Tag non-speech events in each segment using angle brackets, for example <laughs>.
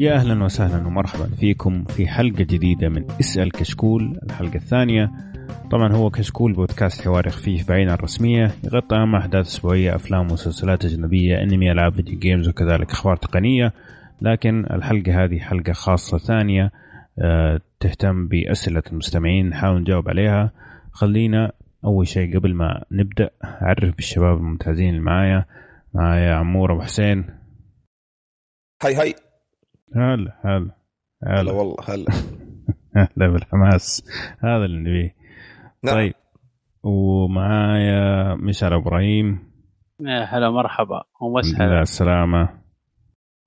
يا أهلا وسهلا ومرحبا فيكم في حلقة جديدة من اسأل كشكول الحلقة الثانية. طبعا هو كشكول بودكاست حواري خفيف بعيدا الرسمية يغطي أهم أحداث أسبوعية أفلام ومسلسلات أجنبية أنمي ألعاب فيديو جيمز وكذلك أخبار تقنية. لكن الحلقة هذه حلقة خاصة ثانية آه، تهتم بأسئلة المستمعين نحاول نجاوب عليها. خلينا أول شيء قبل ما نبدأ أعرف بالشباب الممتازين اللي معايا معايا عمور أبو حسين. هاي هاي. هلا هلا هلا. والله هلا. <laughs> هلا بالحماس. هذا اللي نبيه. نعم. طيب ومعايا مشعل إبراهيم. يا هلا مرحبا. ومسهلا. لا السلامة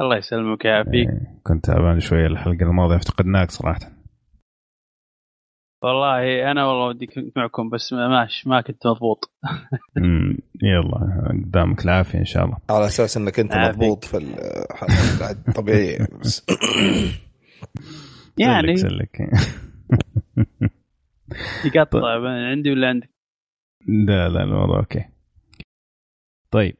الله يسلمك ويعافيك إيه، كنت تعبان شوية الحلقة الماضية افتقدناك صراحة. والله أنا والله ودي كنت معكم بس ما ماش ما كنت مضبوط. <laughs> أمم، يلا قدامك العافية إن شاء الله. على أساس إنك أنت. مضبوط في الحلقة بعد طبيعي بس. يعني. سلك. <laughs> يقطع عندي ولا عندك؟ لا لا الوضع أوكي. طيب.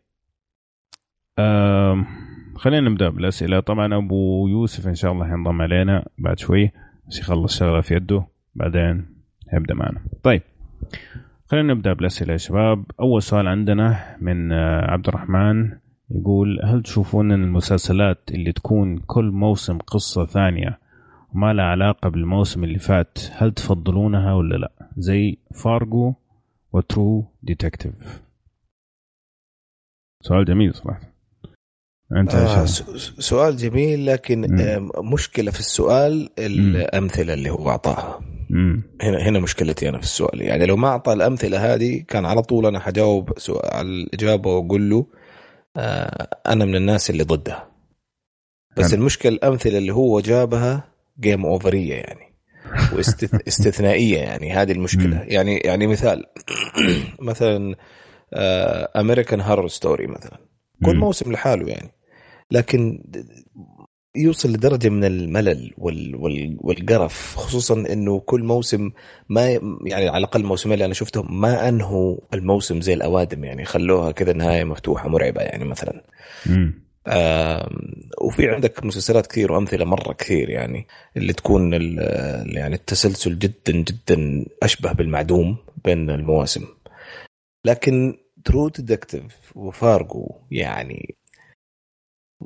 خلينا نبدأ بالأسئلة. طبعا أبو يوسف إن شاء الله حينضم علينا بعد شوي بس يخلص شغله في يده. بعدين هيبدا معنا. طيب خلينا نبدأ بالأسئلة يا شباب. أول سؤال عندنا من آه، عبد الرحمن يقول هل تشوفون أن المسلسلات اللي تكون كل موسم قصة ثانية وما لها علاقة بالموسم اللي فات هل تفضلونها ولا لا؟ زي Fargo و True Detective سؤال جميل صراحة. أنت آه سؤال جميل لكن مم. آه، مشكلة في السؤال الأمثلة اللي هو أعطاها. امم هنا هنا مشكلتي أنا في السؤال يعني لو ما أعطى الأمثلة هذه كان على طول أنا حجاوب سؤال الإجابة وأقول له آه أنا من الناس اللي ضدها بس حلو. المشكلة الأمثلة اللي هو جابها game over ية يعني واستثنائية <laughs> يعني هذه المشكلة مم. يعني يعني مثال <clears throat> مثلا American Horror Story مثلا كل. موسم لحاله يعني لكن يوصل لدرجة من الملل وال وال والقرف خصوصا إنه كل موسم ما يعني على الأقل الموسمين اللي أنا شفتهم ما أنهوا الموسم زي الأوادم يعني خلوها كذا نهاية مفتوحة مرعبة يعني مثلا. امم آم، وفي عندك مسلسلات كثير وأمثلة مرة كثير يعني اللي تكون يعني التسلسل جدا جدا أشبه بالمعدوم بين المواسم. لكن True Detective و Fargo يعني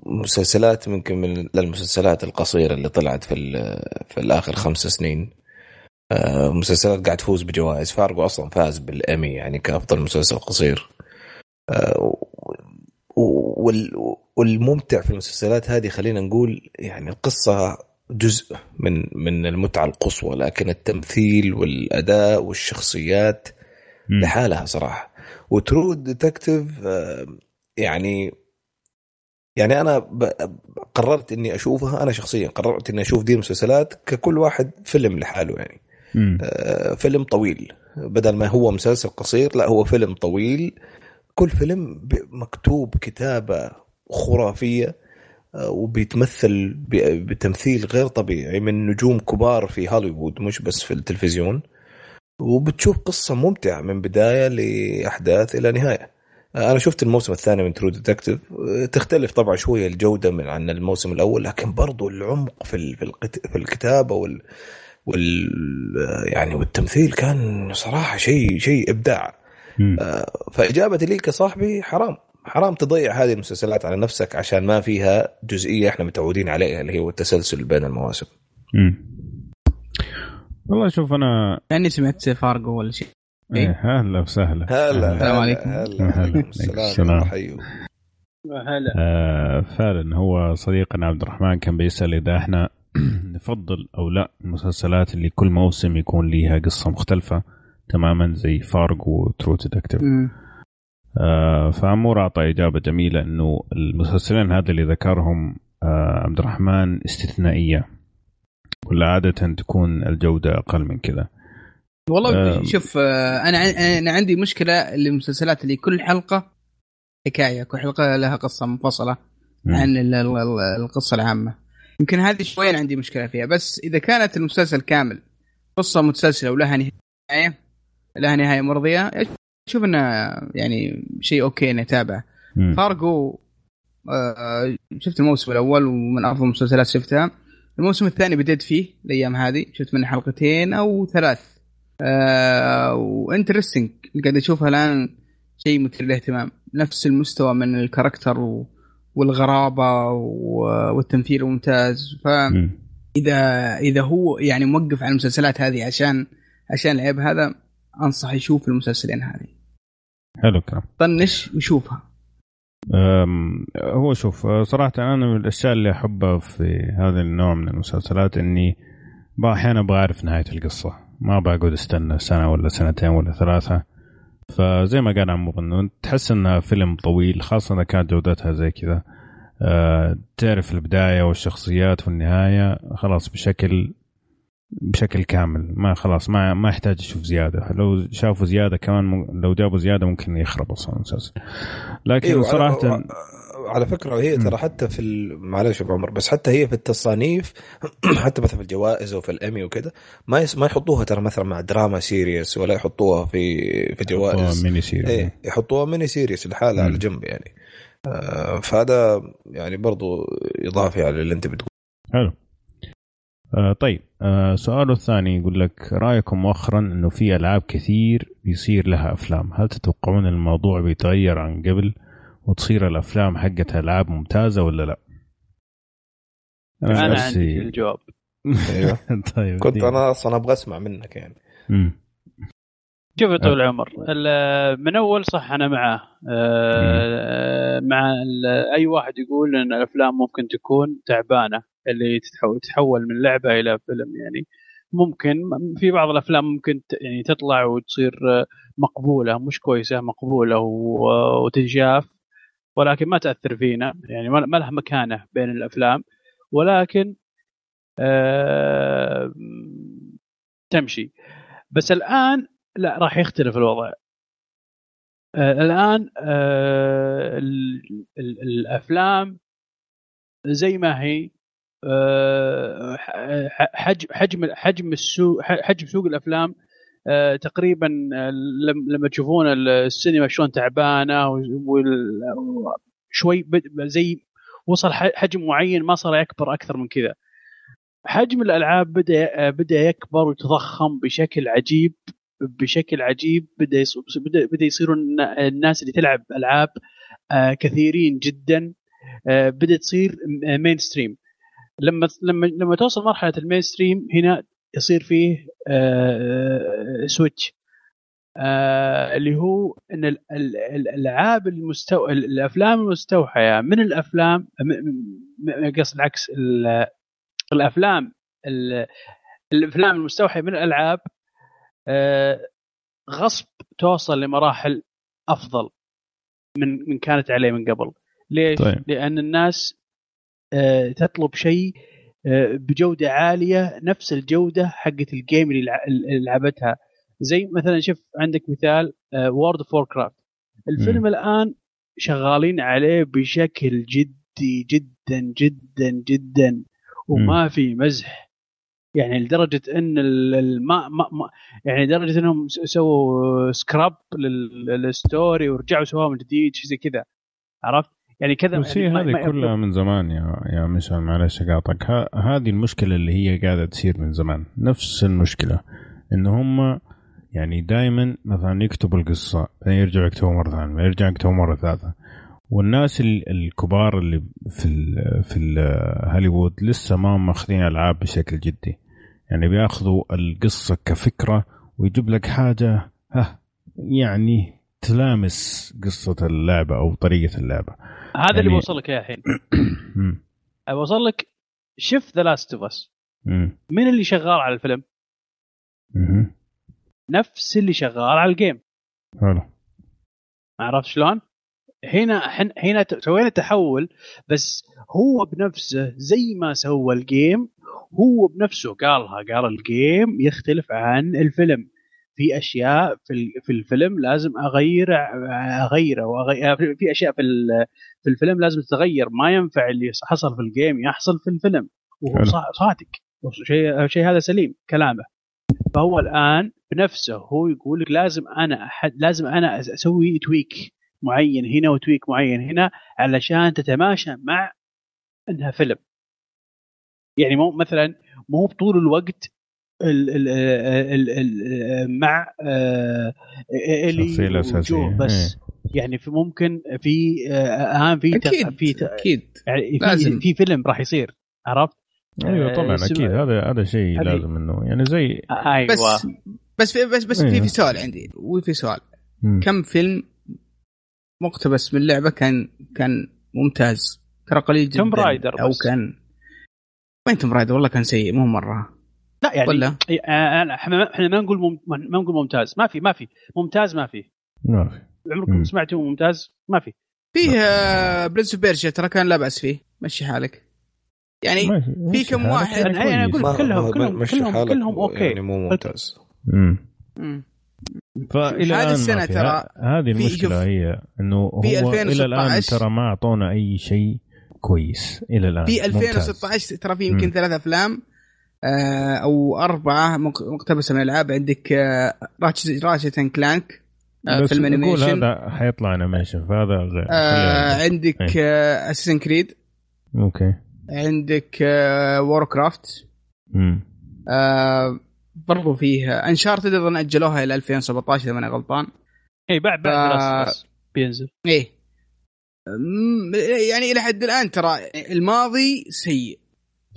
مسلسلات ممكن من المسلسلات القصيرة اللي طلعت في في الآخر خمس سنين. آه، مسلسلات قاعد تفوز بجوائز. فارجو أصلا فاز بالأمي يعني كأفضل مسلسل قصير. آه، والممتع في المسلسلات هذه خلينا نقول يعني القصة جزء من من المتعة القصوى لكن التمثيل والأداء والشخصيات لحالها صراحة. و True Detective يعني يعني أنا ب- قررت إني أشوفها أنا شخصيا قررت إني أشوف دي المسلسلات ككل واحد فيلم لحاله يعني. آه، فيلم طويل. بدل ما هو مسلسل قصير لا هو فيلم طويل. كل فيلم ب- مكتوب كتابة خرافية آه، وبيتمثل ب- بتمثيل غير طبيعي من نجوم كبار في هوليوود مش بس في التلفزيون. وبتشوف قصة ممتعة من بداية لأحداث إلى نهاية. آه، أنا شفت الموسم الثاني من True Detective تختلف طبعا شوية الجودة من عن الموسم الأول لكن برضو العمق في في الكتابة وال وال يعني والتمثيل كان صراحة شيء شيء إبداع. فاجابتي لي كصاحبي حرام. حرام تضيع هذه المسلسلات على نفسك عشان ما فيها جزئية إحنا متعودين عليها اللي هو التسلسل بين المواسم. امم والله شوف أنا يعني سمعت فارجو ولا شيء. هلا وسهلا. هلا السلام عليكم. هلا. السلام هلا آه فعلا هو صديقنا عبد الرحمن كان بيسأل إذا إحنا <clears throat> نفضل أو لا المسلسلات اللي كل موسم يكون ليها قصة مختلفة تماما زي Fargo و True Detective. آه فعمر أعطى إجابة جميلة إنه المسلسلين هذا اللي ذكرهم آه عبد الرحمن استثنائية. ولا عادة تكون الجودة أقل من كذا. والله. شوف آه، أنا أنا عندي مشكلة المسلسلات اللي كل حلقة حكاية كل حلقة لها قصة منفصلة. عن ال- ال- ال- القصة العامة يمكن هذه شوي أنا عندي مشكلة فيها بس إذا كانت المسلسل كامل قصة متسلسلة ولها نهاية لها نهاية مرضية أشوف إنه يعني شيء أوكي إني أتابعه. فارجو آه، شفت الموسم الأول ومن أفضل المسلسلات شفتها الموسم الثاني بديت فيه الأيام هذه شفت منه حلقتين أو ثلاث آه و interesting. اللي قاعد أشوفها الآن شيء مثير للاهتمام. نفس المستوى من ال character و... والغرابة و... والتمثيل ممتاز فاذا اذا هو يعني موقف على المسلسلات هذه عشان عشان العيب هذا أنصح يشوف المسلسلين هذه. حلو الكلام. طنش وشوفها. هو شوف صراحة أنا من الأشياء اللي أحبها في هذا النوع من المسلسلات إني أحيانا أبغى أعرف نهاية القصة. ما بقعد استنى سنة ولا سنتين ولا ثلاثة. فزي ما قال عمو انه تحس انها فيلم طويل خاصة إذا كانت جودتها زي كذا. أه تعرف البداية والشخصيات والنهاية خلاص بشكل بشكل كامل. ما خلاص ما ما يحتاج يشوف زيادة. لو شافوا زيادة كمان. لو جابوا زيادة ممكن يخرب أصلا المسلسل لكن أيوة صراحة على, فكرة هي ترى حتى في ال... معلش أبو عمر بس حتى هي في التصانيف <clears throat> حتى مثلا في الجوائز وفي الامي وكذا ما يس... ما يحطوها ترى مثلا مع drama series ولا يحطوها في في جوائز. mini series إيه يحطوها mini series لحالها على جنب يعني. آه فهذا يعني برضو إضافي على اللي أنت بتقول. حلو. آه طيب آه سؤاله الثاني يقول لك رأيكم مؤخرا إنه في ألعاب كثير بيصير لها أفلام؟ هل تتوقعون الموضوع بيتغير عن قبل؟ وتصير الأفلام حقتها ألعاب ممتازة ولا لا؟ أنا, أنا عندي الجواب. أيوه. <laughs> طيب كنت أنا أصلا أبغى أسمع منك يعني. شوف يا طويل العمر من أول صح أنا معاه مع أي واحد يقول إن الأفلام ممكن تكون تعبانة اللي تتحول من لعبة إلى فيلم يعني. ممكن في بعض الأفلام ممكن يعني تطلع وتصير مقبولة مش كويسة مقبولة وتنشاف. ولكن ما تأثر فينا يعني ما لها مكانة بين الأفلام. ولكن آه تمشي. بس الآن لا راح يختلف الوضع. آه الآن آه الأفلام زي ما هي آه حجم حجم حجم السوق حجم سوق الأفلام تقريبا آه، لما تشوفون السينما شلون تعبانة وشوي زي وصل حجم معين ما صار يكبر أكثر من كذا. حجم الألعاب بدأ بدأ يكبر ويتضخم بشكل عجيب بشكل عجيب. بدأ بدا بدأ يصيروا الناس اللي تلعب ألعاب آه، كثيرين جدا. آه، بدأت تصير mainstream لما لما لما توصل مرحلة ال mainstream هنا يصير فيه switch آه، اللي هو إن الألعاب المستوى الأفلام المستوحية من الأفلام قصد العكس الأفلام الأفلام المستوحية من الألعاب آه، غصب توصل لمراحل أفضل من من كانت عليه من قبل ليش؟ طيب. لأن الناس آه، تطلب شيء بجودة عالية نفس الجودة حقت ال game اللي لعبتها زي مثلا شوف عندك مثال World of Warcraft الفيلم م. الآن شغالين عليه بشكل جدي جدا جدا جدا وما م. في مزح يعني لدرجة إن الماء ما ما يعني لدرجة إنهم سووا سكراب للستوري ورجعوا سووها من جديد شيء زي كذا عرفت؟ يعني كذا بس يعني هذه كلها من زمان يا يا مشعل معلش أقاطعك. هذه المشكلة اللي هي قاعدة تصير من زمان. نفس المشكلة إن هم يعني دائما مثلا يكتبوا القصة بعدين يرجعوا يكتبوا مرة ثانية يرجعوا يكتبوا مرة ثالثة. والناس الكبار اللي في ال في هوليوود لسه ما ماخذين ألعاب بشكل جدي. يعني بياخذوا القصة كفكرة ويجيب لك حاجة ها يعني تلامس قصة اللعبة أو طريقة اللعبة. هذا يعني... اللي وصل لك يا الحين وصل لك شوف The Last of Us مين اللي شغال على الفيلم؟ نفس اللي شغال على ال game. حلو. عرفت شلون؟ هنا هنا سوينا تحول بس هو بنفسه زي ما سوى ال game هو بنفسه قالها قال ال game يختلف عن الفيلم. في أشياء في في الفيلم لازم اغير أغيره واغير في أشياء في في الفيلم لازم تتغير ما ينفع اللي حصل في ال game يحصل في الفيلم وهو صادق شيء شيء هذا سليم كلامه. فهو الآن بنفسه هو يقول لك لازم أنا أحد لازم أنا أسوي تويك معين هنا وتويك معين هنا علشان تتماشى مع إنها فيلم. يعني مو مثلا مو بطول الوقت ال ال ال ال مع آه، الشخصية الي الأساسية. وجو بس يعني في ممكن في آه، الان في أكيد في أكيد يعني لازم. في, في فيلم راح يصير عرفت؟ أيوه آه، طبعا أكيد هذا هذا شيء لازم إنه يعني زي أيوه بس بس في بس بس في أيوه. في سؤال عندي وفي سؤال مم. كم فيلم مقتبس من اللعبه كان كان ممتاز ترى قليل جدا توم رايدر أو بس. كان وين توم رايدر والله كان سيء مو مرة لا يعني ولا؟ آه، إحنا إحنا ما نقول مم... ما نقول ممتاز ما في ما في ممتاز ما في ما في عمركم. سمعتوا ممتاز ما في فيه آه، Prince of Persia ترى كان لا باس فيه مشي حالك يعني في كم واحد- أنا- أنا كويس. أقول- كلهم- كلهم- كلهم- كلهم okay. يعني مو ممتاز مم. مم. فإلى هذه في. ترى هذه المشكلة هي إنه هو إلى الآن 2016 ترى ما أعطونا أي شيء كويس إلى الآن في ممتاز. 2016 ترى في يمكن. ثلاث أفلام آه، أو أربعة مق- مقتبسة من الالعاب عندك آه، Ratchet Ratchet and Clank آه، فيلم animation هذا حيطلع animation فهذا غير. آه، عندك إيه. Assassin's Creed okay. عندك Warcraft مم. برضو فيه Uncharted أظن أجلوها إلى 2017 إذا ماني غلطان. اي إيه، بعد بعد ف- بينزل. إيه. أمم، يعني إلى حد الآن ترى الماضي سيء.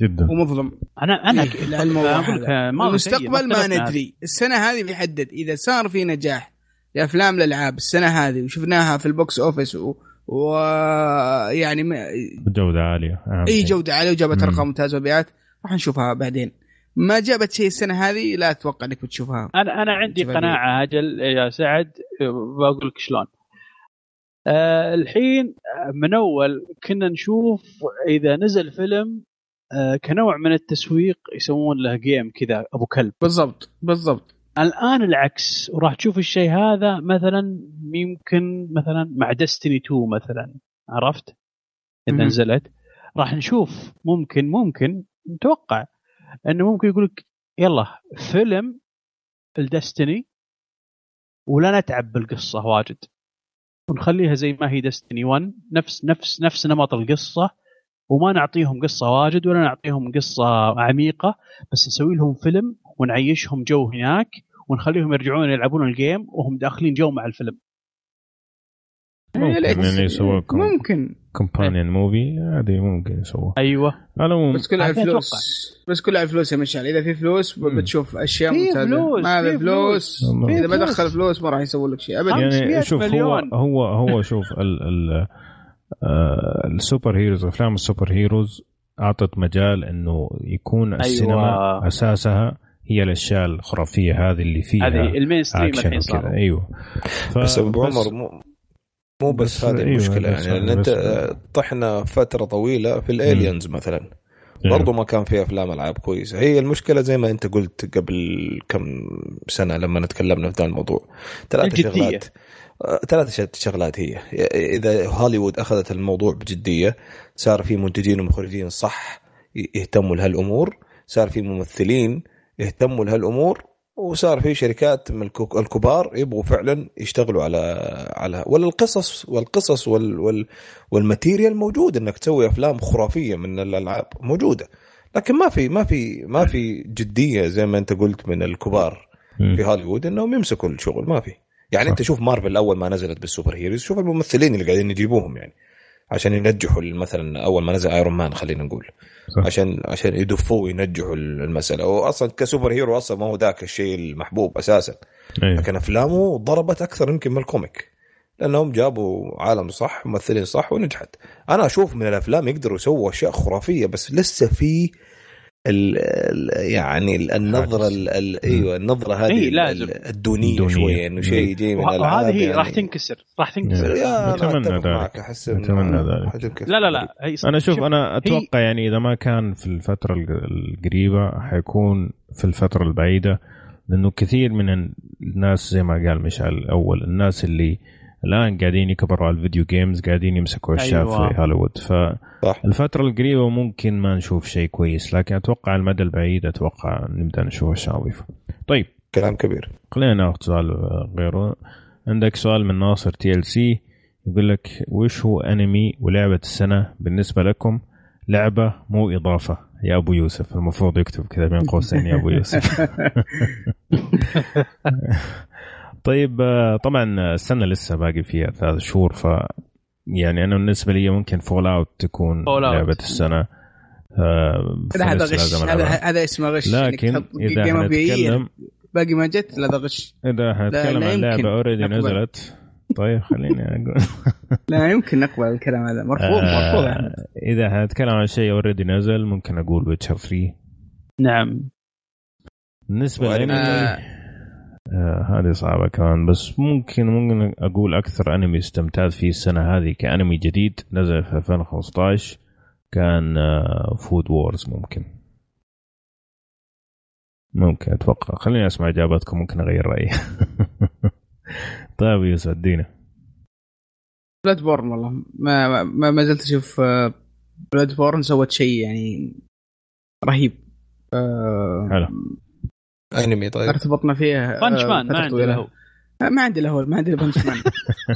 جدا. ومظلم. أنا أنا إيه، الموضوع أقول لك هذا. ما المستقبل ما ندري. السنة هذه بيحدد. إذا صار في نجاح لافلام الألعاب السنة هذه وشفناها في ال box office و... و... يعني ما... بجوده عالية. أهم إي شيء. جودة عالية وجابت. ارقام ممتازه ومبيعات. راح نشوفها بعدين. ما جابت شيء السنة هذه لا أتوقع إنك بتشوفها. أنا أنا عندي قناعة أجل يا سعد بقول لك شلون. آه الحين من أول كنا نشوف إذا نزل فيلم آه كنوع من التسويق يسوون له جيم كذا أبو كلب. بالضبط بالضبط. الآن العكس وراح تشوف الشيء هذا مثلا يمكن مثلا مع ديستني 2 مثلا عرفت؟ إذا. نزلت. راح نشوف ممكن ممكن نتوقع إنه ممكن يقول لك يلا فيلم الدستني ولا نتعب بالقصة واجد. ونخليها زي ما هي Destiny 1 نفس نفس نفس نمط القصة. وما نعطيهم قصة واجد ولا نعطيهم قصة عميقة بس نسوي لهم فيلم ونعيشهم جو هناك ونخليهم يرجعون يلعبون ال game وهم داخلين جو مع الفيلم ممكن؟ يعني كم- ممكن companion movie هذه ممكن يسووها أيوه على العموم بس كلها عشان فلوس أتوقع. بس كلها فلوس يا مشعل إذا في فلوس. بتشوف أشياء ممتازة ما في فلوس. إذا ما دخل فلوس. ما راح يسوي لك شيء ابدا 500 يعني شوف هو مليون. هو هو شوف ال ال ال superheroes أفلام ال superheroes أعطت مجال إنه يكون السينما أيوة. أساسها هي الأشياء الخرافية هذه اللي فيها هذه ال mainstream action الحين وكذا. صار أيوه. ف- بس أبو عمر مو مو بس, بس هذه أيوة، المشكلة بس- يعني لأن أنت بس- طحنا فترة طويلة في ال aliens مثلا. أيوة. برضو ما كان في أفلام ألعاب كويسة. هي المشكلة زي ما أنت قلت قبل كم سنة لما تكلمنا في ذا الموضوع. ثلاث. شغلات. آه، ثلاث شغلات هي. إذا هوليوود أخذت الموضوع بجدية صار في منتجين ومخرجين صح يهتموا لهالأمور صار في ممثلين يهتموا لهالأمور وصار في شركات من الكبار يبغوا فعلا يشتغلوا على على ولا القصص والقصص وال وال وال material موجود إنك تسوي أفلام خرافية من الألعاب موجودة. لكن ما في ما في ما في جدية زي ما أنت قلت من الكبار. في هوليوود إنهم يمسكوا الشغل ما في. يعني صح. أنت شوف مارفل أول ما نزلت بال superheroes شوف الممثلين اللي قاعدين يجيبوهم يعني عشان ينجحوا مثلا أول ما نزل Iron Man خلينا نقول صح. عشان عشان يدفعوا وينجحوا المسألة واصلا ك superhero أصلا ما هو ذاك الشيء المحبوب أساسا أيوة. لكن أفلامه ضربت أكثر يمكن من ال comic لأنهم جابوا عالم صح ممثلين صح ونجحت أنا أشوف من الأفلام يقدروا يسووا أشياء خرافية بس لسه في ال ال يعني ال- النظرة ال ال أيوه النظرة هذه إيه، لازم. الدونية الدونية. شوية إنه شيء يجي من وهذه هي يعني. راح تنكسر راح تنكسر أتفق ذلك. نتمنى ذلك. حتنكسر. لا لا لا أنا شوف أنا هي- أتوقع يعني إذا ما كان في الفترة الق- القريبة حيكون في الفترة البعيدة لأنه كثير من الناس زي ما قال مشعل الأول الناس اللي الآن قاعدين يكبروا على ال video games قاعدين يمسكوا أشياء أيوة. في هوليوود. صح. فالفتره القريبة ممكن ما نشوف شيء كويس لكن أتوقع على المدى البعيد أتوقع نبدأ نشوف أشياء نظيفة. طيب. كلام كبير. خلينا ناخذ سؤال غيره. عندك سؤال من ناصر TLC يقول لك وش هو أنمي ولعبة السنة بالنسبة لكم؟ لعبة مو إضافة. يا أبو يوسف المفروض يكتب كذا بين قوسين يا أبو يوسف. <laughs> طيب آه، طبعا السنة لسه باقي فيها ثلاث شهور ف يعني أنا بالنسبة لي ممكن Fallout تكون Fallout. لعبة السنة آه، هذا فلسه غش هذا. هذا اسمه غش لكن إذا حنتكلم باقي ما جت لا هذا غش إذا حنتكلم عن لعبة already. نزلت طيب خليني أقول لا يمكن نقبل الكلام هذا مرفوض مرفوض يعني. آه، إذا حنتكلم عن شيء already نزل ممكن أقول Witcher 3 نعم بالنسبة آه. آه هذه صعبة كمان. بس ممكن ممكن أقول أكثر أنمي استمتعت فيه السنة هذه كأنمي جديد نزل في 2015 كان آه Food Wars ممكن. ممكن أتوقع. خليني أسمع اجاباتكم ممكن أغير رأيي. <laughs> طيب يوسف ادينا Bloodborne والله. ما ما, ما زلت أشوف Bloodborne سوت شيء يعني رهيب. آه، حلو. أنمي طيب. ارتبطنا فيه آه، Punch Man ما عنده طويلة. له آه، ما عندي له ما عندي Punch Man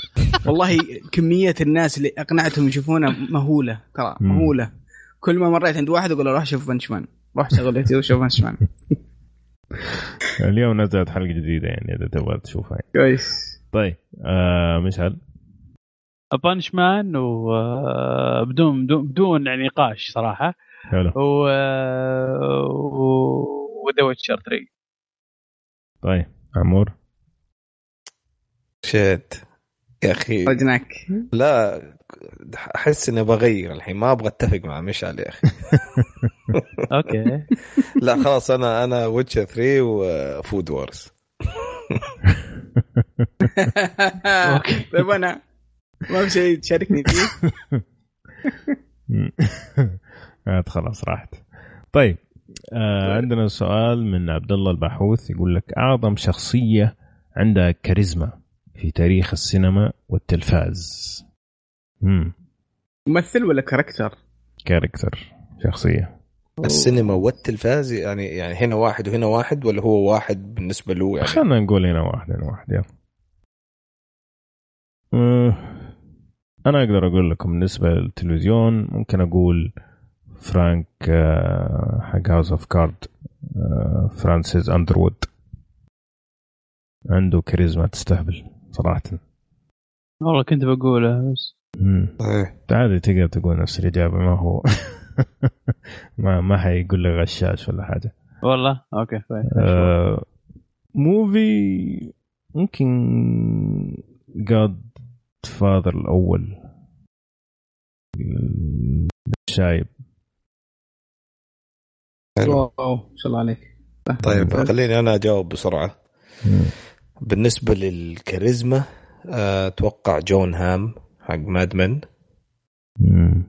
<laughs> والله كمية الناس اللي أقنعتهم يشوفونه مهولة ترى. مهولة. كل ما مريت عند واحد أقول له روح شوف Punch Man روح شغل يوتيوب شوف Punch Man <laughs> اليوم نزلت حلقة جديدة يعني إذا تبغى تشوفها يعني. كويس. طيب آه مشعل؟ Punch Man وبدون بدون بدون يعني نقاش صراحة. حلو. و وذا Witcher 3 طيب. عمور؟ shit. يا أخي. رجناك لا أحس إني بغير الحين ما أبغى أتفق مع مشعل يا أخي. <laughs> okay. لا خلاص أنا أنا Witcher 3 و Food Wars okay. <laughs> طيب أنا. ما في شيء تشاركني فيه؟ <laughs> عاد خلاص راحت. طيب. آه عندنا سؤال من عبد الله البحوث يقول لك أعظم شخصية عندها كاريزما في تاريخ السينما والتلفاز؟ امم ممثل ولا character؟ character شخصية. السينما والتلفاز يعني يعني هنا واحد وهنا واحد ولا هو واحد بالنسبة له؟ يعني خلينا نقول هنا واحد هنا واحد يلا. آه، أنا أقدر أقول لكم بالنسبة للتلفزيون ممكن أقول فرانك آه، حق House of Cards فرانسيس اندروود عنده كاريزما تستهبل صراحة. والله كنت بقوله بس. صحيح. عادي تقدر تقول نفس الإجابة ما هو <laughs> ما ما حيقول لك غشاش ولا حاجة. والله؟ okay آه، موفي ممكن Godfather الأول الشايب حلو. wow ما شاء الله عليك. طيب خليني أنا أجاوب بسرعة. بالنسبة للكاريزما آه، أتوقع جون هام حق Mad Men. من.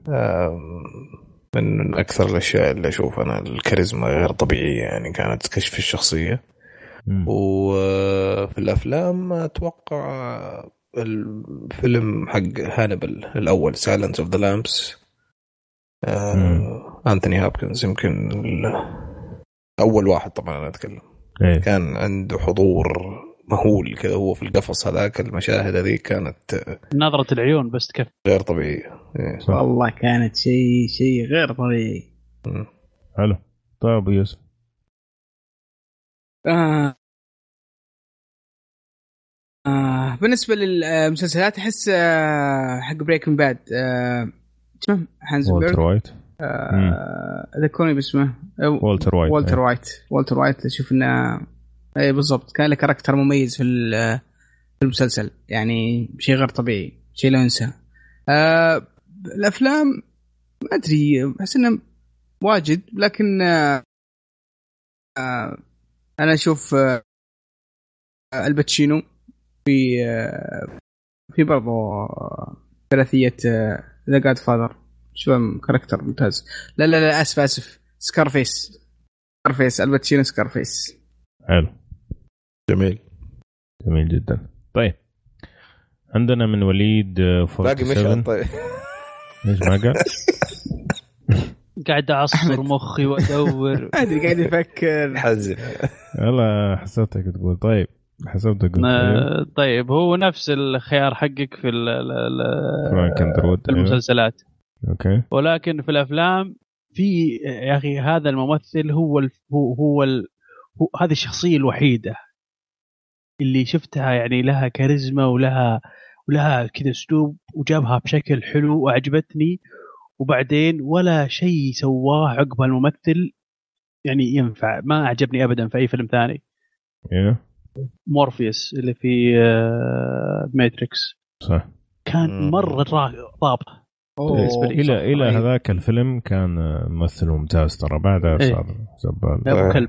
من أكثر الأشياء اللي أشوف أنا الكاريزما غير طبيعية يعني كانت كشف الشخصية. مم. وفي الأفلام أتوقع الفيلم حق هانيبال الأول Silence of the Lambs انثوني هابكنز يمكن أول واحد طبعا أنا أتكلم إيه كان عنده حضور مهول كذا هو في القفص هذاك المشاهد هذه كانت نظرة العيون بس تكفي غير طبيعيه إيه. والله كانت شيء شيء غير طبيعي. حلو طيب أبو يوسف آه. آه. بالنسبة للمسلسلات أحس آه. حق Breaking Bad آه. اسمه هايزنبرغ والتر وايت. آه، ذكروني باسمه. آه، والتر وايت والتر إيه. وايت. والتر وايت أشوف إنه اي بالضبط. كان له character مميز في ال- في المسلسل. يعني شيء غير طبيعي شيء لا ينسى آه الأفلام ما أدري أحس إنه واجد لكن آه آه أنا أشوف آه الباتشينو في آه في برضه آه، ثلاثيه The Godfather شو character ممتاز. لا لا لا آسف آسف. Scarface Scarface الباتشينو Scarface حلو. جميل. جميل جدا. طيب. عندنا من وليد آه، باقي 47 مشعل طيب. إيش ما قال؟ قاعد أعصر مخي وأدور. ما <laughs> أدري قاعد يفكر. حزن والله حسيتك تقول. طيب. أيوه. آه، طيب هو نفس الخيار حقك في ال- ال- أيوه. المسلسلات. Okay. ولكن في الأفلام في يا أخي هذا الممثل هو ال هو هو, ال هو هذه الشخصية الوحيدة اللي شفتها يعني لها كاريزما ولها ولها كذا أسلوب وجابها بشكل حلو وأعجبتني. وبعدين ولا شيء سواه عقب الممثل يعني ينفع ما عجبني ابدا في أي فيلم ثاني. أيوه مورفيوس اللي في آه، Matrix. صح. كان. مرة ضابط بالنسبة لي. إلى إلى. هذاك الفيلم كان ممثل ممتاز ترى. بعدها إيه. صار زبال. أبو كلب.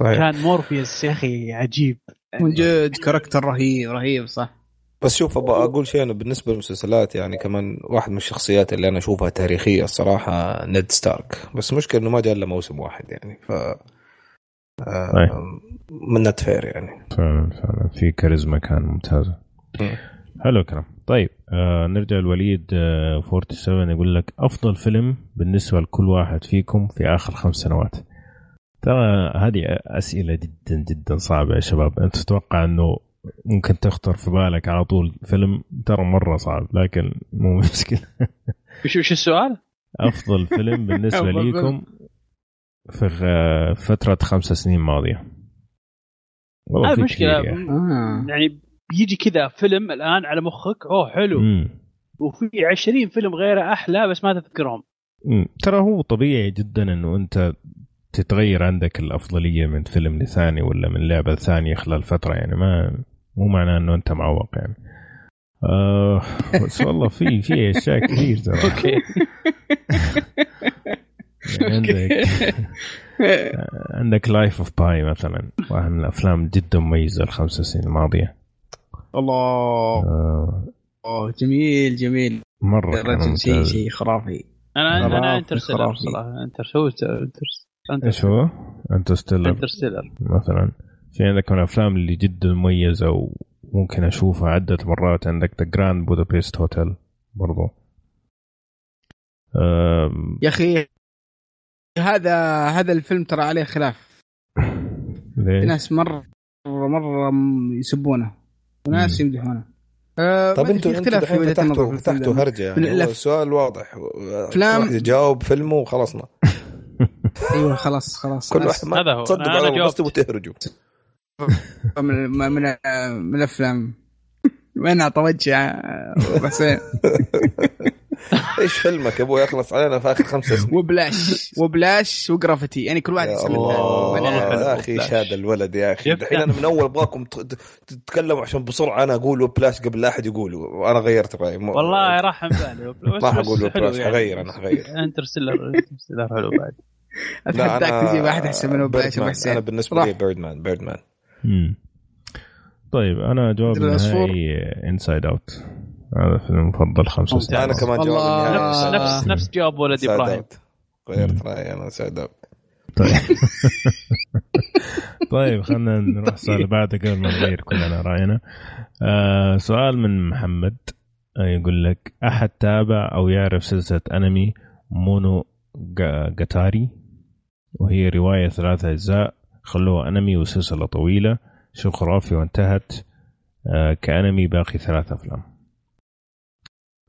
كان مورفيوس يا أخي عجيب. من جد character رهيب رهيب صح. بس شوف أبغى أقول شيء أنا بالنسبة للمسلسلات يعني كمان واحد من الشخصيات اللي أنا أشوفها تاريخية الصراحة نيد ستارك. بس المشكلة إنه ما جاء إلا موسم واحد يعني ف آه،. من فير يعني فعلا فعلا في كاريزما كان ممتازة مم. حلو الكلام طيب آه نرجع لوليد آه 47 يقول لك أفضل فيلم بالنسبة لكل واحد فيكم في آخر خمس سنوات ترى هذه أسئلة جدا جدا صعبة يا شباب أنت تتوقع إنه ممكن تخطر في بالك على طول فيلم ترى مرة صعب لكن مو مشكلة وش وش السؤال؟ أفضل فيلم بالنسبة. <laughs> ليكم في غ- فترة خمس سنين ماضية والله يا أخي. آه. يعني بيجي كذا فيلم الآن على مخك أوه حلو مم. وفي 20 فيلم غيره أحلى بس ما تذكرهم مم. ترى هو طبيعي جدا إنه أنت تتغير عندك الأفضلية من فيلم لثاني ولا من لعبة ثانية خلال فترة يعني ما مو معناه إنه أنت معوق يعني آه بس والله في في أشياء كثير ترى <laughs> أوكي يعني <laughs> <laughs> عندك <laughs> عندك Life of Pi مثلا واحد من الأفلام جدا مميزة الخمس سنين الماضية. الله. آه. أوه، جميل جميل. مرة كان الرجل شيء شيء خرافي. أنا أنا Interstellar. صراحة Interstellar إيش هو؟ Interstellar Interstellar مثلا. في عندك من الأفلام اللي جدا مميزة وممكن أشوفها عدة مرات. عندك The Grand Budapest Hotel برضو. يا أخي هذا هذا الفيلم ترى عليه خلاف ليه؟ ناس مرة مرة يسبونه وناس. يمدحونه آه طب أنتوا في أنتوا دحين فتحتوا فتحتوا. هرجة يعني السؤال واضح واحد يجاوب فيلمه وخلصنا <laughs> أيوه خلاص خلاص كل واحد هذا هو. أنا على بس جاوبت. تبغوا تهرجوا من من من, الأفلام <laughs> وين اعطى وجه حسين <laughs> إيش فيلمك يا أبوي؟ يخلص علينا في آخر خمسة سنين. وبلاش وبلاش وجرافيتي يعني كل واحد يا يسوي أخي إيش هذا الولد يا أخي. دحين أنا من أول أبغاكم تتكلموا عشان بسرعة أنا أقول وبلاش قبل لا أحد يقوله وأنا غيرت رأيي. مو- والله راح عن بالي. <laughs> ما حقول وبلاش يعني. حغير أنا حغير انترستيلر انترستيلر حلو بعد. <laughs> لا، اتحداك تجيب واحد أحسن من وبلاش بيردمان. ابو حسين أنا بالنسبة. لي بيردمان بيردمان. طيب أنا العصفور. النهائي Inside Out هذا فيلم المفضل خمسة. سنين أنا كمان. جوابي نفس نفس. نفس جواب ولد إبراهيم. غيرت رأيي أنا Out. طيب <laughs> طيب خلينا نروح السؤال اللي بعده قبل ما نغير كلنا رأينا آه سؤال من محمد آه يقول لك أحد تابع أو يعرف سلسلة أنمي Mono ga- gatari وهي رواية ثلاثة أجزاء خلوها أنمي وسلسلة طويلة شيء خرافي وانتهت آه كأنمي باقي ثلاث أفلام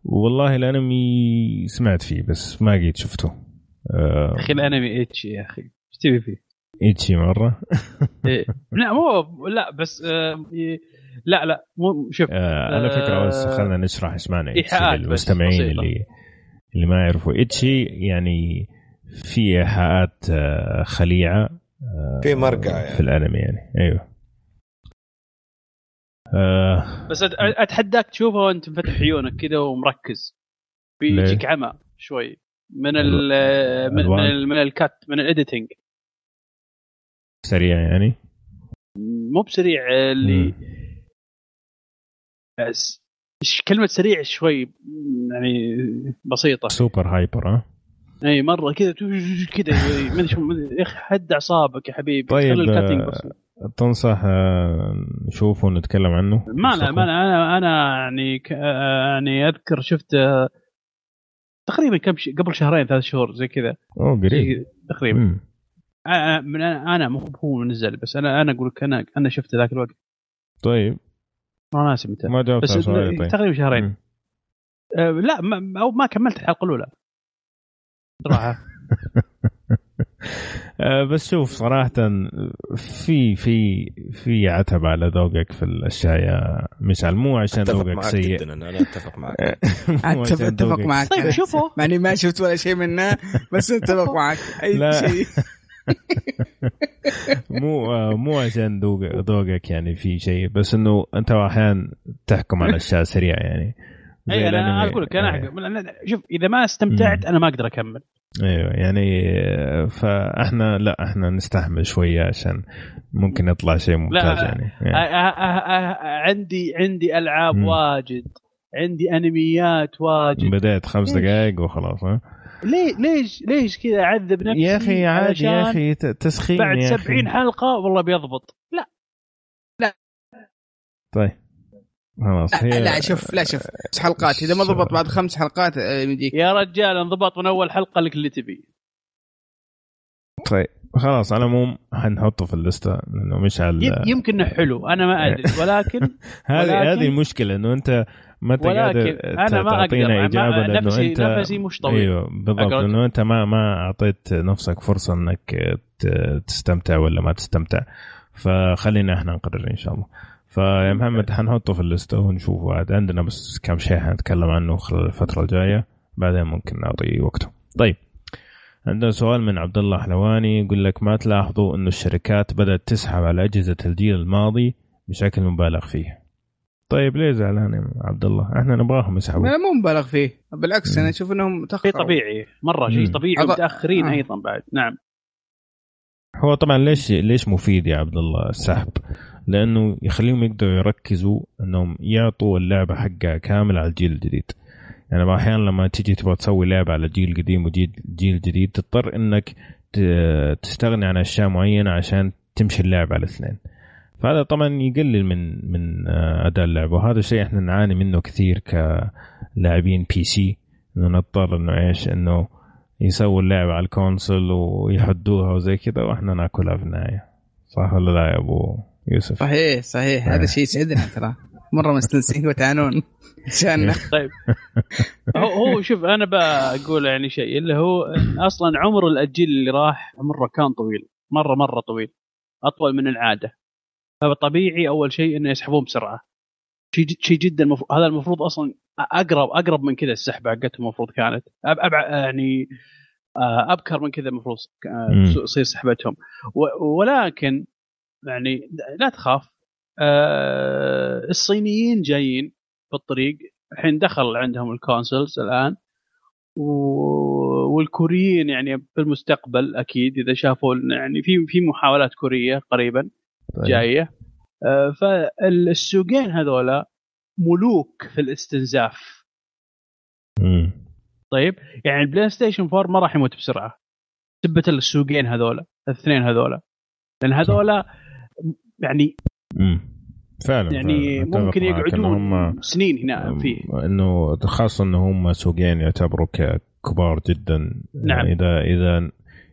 والله الانمي سمعت فيه بس ما قيد شفته آه أخي الأنمي اتش يا أخي إيش تبي فيه؟ إيتشي مرة إيه. لا مو لا بس آه، لا لا مو شوف آه على فكرة بس آه، خلينا نشرح إيش معنى إيتشي بس للمستمعين. اللي اللي ما يعرفوا إيتشي يعني في إيحاءات آه، خليعة آه، في مرقع يعني. في الأنمي يعني أيوه آه. بس أتحداك تشوفه وأنت مفتح عيونك كذا ومركز. بيجيك عمى شوي. من ال من من, ألوان. ال من ال cut من ال editing سريع يعني؟ مو بسريع اللي. بس. كلمة سريع شوي يعني بسيطة. super hyper ها؟ إي مرة كذا كذا ما ادري يا أخي حد أعصابك يا حبيبي. طيب، ال cutting تنصح آه، نشوفه ونتكلم عنه؟ ما لا ما لا أنا أنا يعني ك- آه، يعني أذكر شفت آه، تقريبا كم ش... قبل شهرين ثلاث شهور زي كذا. أوه قريب. تقريبا. مم. أنا من أنا أنا مو هو نزل بس أنا أنا أقول لك أنا أنا شفته ذاك الوقت. طيب. ما ناسي متى. ما جاوبت بس طيب. تقريبا شهرين. مم. أه لا ما أو ما كملت الحلقة الأولى. <laughs> صراحة آه، <laughs> <laughs> بس شوف صراحة في في في عتب على ذوقك في الأشياء يا مشعل. مو عشان أتفق ذوقك معك سيء. جدا أنا أنا أتفق معك. <laughs> اتفق أتفق معك. طيب. شوفوا. <laughs> مع اني ما شفت ولا شيء منه. بس أتفق معك. أي. شيء. مو آه، مو عشان ذوق- ذوقك يعني في شيء بس إنه أنت أحيانا تحكم على أشياء سريع يعني. أي أنا. أقول لك أنا. أحكم. أنا- شوف إذا ما استمتعت أنا ما أقدر أكمل. أيوه يعني فاحنا لا إحنا نستحمل شوية عشان ممكن يطلع شيء ممتاز يعني, يعني. أ- أ- أ- عندي عندي ألعاب مم. واجد عندي أنميات واجد بديت خمس؟ دقائق وخلاص ها ليه ليش ليش كذا أعذب نفسي يا أخي عادي يا أخي تسخين بعد يا أخي. 70 حلقة والله بيضبط لا طيب خلاص هي لا شوف لا شوف حلقات إذا ما ضبط بعد خمس حلقات آه، يمديك. يا رجال انضبط من أول حلقة لك اللي تبي. طيب خلاص على العموم حنحطه في الليسته لأنه مش على يم- يمكن إنه حلو أنا ما أدري <laughs> ولكن هذه ولكن- هذه المشكلة إنه أنت ما انت ولكن قادر أنا ما أقدر تعطينا إجابة ما- لأنه نفسي انت نفسي مش طويل. أيوه بالضبط. لأنه أنت ما ما أعطيت نفسك فرصة إنك ت- تستمتع ولا ما تستمتع. فخلينا إحنا نقرر إن شاء الله. فيا محمد حنحطه في الليستة ونشوفه عاد عندنا بس كم شيء حنتكلم عنه خلال الفترة الجاية. بعدين ممكن نعطي وقته. طيب. عندنا سؤال من عبد الله حلواني. يقول لك ما تلاحظوا إنه الشركات بدأت تسحب على أجهزة الجيل الماضي بشكل مبالغ فيه؟ طيب ليه زعلان يا عبد الله؟ إحنا نبغاهم يسحبوا. لا مو مبالغ فيه. بالعكس مم. أنا أشوف إنهم شيء تاخروا طبيعي. مرة شيء. طبيعي أض- ومتأخرين آه. أيضا بعد. نعم. هو طبعا ليش ليش مفيد يا عبد الله السحب؟ لأنه يخليهم يقدروا يركزوا إنهم يعطوا اللعبة حقها كامل على الجيل الجديد. يعني أحيانا لما تيجي تبغى تسوي لعبة على جيل قديم وجيل جيل جديد تضطر إنك تستغني عن أشياء معينة عشان تمشي اللعبة على الاثنين. فهذا طبعا يقلل من من آه، أداء اللعبة وهذا الشيء إحنا نعاني منه كثير كلاعبين PC إنه نضطر إنه إيش إنه يسووا اللعبة على ال console ويحدوها وزي كذا وإحنا ناكلها في النهاية صح ولا لا يا أبو يوسف؟ صحيح صحيح. آه. هذا شيء يسعدنا ترى. مرة مستانسين وتعانون. عشاننا <laughs> طيب. هو هو شوف أنا بقول يعني شيء اللي هو أصلا عمر الأجيل اللي راح عمره كان طويل. مرة مرة طويل. أطول من العادة. فطبيعي أول شيء إنه يسحبون بسرعة. شيء جد- شيء جدا مفروض هذا المفروض أصلا اقرب أقرب من كذا السحبه حقتهم المفروض كانت. أب أب يعني آه، أبكر من كذا المفروض آه،. تصير سحبتهم. و- ولكن يعني لا تخاف. آه، الصينيين جايين في الطريق الحين دخل عندهم ال consoles الآن. والكوريين يعني في المستقبل أكيد إذا شافوا يعني في في محاولات كورية قريبا طيب. جاية. آه، فالسوقين هذولا ملوك في الاستنزاف. مم. طيب؟ يعني ال PlayStation 4 ما راح يموت بسرعة. سبة السوقين هذولا الاثنين هذولا. لأن هذولا يعني مم. فعلا يعني فعلاً. ممكن يقعدون هم سنين هنا فيه إنه خاصة إنه هم سوقين يعتبروا كبار جدا. نعم. يعني إذا إذا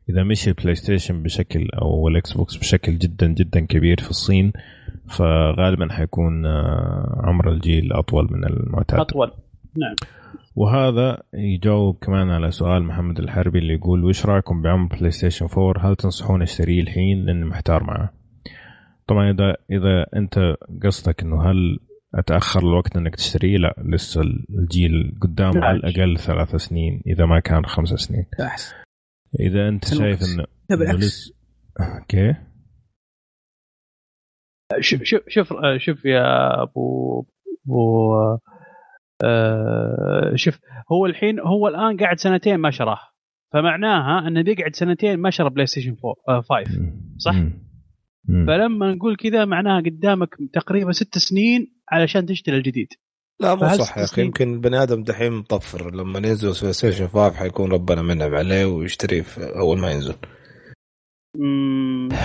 إذا مشي ال PlayStation بشكل أو ال Xbox بشكل جدا جدا كبير في الصين فغالبا حيكون آه، عمر الجيل أطول من المعتاد. أطول. نعم. وهذا يجاوب كمان على سؤال محمد الحربي اللي يقول وش رأيكم بعمر PlayStation 4 هل تنصحون أشتريه الحين؟ لأني محتار معه. طبعا إذا إذا أنت قصدك إنه هل أتأخر الوقت إنك تشتريه لا لسه الجيل قدامه. على الأقل ثلاث سنين إذا ما كان خمس سنين. أحسن. إذا أنت بالعكس. شايف إنه بالعكس. أوكي شوف شوف شوف شوف يا أبو أبو آه، شوف هو الحين هو الآن قاعد سنتين ما شراه. فمعناها إنه بيقعد سنتين ما شرى بلاي ستيشن 4 5 صح؟ مم. فلما نقول كذا معناها قدامك تقريبا ست سنين علشان تشتري الجديد. لا مو صح يا أخي؟ يمكن البني آدم دحين مطفر. لما ينزل بلاي ستيشن 5 حيكون ربنا منعم عليه ويشتريه في أول ما ينزل.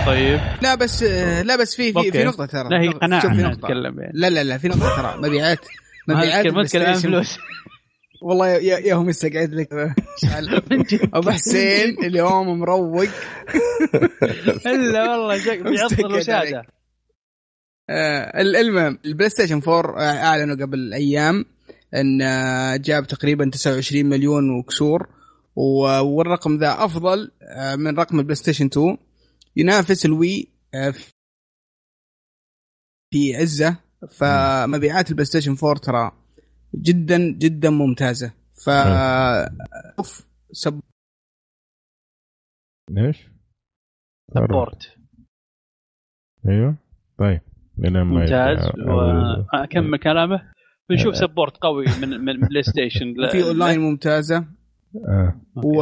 طيب. لا بس لا بس في في. في نقطة ترى. لا هي نقطة- قناعة نقطة. نتكلم يعني. لا لا لا في نقطة ترى. مبيعات. مبيعات ما فلوس. والله يا يا هم يستقعد لك. <laughs> أبو حسين اليوم مروق. إلا والله شك- بيعطل الوساده آه، المهم البلاي ستيشن 4 أعلنوا قبل أيام إن آه، جاب تقريبا 29 مليون وكسور. والرقم ذا أفضل آه، من رقم البلاي ستيشن 2 ينافس ال Wii آه، في عزة. فمبيعات البلاي ستيشن 4 ترى جدا جدا ممتازة. ف شوف سب ليش؟ support أيوه. طيب ممتاز. واكمل كلامه. بنشوف support قوي من من بلاي ستيشن <laughs> في اونلاين ممتازة. آه. و...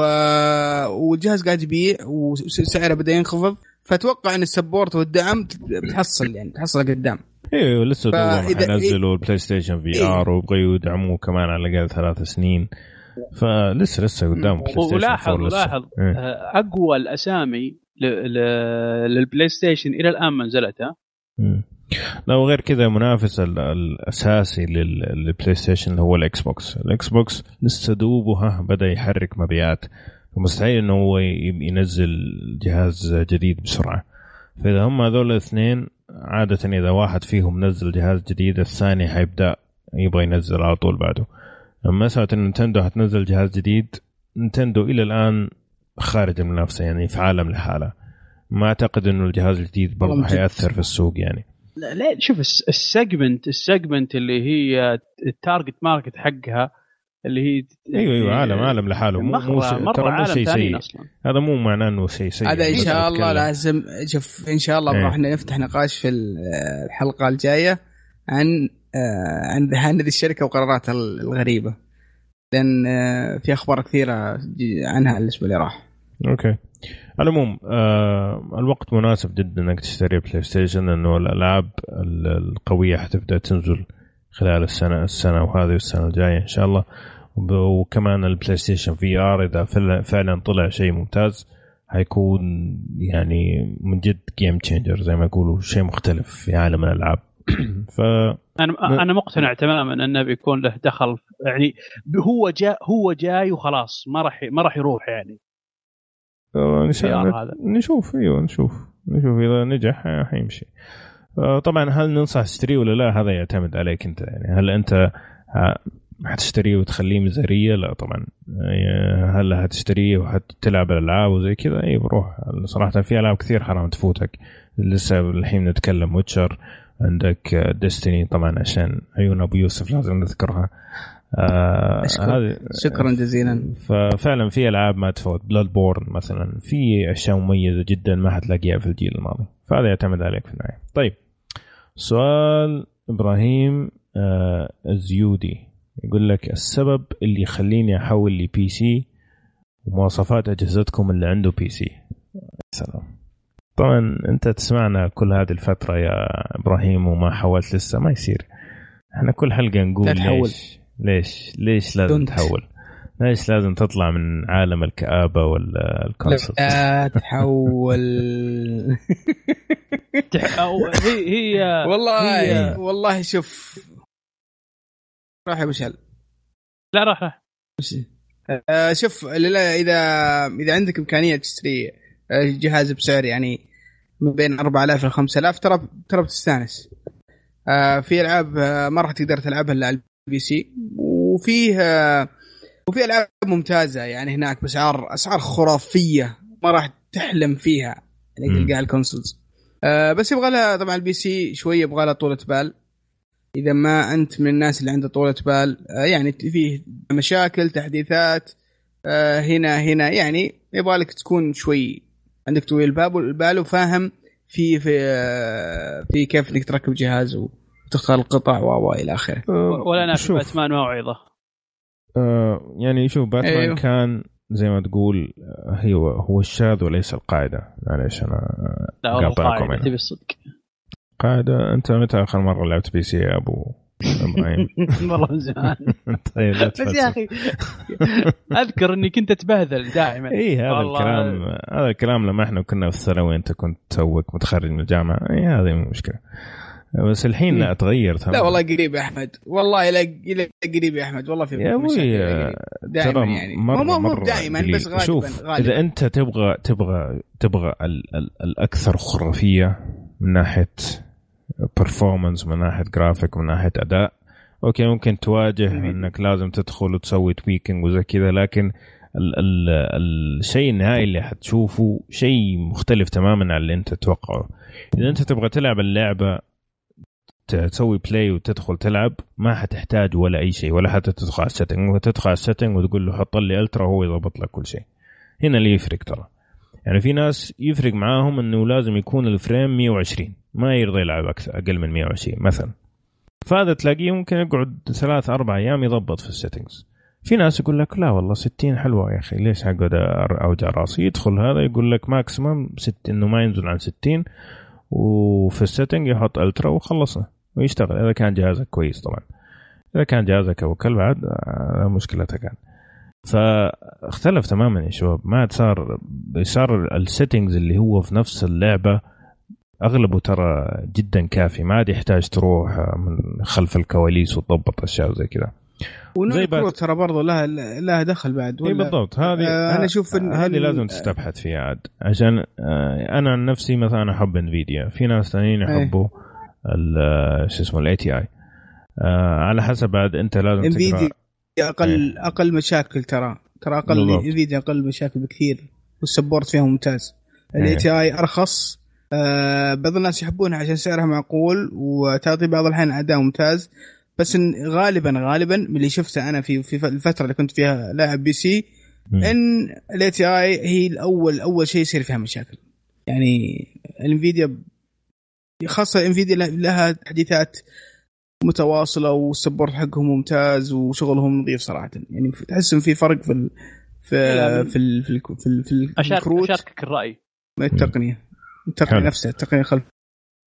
والجهاز قاعد يبيع وسعره بدأ ينخفض. فأتوقع إن ال support والدعم بتحصل يعني تحصل قدام. أيوه لسه فإذا- حينزلوا البلاي ستيشن VR ويبغوا يدعموه كمان على الأقل ثلاث سنين فلسه لسه قدام بلاي ستيشن ولاحظ 4 لسه. لاحظ إيه. آه، أقوى الأسامي للبلاي ستيشن إلى الآن ما نزلتها. لا وغير كذا منافس ال- الأساسي لل- للبلاي ستيشن اللي هو الاكس بوكس الاكس بوكس لسه دوبه ها بدأ يحرك مبيعات فمستحيل إنه هو ينزل جهاز جديد بسرعة فإذا هم هذول الاثنين عادة إذا واحد فيهم نزل جهاز جديد الثاني حيبدأ يبغى ينزل على طول بعده. أما مساله إن نينتندو حتنزل جهاز جديد نينتندو إلى الآن خارج المنافسه يعني في عالم لحاله. ما أعتقد إنه الجهاز الجديد برضه. حيأثر في السوق يعني. لا, لا شوف الس- ال segment ال segment اللي هي ال target market حقها اللي هي أيوه أيوه عالم عالم لحاله. مو مو ترى مو عالم شيء ثاني سيء. أصلا. هذا مو معناه إنه شيء سيء. هذا إن شاء الله أتكلم. لازم شوف إن شاء الله إيه. راح نفتح نقاش في الحلقة الجاية عن آه، عن عن هذه الشركة وقراراتها الغريبة. لأن آه، في أخبار كثيرة عنها الأسبوع اللي راح. أوكي. على العموم آه الوقت مناسب جدا إنك تشتري بلاي ستيشن لأنه الألعاب ال- القوية حتبدأ تنزل خلال السنة السنة وهذه والسنة الجاية إن شاء الله. وكمان البلاي ستيشن VR إذا فعلا- طلع شيء ممتاز حيكون يعني من جد game changer زي ما يقولوا شيء مختلف في عالم الألعاب. <clears throat> ف أنا أنا مقتنع تماما انه بيكون له دخل يعني هو جاء هو جاي وخلاص ما راح ما راح يروح يعني. آه،. نشوف أيوه نشوف. نشوف إذا نجح حيمشي طبعا هل ننصح تشتريه ولا لا؟ هذا يعتمد عليك أنت. يعني هل أنت آه، حتشتريه وتخليه ميزانية؟ لا طبعا. آه، هل حتشتريه وحتلعب الالعاب وزي كذا؟ اي بروح. صراحة في ألعاب كثير حرام تفوتك. لسه الحين نتكلم ويتشر. عندك Destiny طبعا عشان عيون أبو يوسف لازم نذكرها. آه. هذه شكرا جزيلا. ففعلا في ألعاب ما تفوت. Bloodborne مثلا. في أشياء مميزة جدا ما حتلاقيها في الجيل الماضي. فهذا يعتمد عليك في النهاية. طيب سؤال إبراهيم آه الزيودي. يقول لك السبب اللي يخليني أحول ل PC ومواصفات أجهزتكم اللي عنده PC سلام طبعا أنت تسمعنا كل هذه الفترة يا إبراهيم وما حولت لسه ما يصير. إحنا كل حلقة نقول. ليش؟ ليش؟ ليش لازم. تحول؟ ليش لازم تطلع من عالم الكآبة ولا ال console لا <laughs> تحول. هي هي والله هي- والله شوف. راح يا ابو شهل لا راح راح. آه، شوف لا اذا إذا عندك إمكانية تشتري آه، جهاز بسعر يعني من بين 4000 ل 5000 ترى ترى بتستانس. آه، في ألعاب ما راح تقدر تلعبها إلا على ال PC. وفيه آه، وفي ألعاب ممتازة يعني هناك بأسعار أسعار خرافية ما راح تحلم فيها يعني. تلقاها ال consoles آه، بس يبغى لها طبعا ال PC شوية يبغى لها طولة بال إذا ما أنت من الناس اللي عنده طولة بال آه، يعني فيه مشاكل تحديثات آه، هنا هنا يعني يبغى لك تكون شوي عندك طويل البال البال وفاهم في في آه، في كيف إنك تركب جهاز وتختار القطع و إلى آخره ولا أنا في. بأتمان موعظه آه يعني شوف باتمان أيوه. كان زي ما تقول آه، هو هو الشاذ وليس القاعدة معليش أنا آه، لا قاطعكم قاعدة. تبي الصدق قاعدة أنت متى آخر مرة لعبت PC يا أبو إبراهيم <laughs> والله من زمان <laughs> طيب بس يا. أخي أذكر إني كنت أتبهذل دائما اي هذا. الكلام هذا الكلام لما إحنا كنا في الثانوي أنت كنت توك متخرج من الجامعة اي هذه مشكلة بس الحين لا تغير تمام. لا والله قريب يا أحمد. والله لا قريب يا أحمد. والله في يا أبوي دائما يعني. مرة مو مو دائما. بس غالبا شوف غالبا. اذا أنت تبغى تبغى تبغى ال ال الأكثر خرافية من ناحية performance من ناحية جرافيك من ناحية أداء أوكي ممكن تواجه جميل. إنك لازم تدخل وتسوي tweaking وزي كذا لكن ال ال الشيء النهائي اللي حتشوفه شيء مختلف تماما عن اللي أنت تتوقعه. إذا أنت تبغى تلعب اللعبة تسوي play وتدخل تلعب ما حتحتاج ولا أي شيء ولا حتى تدخل على ال setting تدخل على ال setting وتقول له حط لي ultra وهو يضبط لك كل شيء. هنا اللي يفرق ترى. يعني في ناس يفرق معاهم إنه لازم يكون ال frame 120 ما يرضى يلعب أكثر أقل من 120 مثلا. فهذا تلاقيه ممكن يقعد ثلاث أربع أيام يضبط في ال settings في ناس يقول لك لا والله 60 حلوة يا أخي ليش أقعد أوجع رأسي؟ يدخل هذا يقول لك maximum set إنه ما ينزل عن 60 وفي ال setting يحط ultra وخلصنا ويشتغل. إذا كان جهازك كويس طبعا. إذا كان جهازك أو كلب عاد آه، مشكلتك كان فاختلف تماما يا شباب. ما صار صار ال settings اللي هو في نفس اللعبة أغلبه ترى جدا كافي. ما عاد يحتاج تروح من خلف الكواليس وتضبط أشياء زي كذا. ونوع زي الكروت ترى برضه لها لها دخل بعد إي ولا؟ بالضبط. هذه آه، أنا أشوف إن- هذه لازم تستبحث فيها عاد. عشان آه، أنا عن نفسي مثلا أحب انفيديا في ناس ثانيين إيه. يحبوا ال- شو اسمه ال ATI على حسب بعد انت لازم انفيديا أقل أقل مشاكل ترى. ترى أقل إيه. انفيديا أقل مشاكل بكثير وال support فيها ممتاز. ال A. TI أرخص. آه بعض الناس يحبونها عشان سعرها معقول وتعطي بعض الاحيان أداء ممتاز. بس إن غالبا غالبا من اللي شفته أنا في في الفترة اللي كنت فيها لاعب PC مم. إن ال ATI هي الأول أول شيء يصير فيها مشاكل. يعني الانفيديا خاصة انفيديا لها تحديثات متواصلة وال support حقهم ممتاز وشغلهم نظيف صراحة. يعني تحس إن في فرق في ال في في ال في ال في, ال في ال- اشارك الكروت. أشاركك الرأي. من التقنية. التقنية. نفسها التقنية خلف.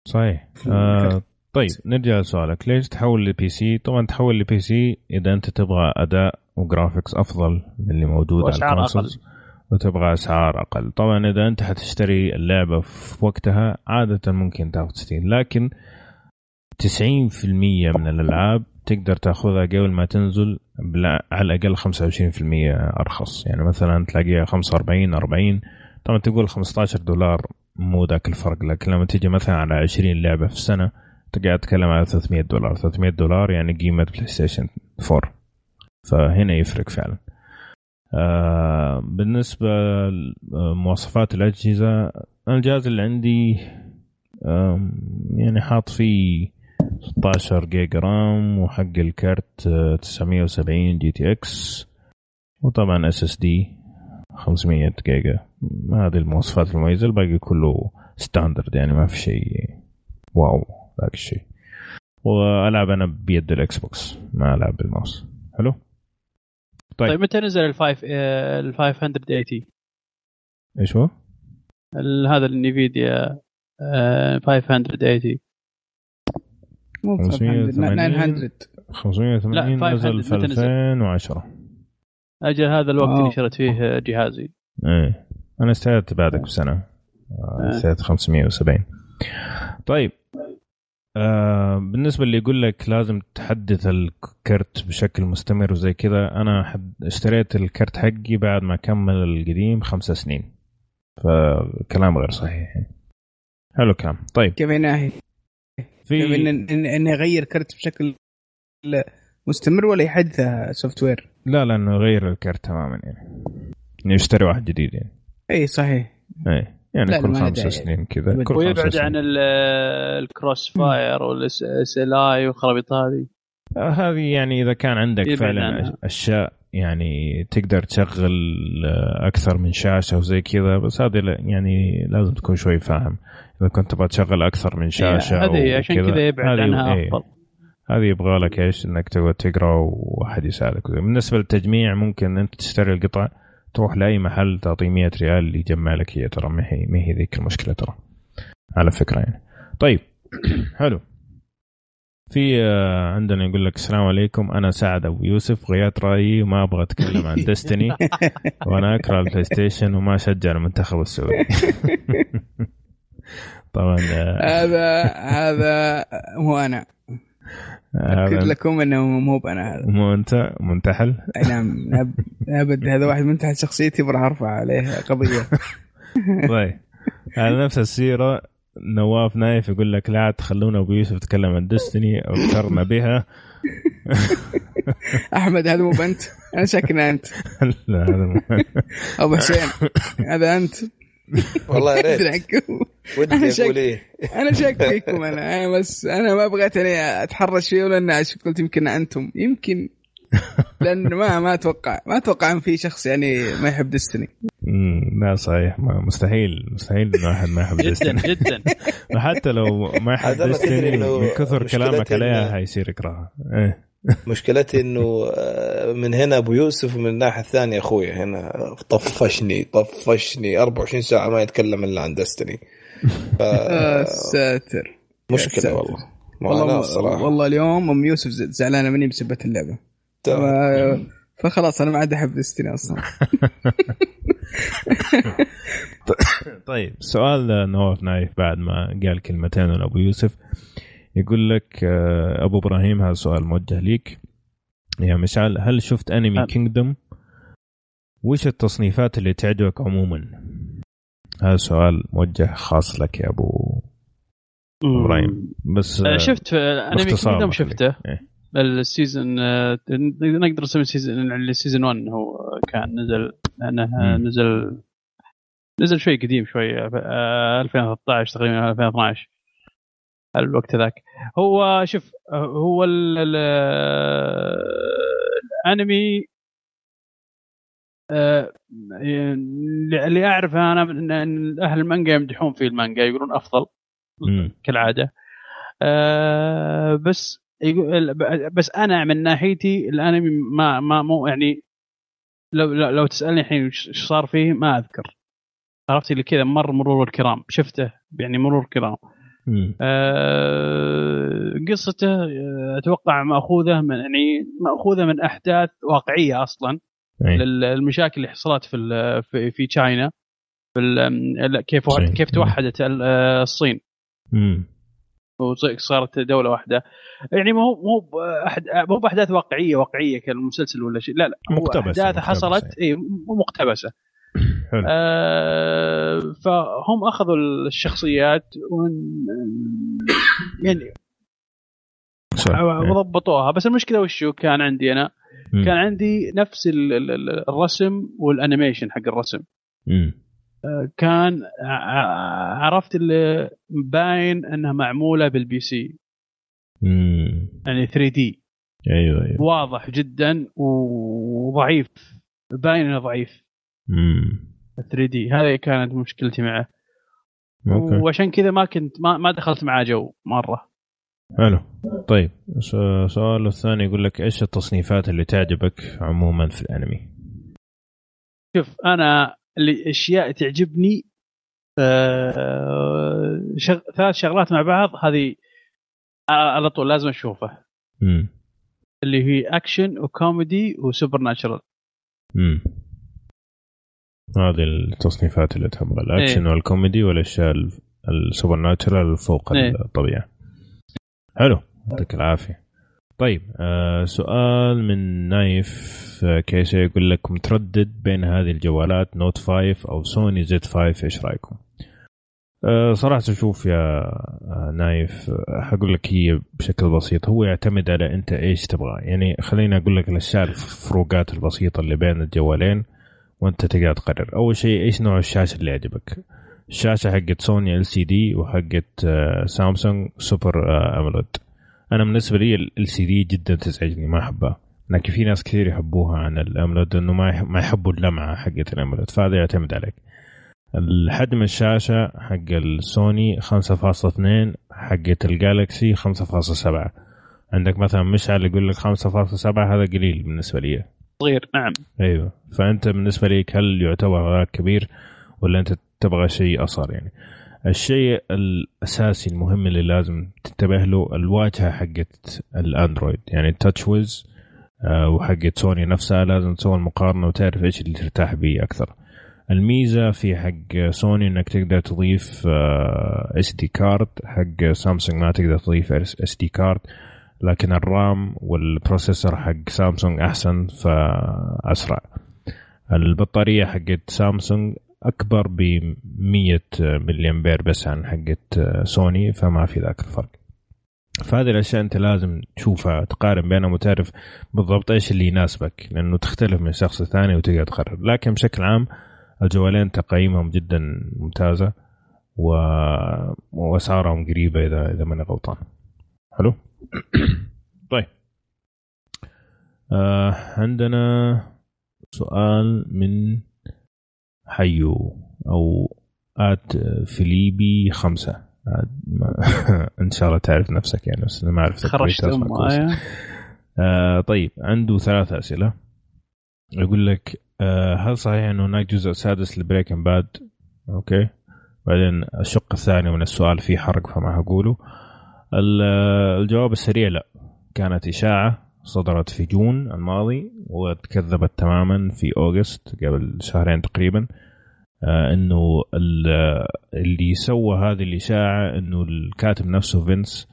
صحيح. آه. طيب نرجع لسؤالك. ليش تحول ل PC طبعا تحول ل PC إذا أنت تبغى أداء و graphics أفضل من اللي موجود على ال consoles. وتبغى أسعار أقل. طبعا إذا أنت حتشتري اللعبة في وقتها عادة ممكن تاخذ 60 لكن 90% من الألعاب تقدر تاخذها قبل ما تنزل على الأقل 25% أرخص. يعني مثلا تلاقيها 45 40 طبعا تقول 15 دولار مو ذاك الفرق لكن لما تيجي مثلا على 20 لعبة في السنة تقعد تتكلم على 300 دولار. 300 دولار يعني قيمة بلاي ستيشن 4 فهنا يفرق فعلا. آه بالنسبة لمواصفات الأجهزة أنا الجهاز اللي عندي يعني حاط فيه 16 جيجا RAM وحق ال card آه، 970 GTX وطبعا SSD 500 جيجا. هذه المواصفات المميزة الباقي كله standard يعني ما في شيء wow ذاك الشيء وألعب أنا بيد الإكس بوكس ما ألعب بالماوس. حلو؟ طيب. طيب متى نزل ال 5 ال 580 إيش هو؟ هذا النيفيديا آه، 580 مو 580. 900 580 لا، 500 نزل في متى نزل؟ 2010 أجل هذا الوقت آه. اللي شريت فيه جهازي إيه أنا استعدت بعدك بسنة آه، استعدت 570 طيب آه بالنسبة اللي يقول لك لازم تحدث الكرت بشكل مستمر وزي كذا أنا حد اشتريت الكرت حقي بعد ما كمل القديم خمسة سنين. فكلام غير صحيح يعني. حلو كلام طيب. كيف ناهي ان في ان إن يغير كرت بشكل مستمر ولا يحدثه software لا لا انه يغير الكرت تماما يعني. إنه يشتري واحد جديد يعني. إي صحيح. إيه يعني كل خمس. سنين كذا. كل خمس ويبعد سنين. عن ال- ال CrossFire وال SLI والخرابيط هذه آه، هذه يعني إذا كان عندك فعلا. أشياء يعني تقدر تشغل آه، أكثر من شاشة وزي كذا بس هذه لا- يعني لازم تكون شوي فاهم إذا كنت تبغى تشغل أكثر من شاشة هذه عشان كذا يبعد عنها إيه، أفضل هذه يبغى لك إيش إنك تقعد تقرأ واحد يساعدك بالنسبة للتجميع ممكن أنت تشتري القطع تروح لأي محل تعطيه 100 ريال يجمع لك هي ترى ما هي ما هي ذيك المشكلة ترى. على فكرة يعني. طيب. <clears throat> حلو. في آه، عندنا يقول لك السلام عليكم. أنا سعد أبو يوسف غيرت رأيي وما أبغى أتكلم عن <laughs> ديستني وأنا أكره البلاي ستيشن وما اشجع المنتخب السعودي <laughs> طبعا آه، هذا هذا مو أنا. أكد لكم إنه مو بأنا هذا. مو أنت؟ منتحل؟ أي نعم أب- أبد هذا واحد من تحت شخصيتي براح أرفع عليه قضية. <laughs> <laughs> طيب. على نفس السيرة نواف نايف يقول لك لا تخلونا أبو يوسف يتكلم عن ديستني أو اذكرنا بها. <laughs> أحمد هذا مو بنت أنا شاك إنه أنت. لا هذا مو- أبو حسين هذا أنت. والله يا ريت. ودي أنا شك- أقول إيه. أنا شاك <laughs> فيكم أنا. أنا بس أنا ما بغيت إني أتحرش فيه لأن قلت يمكن أنتم. يمكن. <laughs> لأن ما ما أتوقع ما أتوقع إن في شخص يعني ما يحب ديستني لا صحيح. ما مستحيل. مستحيل إنه احد ما يحب جدا ديستني جدا. <laughs> وحتى لو ما يحب ديستني من كثر كلامك عليها حيصير يكرهها إيه. مشكلتي إنه آه، من هنا أبو يوسف ومن الناحية الثانية أخوي هنا طفشني طفشني. 24 ساعة ما يتكلم إلا عن دستني ف يا ساتر. مشكلة ساتر. والله. والله الصراحه والله اليوم أم يوسف زعلانة مني بسبة اللعبة. تمام. ف- فخلاص أنا ما عاد أحب ديستني أصلا. <laughs> <laughs> طيب سؤال نواف نايف بعد ما قال كلمتين من أبو يوسف. يقول لك آه، أبو إبراهيم هذا سؤال موجه ليك. يا مشعل هل شفت أنمي. Kingdom وش التصنيفات اللي تعجبك عموما؟ هذا سؤال موجه خاص لك يا أبو إبراهيم بس آه، آه، شفت آه، انمي بخليك. شفته إيه. ال season نقدر نسمي ال season ال season 1 هو كان نزل لأنه. نزل نزل شوي قديم شوي آه، 2013 تقريبا 2012 الوقت ذاك هو شوف هو ال- ال- الأنمي اللي اللي أعرفه أنا ان أهل المانجا يمدحون فيه المانجا يقولون أفضل مم. كالعادة آه بس بس أنا من ناحيتي الأنمي ما ما مو يعني لو لو, لو تسألني الحين إيش صار فيه ما أذكر عرفت اللي كذا مر مرور الكرام شفته يعني مرور كرام مم. آه قصته آه، أتوقع مأخوذة من يعني مأخوذة من أحداث واقعية أصلا. للمشاكل اللي حصلت في في في تشاينا في كيف. كيف توحدت آه، الصين. وصارت دولة واحدة يعني مو مو بأحد مو بأحداث واقعية واقعية كالمسلسل ولا شيء لا لا هو مقتبسة، أحداث. حصلت اي مو مقتبسة <coughs> حلو آه فهم أخذوا الشخصيات one يعني <coughs> صح. إيه. وضبطوها بس المشكلة وشو كان عندي أنا مم. كان عندي نفس ال- ال- ال- الرسم وال animation حق الرسم. مم. كان ع- عرفت اللي باين انها معمولة بال PC. مم. يعني 3 D. أيوه أيوه. واضح جدا وضعيف. باين إنه ضعيف. مم. 3 دي. هذه كانت مشكلتي معه. وعشان كذا ما كنت ما, ما دخلت معاه جو مرة. حلو طيب سؤال الثاني يقول لك إيش التصنيفات اللي تعجبك عموما في الأنمي؟ شوف أنا اللي أشياء تعجبني آه، شغ... ثلاث شغلات مع بعض هذه على طول لازم أشوفه امم اللي هي action و comedy و supernatural امم هذه التصنيفات اللي تبغى الأكشن إيه. والكوميدي والأشياء ال- ال supernatural فوق إيه. الطبيعة حلو. يعطيك العافية. طيب آه سؤال من نايف آه، كيسي يقول لك متردد بين هذه الجوالات Note 5 أو سوني Z 5 إيش رأيكم؟ آه صراحة شوف يا آه، نايف آه، حقول لك هي بشكل بسيط. هو يعتمد على أنت إيش تبغى. يعني خليني أقول لك الأشياء الفروقات البسيطة اللي بين الجوالين وأنت تقدر تقرر. أول شيء إيش نوع الشاشة اللي يعجبك؟ الشاشة حقت سوني LCD وحقت سامسونج Super AMOLED أنا بالنسبة لي ال LCD جدا تزعجني ما احبها لكن في ناس كثير يحبوها عن ال AMOLED إنه ما ما يحبوا اللمعة حقت ال AMOLED فهذا يعتمد عليك. الحجم الشاشة حق السوني 5.2 حقت الجالكسي 5.7 عندك مثلا مشعل يقول لك 5.7 هذا قليل بالنسبة لي. صغير نعم. أيوه. فأنت بالنسبة لك هل يعتبر هذا كبير ولا أنت تبغى شيء أصغر يعني. الشيء الأساسي المهم اللي لازم تنتبه له الواجهة حقت الأندرويد. يعني ال TouchWiz وحقت سوني نفسها لازم تسوي المقارنة وتعرف إيش اللي ترتاح به أكثر. الميزة في حق سوني إنك تقدر تضيف SD card حق سامسونج ما تقدر تضيف SD card لكن ال RAM وال processor حق سامسونج أحسن فأسرع. البطارية حقت سامسونج أكبر ب 100 ملي امبير بس عن حقت سوني فما في ذاك الفرق. فهذه الأشياء أنت لازم تشوفها تقارن بينهم وتعرف بالضبط إيش اللي يناسبك لأنه تختلف من شخص ثاني وتقدر تقرر. لكن بشكل عام الجوالين تقييمهم جدا ممتازة و... وأسعارهم قريبة اذا إذا ماني غلطان. حلو؟ <coughs> طيب. آه عندنا سؤال من حيو أو آت فيليبي خمسة. <laughs> إن شاء الله تعرف نفسك يعني بس ما اعرف خرجت آه طيب عنده ثلاث أسئلة. يقول لك آه هل صحيح أنه هناك جزء سادس لبريكن باد؟ Okay. بعدين الشق الثاني من السؤال فيه حرق فما هقوله. الجواب السريع لا. كانت إشاعة. صدرت في June الماضي وتكذبت تماما في August قبل شهرين تقريبا آه إنه اللي سوى هذه الإشاعة إنه الكاتب نفسه Vince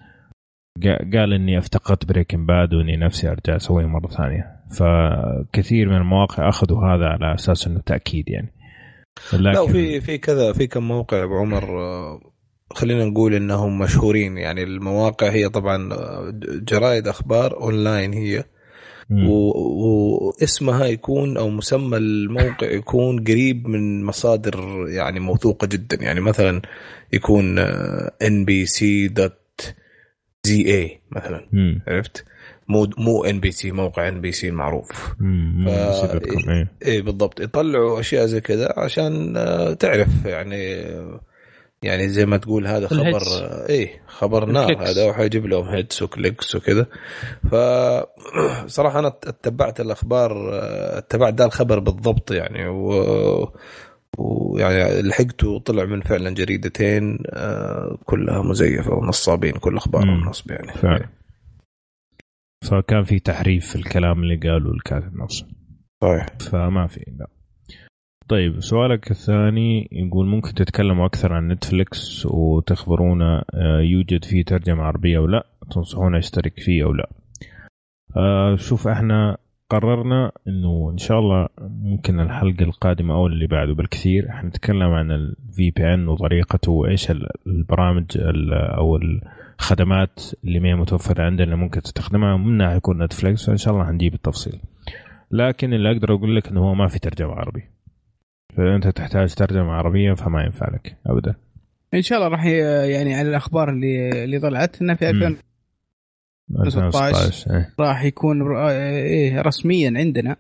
قال إني أفتقدت Breaking Bad وإني نفسي أرجع أسويه مرة ثانية. فكثير من المواقع أخذوا هذا على أساس إنه تأكيد يعني. لكن... لا وفي في كذا في كم موقع أبو عمر خلينا نقول إنهم مشهورين. يعني المواقع هي طبعا جرائد أخبار أونلاين هي. واسمها يكون أو مسمى الموقع يكون قريب من مصادر يعني موثوقة جدا. يعني مثلا يكون NBC dot ZA مثلا. مم. عرفت؟ مو مو NBC موقع NBC المعروف ف... إيه إيه. بالضبط. يطلعوا أشياء زي كذا عشان تعرف يعني يعني زي ما تقول هذا خبر إيه خبر نار هذا وحيجيب لهم هيدز وكليكس وكذا. ف <clears throat> صراحة أنا اتبعت الأخبار اتبعت ذا الخبر بالضبط يعني و ويعني لحقته وطلع من فعلا جريدتين كلها مزيفة ونصابين كل اخبارهم نصب يعني. فعلا. فكان في تحريف في الكلام اللي قاله الكاتب نفسه. صحيح. فما في لا طيب سؤالك الثاني يقول ممكن تتكلموا أكثر عن Netflix وتخبرونا يوجد فيه ترجمة عربية أو لا؟ تنصحونا أشترك فيه أو لا؟ شوف إحنا قررنا إنه إن شاء الله ممكن الحلقة القادمة أو اللي بعده بالكثير. حنتكلم عن ال VPN وطريقته وإيش البرامج أو الخدمات اللي ما هي متوفرة عندنا ممكن تستخدمها. منها حيكون نتفليكس فإن شاء الله حنجيب التفصيل. لكن اللي أقدر أقول لك إنه هو ما في ترجمة عربي. فإذا أنت تحتاج ترجمة عربية فما ينفع لك ابدا. إن شاء الله راح يعني على الأخبار اللي اللي طلعت إنه في 2016 إيه. راح يكون إيه رسميا عندنا.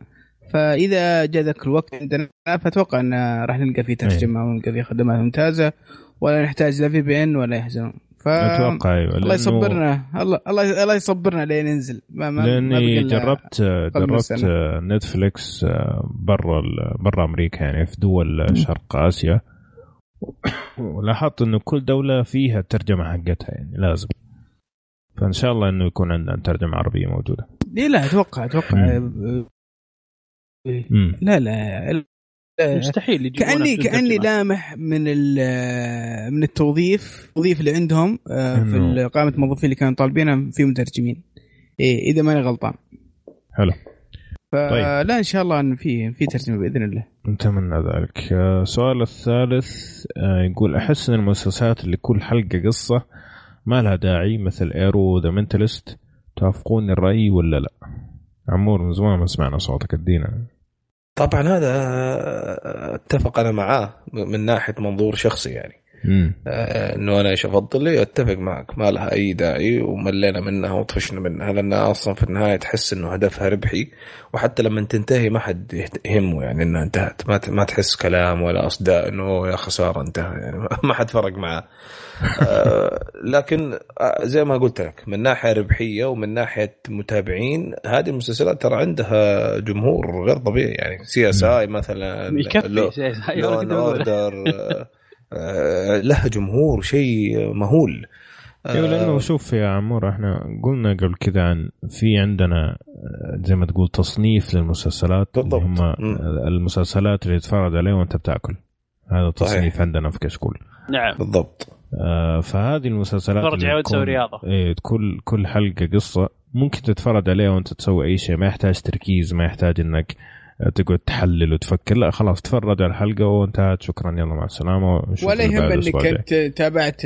فإذا جاء ذاك الوقت عندنا فأتوقع إن راح نلقى فيه ترجمة ونلقى فيه خدمات ممتازة ولا نحتاج لا في بي إن ولا يحزنون. ف أتوقع أيوه الله يصبرنا. الله الله الله يصبرنا لين ينزل. ما ما لأني ما جربت جربت نتفليكس برا برا أمريكا يعني في دول شرق آسيا. ولاحظت إنه كل دولة فيها الترجمة حقتها يعني لازم. فإن شاء الله إنه يكون عندنا ترجمة عربية موجودة. ليه لا أتوقع أتوقع. مم. لا لا مستحيل كاني كأني لامح من من التوظيف التوظيف اللي عندهم في قائمه الموظفين اللي كانوا طالبينها في مترجمين. إيه إذا ماني غلطان. حلو. فلا طيب. إن شاء الله إن في في ترجمة بإذن الله. نتمنى ذلك. السؤال الثالث يقول أحس إن المسلسلات اللي كل حلقة قصة ما لها داعي مثل Arrow The Mentalist توافقون الرأي ولا لا؟ عمور من زمان ما سمعنا صوتك ادينا. طبعا هذا اتفق أنا معاه من ناحية منظور شخصي يعني. آه إنه أنا إيش أفضل أتفق معك. ما لها أي داعي وملينا منها وطفشنا منها لانها أصلا في النهاية تحس إنه هدفها ربحي وحتى لما تنتهي ما حد يهمه يعني إنها انتهت. ما ما تحس كلام ولا أصداء إنه يا خساره انتهى يعني. <laughs> ما حد فرق معاه. آه لكن زي ما قلت لك من ناحية ربحية ومن ناحية متابعين هذه المسلسلات ترى عندها جمهور غير طبيعي يعني. CSI مثلا يكفي Law and Order لها جمهور شيء مهول إيوه لأنه آه، شوف يا عمور إحنا قلنا قبل كذا عن في عندنا آه، زي ما تقول تصنيف للمسلسلات بالضبط. اللي هم. المسلسلات اللي تتفرج عليها وأنت بتأكل هذا تصنيف صحيح. عندنا في كشكول نعم بالضبط آه فهذه المسلسلات عليها وتسوي رياضة. إيه كل كل حلقة قصة ممكن تتفرج عليها وأنت تسوي أي شيء ما يحتاج تركيز ما يحتاج إنك آه، تقعد تحلل وتفكر. لا خلاص تفرج على الحلقة وانتهت. شكرا. يلا مع السلامة. ولا يهم إنك. أنت تابعت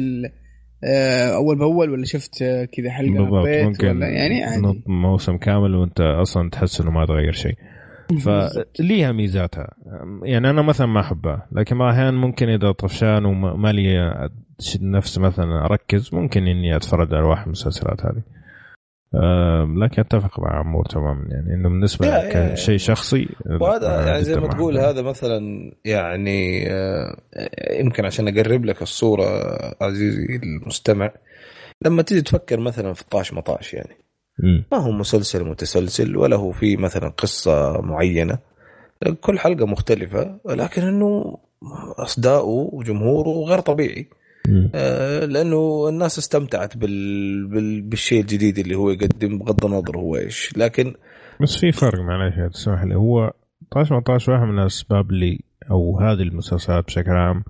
آه، أول بأول ولا شفت كذا حلقة بالضبط. ممكن ولا يعني عادي. موسم كامل وانت أصلا تحس إنه ما تغير شيء. فليها ميزاتها. يعني أنا مثلا ما أحبها. لكن الاحيان ممكن إذا طفشان وما لي نفس مثلا أركز ممكن إني أتفرج على واحد من المسلسلات هذه. لكن أتفق مع عمور تماما يعني إنه بالنسبة كشيء شخصي وهذا لا، يعني زي ما تقول. هذا مثلا يعني آه، يمكن عشان أقرب لك الصورة عزيزي المستمع لما تيجي تفكر مثلا في طاش مطاش يعني. ما هو مسلسل متسلسل ولا هو في مثلا قصة معينة كل حلقة مختلفة لكن إنه أصداؤه وجمهوره غير طبيعي. آه، لأنه الناس استمتعت بال... بال... بالشيء الجديد اللي هو يقدم بغض النظر هو إيش. لكن بس في فرق معلش تسمح لي. هو طاش مطاش واحد من الأسباب اللي أو هذه المسلسلات بشكل عام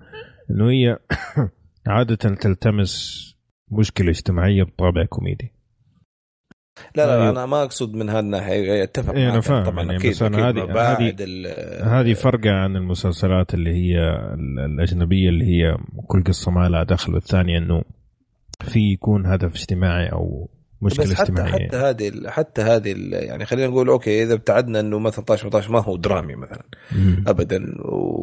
إنه هي <coughs> عادة تلتمس مشكلة اجتماعية بطابع كوميدي. لا لا أيوه. أنا ما أقصد من هذا الناحية أتفق إيه، معك فاهم طبعا يعني، أكيد أكيد هذه- هذه- فرقة عن المسلسلات اللي هي ال- الأجنبية اللي هي كل قصة ما لها دخل والثانية إنه في يكون هدف اجتماعي أو مشكلة بس حتى اجتماعية حتى هذه حتى هذه يعني خلينا نقول okay إذا ابتعدنا إنه مثلا طاش مطاش ما هو درامي مثلا مم. ابدا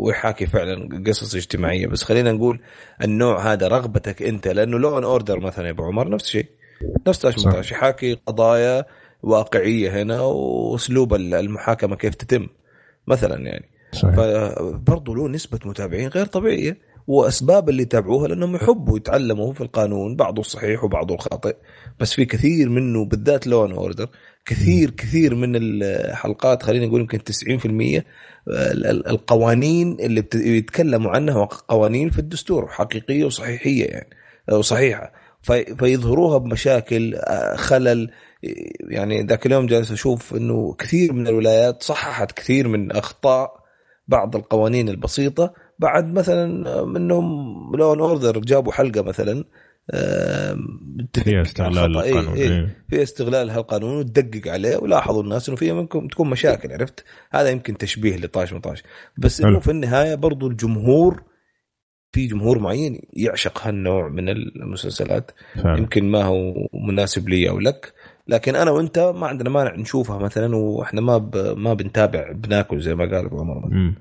ويحاكي فعلا قصص اجتماعية بس خلينا نقول النوع هذا رغبتك أنت لأنه Law and Order مثلا يا أبو عمر نفس الشيء نفس طاش صح. مطاش يحاكي قضايا واقعية هنا وأسلوب ال- المحاكمة كيف تتم مثلا يعني. صحيح. فبرضه له نسبة متابعين غير طبيعية وأسباب اللي يتابعوها لأنهم يحبوا يتعلموا في القانون بعضه الصحيح وبعضه الخاطئ بس في كثير منه بالذات Law and Order كثير كثير من الحلقات خلينا نقول يمكن 90% ال- ال- القوانين اللي يتكلموا عنها قوانين في الدستور حقيقية وصحيحية يعني وصحيحة في- فيظهروها بمشاكل آه، خلل يعني ذاك اليوم جالس أشوف إنه كثير من الولايات صححت كثير من أخطاء بعض القوانين البسيطة بعد مثلا منهم لون اوردر جابوا حلقة مثلا فيها استغلال. إيه، القانون إيه. إيه. في استغلال هالقانون وتدقق عليه ولاحظوا الناس إنه فيها ممكن تكون مشاكل عرفت هذا يمكن تشبيه لطاش مطاش بس إنه. في النهاية برضو الجمهور في جمهور معين يعشق هالنوع من المسلسلات فعلا يمكن ما هو مناسب لي أو لك لكن أنا وأنت ما عندنا مانع نشوفها مثلا وإحنا ما ب... ما بنتابع بناكل زي ما قال ابو عمر.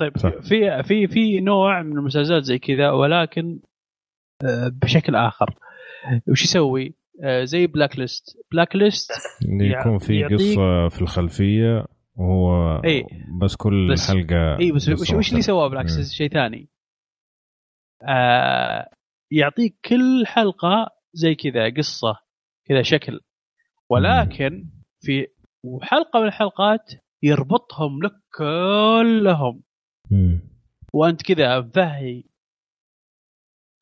طيب صح. في في في نوع من المسلسلات زي كذا ولكن آه، بشكل آخر وش يسوي؟ آه، زي بلاك ليست Blacklist يكون في يعطيك- قصة في الخلفية وهو إيه. بس كل بس- حلقة اي بس وش, وش اللي. سواه Black. list شيء ثاني آه يعطيك كل حلقة زي كذا قصة كذا شكل. ولكن في وحلقه من الحلقات يربطهم لك كلهم. وأنت كذا فهي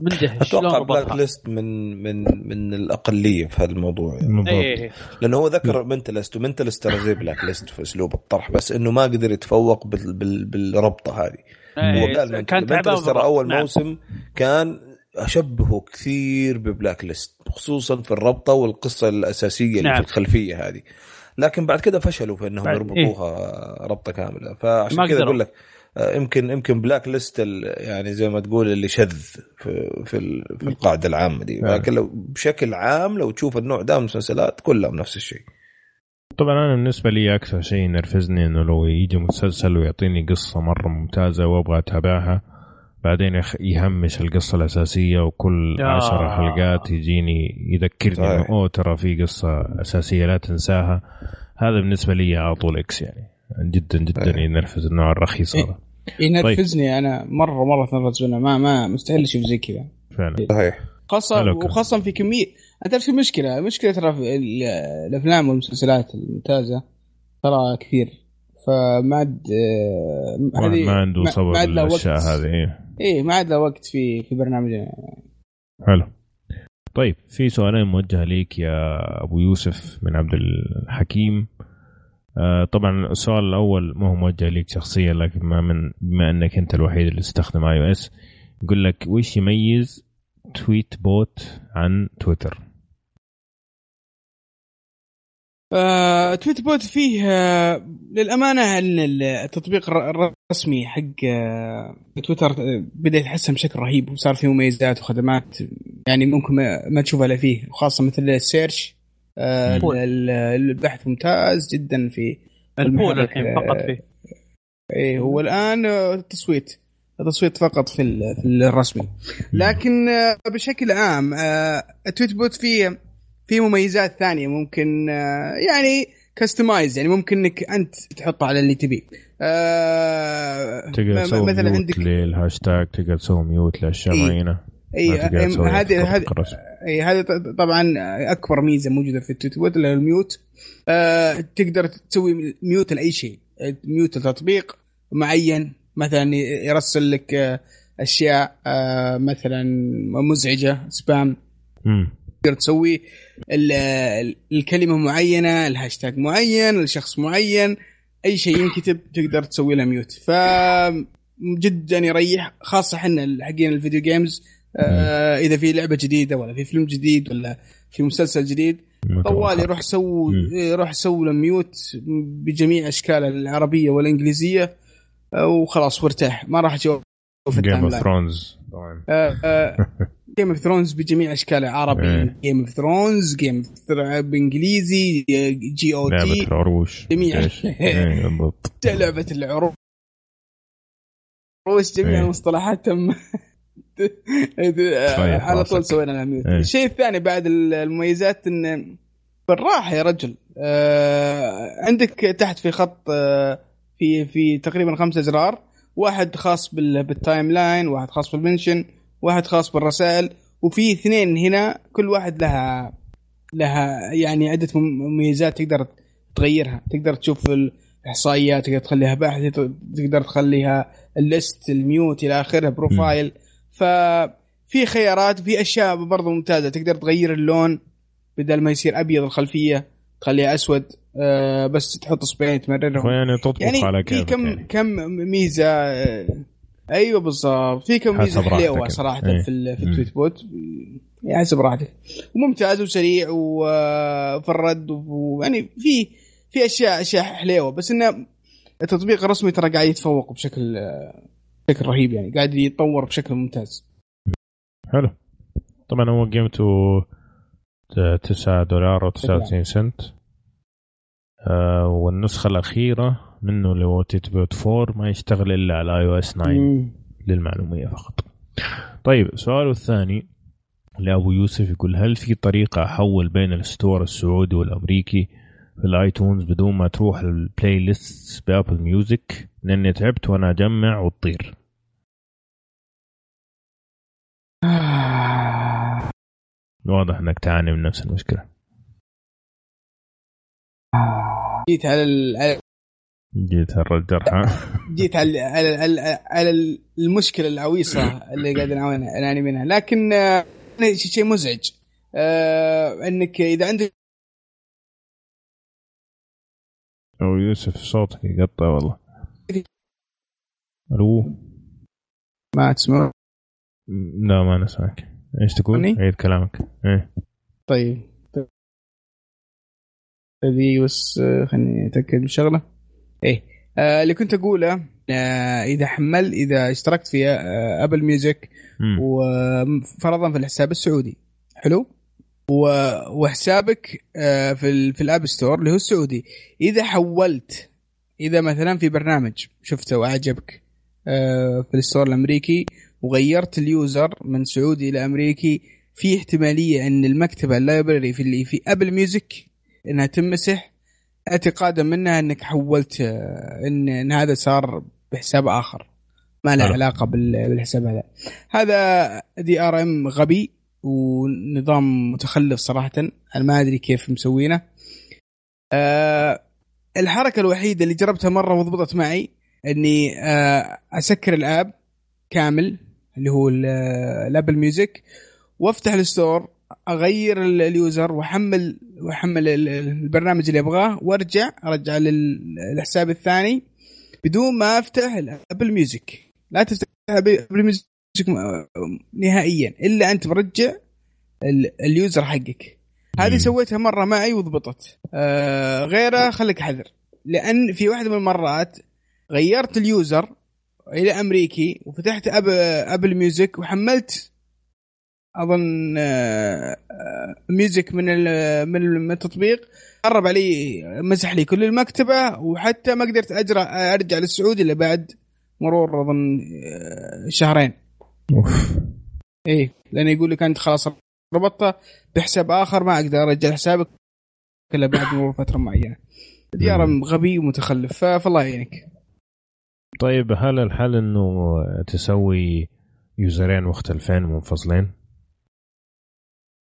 مندهش أتوقع Blacklist من من من الأقلية في هذا الموضوع يعني. إيه. لأنه هو ذكر Mentalist و Mentalist ترى زي Blacklist في أسلوب الطرح بس إنه ما قدر يتفوق بال بال بالربطة هذه. إيه، قال كان تعبان. أول نعم. موسم كان أشبهه كثير ب Blacklist خصوصا في الربطة والقصة الأساسية اللي نعم. في الخلفية هذه لكن بعد كده فشلوا في إنهم بعد- يربطوها ربطة كاملة فعشان كذا. أقول لك آه، يمكن يمكن بلاك ليست يعني زي ما تقول اللي شذ في في القاعدة العامة دي نعم. لكن لو بشكل عام لو تشوف النوع ده من المسلسلات كلهم نفس الشيء طبعا أنا بالنسبة لي أكثر شيء ينرفزني إنه لو يجي مسلسل ويعطيني قصة مرة ممتازة وأبغى أتابعها بعدين يهمش القصة الأساسية وكل آه. عشر حلقات يجيني يذكرني إنه. أوه ترى في قصة أساسية لا تنساها هذا بالنسبة لي على طول إكس يعني جدا جدا صحيح. ينرفز النوع الرخيص هذا ينرفزني أنا مرة مرة تنرفز منه ما ما مستحيل أشوف زي كذا فعلا صحيح كان. وخاصة في كمية تعرف في مشكلة مشكلة ترى الأفلام والمسلسلات الممتازة ترى كثير. فما عاد آه، هذه ما عنده صبر وقت. هذه إيه. إيه ما عاد له وقت في في برنامجنا حلو. طيب في سؤالين موجهه ليك يا أبو يوسف من عبد الحكيم. آه طبعا السؤال الأول ما هو موجه ليك شخصيا لكن ما من بما إنك أنت الوحيد اللي تستخدم iOS يقول لك وش يميز Tweetbot عن تويتر؟ آه، Tweetbot فيه آه، للأمانة إن التطبيق الر- الرسمي حق آه، تويتر بدا يتحسن بشكل رهيب وصار فيه مميزات وخدمات يعني ممكن ما, ما تشوفها إلا فيه وخاصة مثل ال search البحث ممتاز جدا في ال poll الحين فقط فيه. إيه هو الان آه، تصويت تصويت فقط في ال- في الرسمي. لكن بشكل عام التويت بوت فيه في مميزات ثانية ممكن آه، يعني customize يعني ممكن إنك أنت تحطها على اللي تبيه. آه، تقدر تسوي مثلا mute عندك للهاشتاج تقدر تسوي mute لاشياء إيه. معينه اي هذه هذه ط- طبعا أكبر ميزة موجودة في التويت بوت اللي ال mute. آه تقدر تسوي mute لأي شيء. mute لتطبيق معين مثلا يرسل لك آه، أشياء آه مثلا مزعجة spam مم. تقدر تسوي ال- ال- الكلمة معينة الهاشتاج معين لشخص معين أي شيء ينكتب تقدر تسوي له mute ف جدا يريح خاصة إحنا حقين ال video games آه إذا في لعبة جديدة ولا في فيلم جديد ولا في مسلسل جديد طوال يروح سو. يروح سوي له mute بجميع اشكاله العربية والإنجليزية آه، وخلاص وارتاح ما راح تشوف Game of. Thrones Game of Thrones بجميع اشكاله عربي. Game of Thrones Game بإنجليزي G O لعبة T العروش جميع. إيه، بالضبط <laughs> لعبة العروش جميع إيه. المصطلحات تم <laughs> على راسك. طول سوينا إيه. الشيء الثاني بعد المميزات إن بالراحة يا رجل آه عندك تحت في خط آه في في تقريبا خمسة أزرار واحد خاص بال- بال timeline واحد خاص بال mention واحد خاص بالرسائل وفي اثنين هنا كل واحد لها لها يعني عدة مم- مميزات تقدر تغيرها تقدر تشوف الإحصائيات تقدر تخليها بحث تقدر تخليها ال list ال mute إلى آخره profile. ففي خيارات في أشياء برضو ممتازة تقدر تغير اللون بدل ما يصير أبيض الخلفية تخليها أسود آه بس تحط اصبعين تمررهم. يعني تطبخ يعني على في كيفك كم يعني. كم ميزة آه، أيوه بالضبط. في كم ميزه يعني. صراحة إيه. في في. التويت بوت. يعني حسب راحتك. وممتاز وسريع وفي الرد ويعني في في اشياء أشياء حليوة. بس إنه التطبيق الرسمي ترى قاعد يتفوق بشكل بشكل رهيب يعني. قاعد يتطور بشكل ممتاز. حلو. طبعا هو قيمته 9 دولار أو 99 سنت. آه والنسخة الأخيرة منه اللي هو تويت بوت 4 ما يشتغل إلا على iOS 9 مم. للمعلومية فقط. طيب سؤاله الثاني لأبو يوسف يقول هل في طريقة أحول بين ال store السعودي والأمريكي في الآيتونز بدون ما تروح ال playlist بأبل ميوزك؟ لأني تعبت وأنا أجمع وتطير. <sighs> واضح أنك تعاني من نفس المشكلة. جيت على على- جيت الجرح ها جيت على على على, على المشكلة العويصة اللي قاعد نعاني منها. لكن آه، شيء شيء مزعج. آه، إنك إذا عندك أبو يوسف صوتك يقطع والله. ألو؟ ما تسمع. لا ما نسمعك. إيش تقول؟ عيد كلامك. إيه. طيب. هذه بس خليني أتأكد من شغلة. إيه. آه اللي كنت أقوله آه إذا حمل إذا اشتركت في آه ابل ميوزك. وفرضا في الحساب السعودي. حلو؟ و- وحسابك آه، في ال- في ال App Store اللي هو السعودي. إذا حولت إذا مثلا في برنامج شفته وأعجبك آه، في ال store الأمريكي وغيرت ال user من سعودي إلى أمريكي في احتمالية إن المكتبة ال library في اللي في ابل ميوزك إنها تمسح اعتقادا منها انك حولت آه، ان, إن هذا صار بحساب آخر. ما له. علاقة بال- بالحساب هذا. هذا DRM غبي ونظام متخلف صراحة. أنا ما أدري كيف مسوينه. أه الحركة الوحيدة اللي جربتها مرة وضبطت معي إني أه أسكر ال app كامل اللي هو ال- الأبل ميوزك وأفتح ال store أغير ال- ال user واحمل وأحمل ال- البرنامج اللي أبغاه وأرجع أرجع لل- للحساب الثاني بدون ما أفتح الابل ميوزك لا تفتح ابل ميوزك نهائيا إلا أنت مرجع ال- ال user حقك. هذه. سويتها مرة معي وضبطت. آه غيرها خليك حذر. لأن في واحدة من المرات غيرت ال user إلى أمريكي وفتحت أب ابل ميوزك وحملت أظن آه، آه، music من من ال- من التطبيق. قرب علي مسح لي كل المكتبة وحتى ما قدرت اجرى أرجع للسعودي إلا بعد مرور أظن آه، شهرين. أوف. إيه لأنه يقول لك أنت خلاص ربطته بحساب آخر ما أقدر أرجع حسابك إلا بعد مرور فترة معينة. ديار غبي ومتخلف فالله يعينك. طيب هل الحل إنه تسوي يوزرين مختلفين منفصلين؟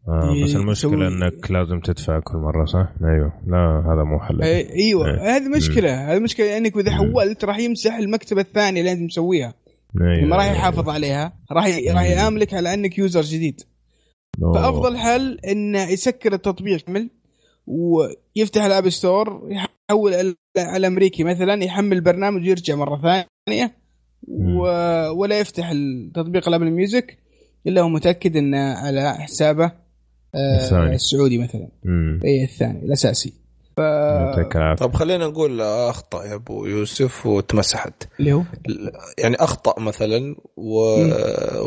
آه بس إيه، المشكلة إنك لازم تدفع كل مرة صح؟ أيوه لا هذا مو حل إيه، إيوه إيه. هذه مشكلة هذه مشكلة انك إذا. حولت راح يمسح المكتبة الثانية اللي أنت مسويها أيوة. ما راح يحافظ عليها راح ي- راح مم. يعاملك على أنك يوزر جديد أوه. فأفضل حل انه يسكر التطبيق كامل ويفتح ال App Store يحول على الامريكي مثلا يحمل البرنامج ويرجع مرة ثانية و... ولا يفتح التطبيق الابل ميوزك إلا هو متأكد إنه على حسابه الثاني. السعودي مثلا. مم. اي الثاني الأساسي. ف... طب خلينا نقول أخطأ يا أبو يوسف وتمسحت. اللي هو؟ يعني أخطأ مثلا و...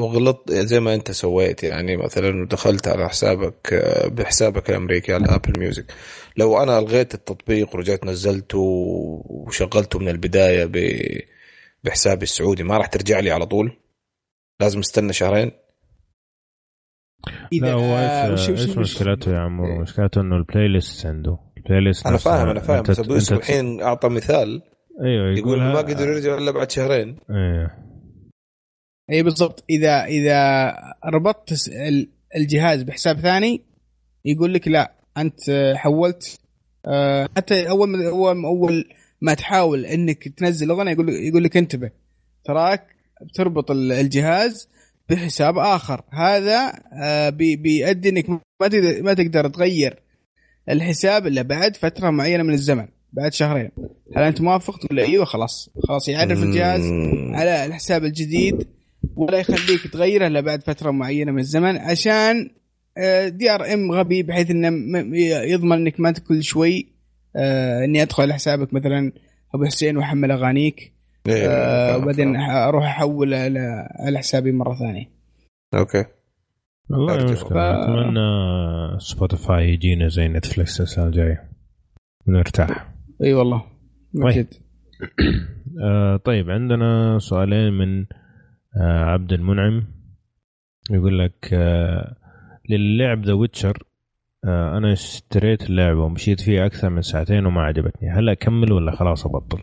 وغلط زي ما أنت سويت يعني مثلا دخلت على حسابك آه، بحسابك الأمريكي على Apple Music لو أنا ألغيت التطبيق ورجعت نزلته وشغلته من البداية ب... بحسابي السعودي ما راح ترجع لي على طول؟ لازم استنى شهرين؟ لا هو آه، إيش وش- وش- مشكلته يا عمور؟ إيه. مشكلته إنه ال playlist عنده. ال playlist أنا فاهم أنا فاهم أنت- بس ابو يوسف الحين أعطى مثال. أيوه يقول ها- ما قدر يرجع إلا بعد شهرين. أيوه اي بالضبط. اذا إذا ربطت الجهاز بحساب ثاني يقول لك لا أنت حولت. آه، حتى أول ما اول أول ما تحاول إنك تنزل أغنية يقول لك يقول لك انتبه. تراك بتربط ال- الجهاز بحساب آخر. هذا آه، بي- بيؤدي إنك ما تقدر ما تقدر تغير الحساب إلا بعد فترة معينة من الزمن بعد شهرين. هل أنت موافق؟ تقول أيوه خلاص. خلاص يعرف الجهاز. على الحساب الجديد ولا يخليك تغيره إلا بعد فترة معينة من الزمن عشان دي ار ام غبي بحيث إنه يضمن إنك ما كل شوي آه، إني أدخل على حسابك مثلا أبو حسين وأحمل أغانيك. آه، فاهم، وبعدين. أروح أحول على على حسابي مرة ثانية. okay. والله. مشكلة ف- أتمنى Spotify يجينا زي Netflix السنة الجاية. ونرتاح إي والله. طيب. <coughs> آه طيب عندنا سؤالين من آه عبد المنعم. يقول لك آه للعبة The Witcher آه أنا اشتريت اللعبة ومشيت فيها أكثر من ساعتين وما عجبتني. هل أكمل ولا خلاص أبطل؟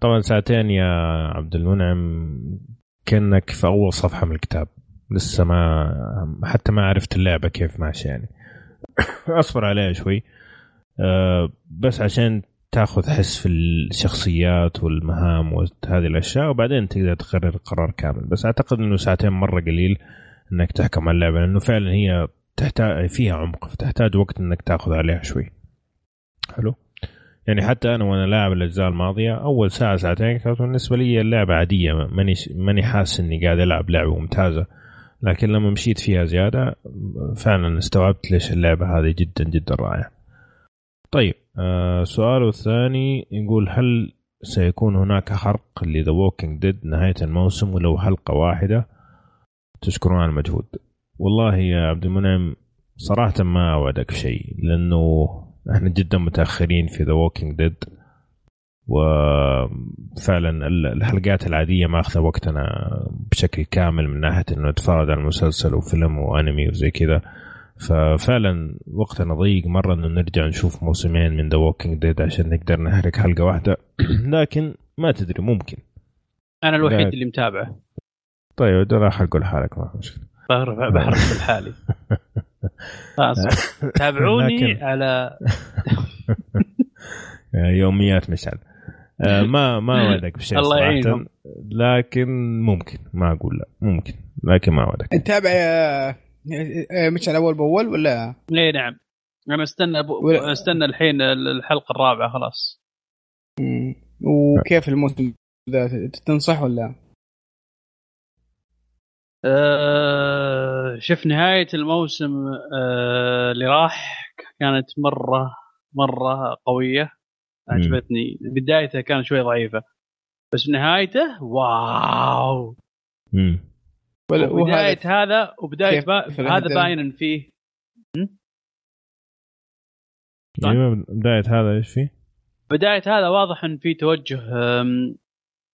طبعا ساعتين يا عبد المنعم كأنك في أول صفحة من الكتاب. لسه ما حتى ما عرفت اللعبة كيف ماشيه يعني. <coughs> أصبر عليها شوي. آه بس عشان تاخذ حس في الشخصيات والمهام وهذه الأشياء وبعدين تقدر تقرر قرار كامل. بس أعتقد إنه ساعتين مرة قليل إنك تحكم على اللعبة لأنه فعلا هي تحتاج فيها عمق فتحتاج وقت إنك تاخذ عليها شوي. حلو؟ يعني حتى أنا وأنا لاعب الأجزاء الماضية أول ساعة ساعتين كانت بالنسبة لي اللعبة عادية ماني ماني حاسس إني قاعد ألعب لعبة ممتازة. لكن لما مشيت فيها زيادة فعلا استوعبت ليش اللعبة هذه جدا جدا رائعة. طيب آه سؤاله الثاني يقول هل سيكون هناك حرق ل The Walking Dead نهاية الموسم ولو حلقة واحدة؟ تشكرون على المجهود. والله يا عبد المنعم صراحة ما أوعدك شيء لأنه إحنا جدا متأخرين في The Walking Dead وفعلا الحلقات العادية ماخذة وقتنا بشكل كامل من ناحية إنه نتفرج على المسلسل وفيلم وأنمي وزي كذا. ففعلا وقتنا ضيق مرة إنه نرجع نشوف موسمين من The Walking Dead عشان نقدر نحرق حلقة واحدة. <clears throat> لكن ما تدري ممكن. أنا الوحيد. اللي متابعه. طيب راح أقول حالك ما في مشكلة. بحرق بحرق لحالي خلاص <laughs> تابعوني لكن- على <laughs> يوميات مشعل. آه، ما ما اوعدك بشيء الله صراحة، يعينهم. لكن ممكن. ما أقول لا. ممكن. لكن ما يا آه، مشعل أول بأول ولا؟ اي نعم. أنا استنى. ولا- استنى الحين الحلقة الرابعة خلاص. وكيف الموسم ذا؟ تنصح ولا؟ أه شوف نهاية الموسم أه اللي راح كانت مرة مرة قوية. عجبتني بدايته كانت شوي ضعيفة بس نهايته wow. مم. ولا وبداية هذا وبداية كيف- با... هذا؟ باين ان فيه. طيب. أيوه بداية هذا إيش فيه؟ بداية هذا واضح إن في توجه أم...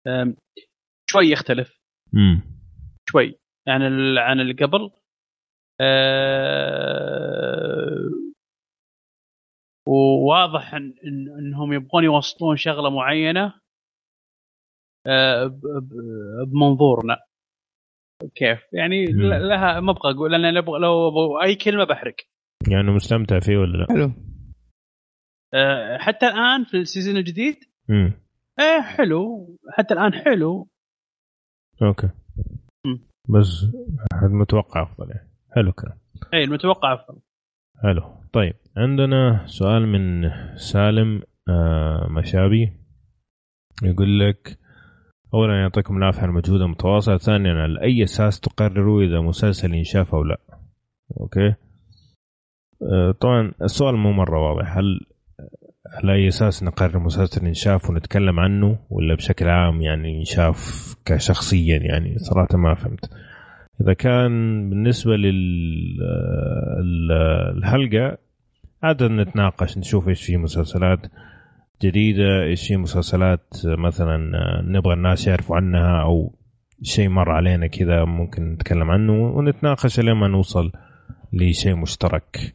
أم... شوي يختلف. امم شوي. عن ال... عن اللي قبل. أه... وواضح إن... إن... إنهم يبغون يوصلون شغلة معينة أه... ب... ب... بمنظورنا. كيف؟ يعني لها ما أبغى أقول لأن لو أي كلمة بحرق. يعني مستمتع فيه ولا لا؟ حلو. أه... حتى الآن في ال season الجديد؟ امم إيه حلو. حتى الآن حلو. okay. مم. بس متوقع أفضل يعني. حلو كلام اي المتوقع أفضل. حلو. طيب عندنا سؤال من سالم آه مشابي. يقول لك اولا يعطيكم العافية على المجهود المتواصل ثانيا على أي أساس تقرروا إذا مسلسل ينشاف أو لا؟ أوكي. آه طبعا السؤال مو مرة واضح. هل على أي أساس نقرر مسلسل ينشاف ونتكلم عنه ولا بشكل عام يعني ينشاف كشخصيا يعني؟ صراحة ما فهمت. إذا كان بالنسبة للحلقه عادة نتناقش نشوف إيش في مسلسلات جديدة إيش في مسلسلات مثلا نبغى الناس يعرفوا عنها أو شيء مر علينا كذا ممكن نتكلم عنه ونتناقش لين ما نوصل لشيء مشترك.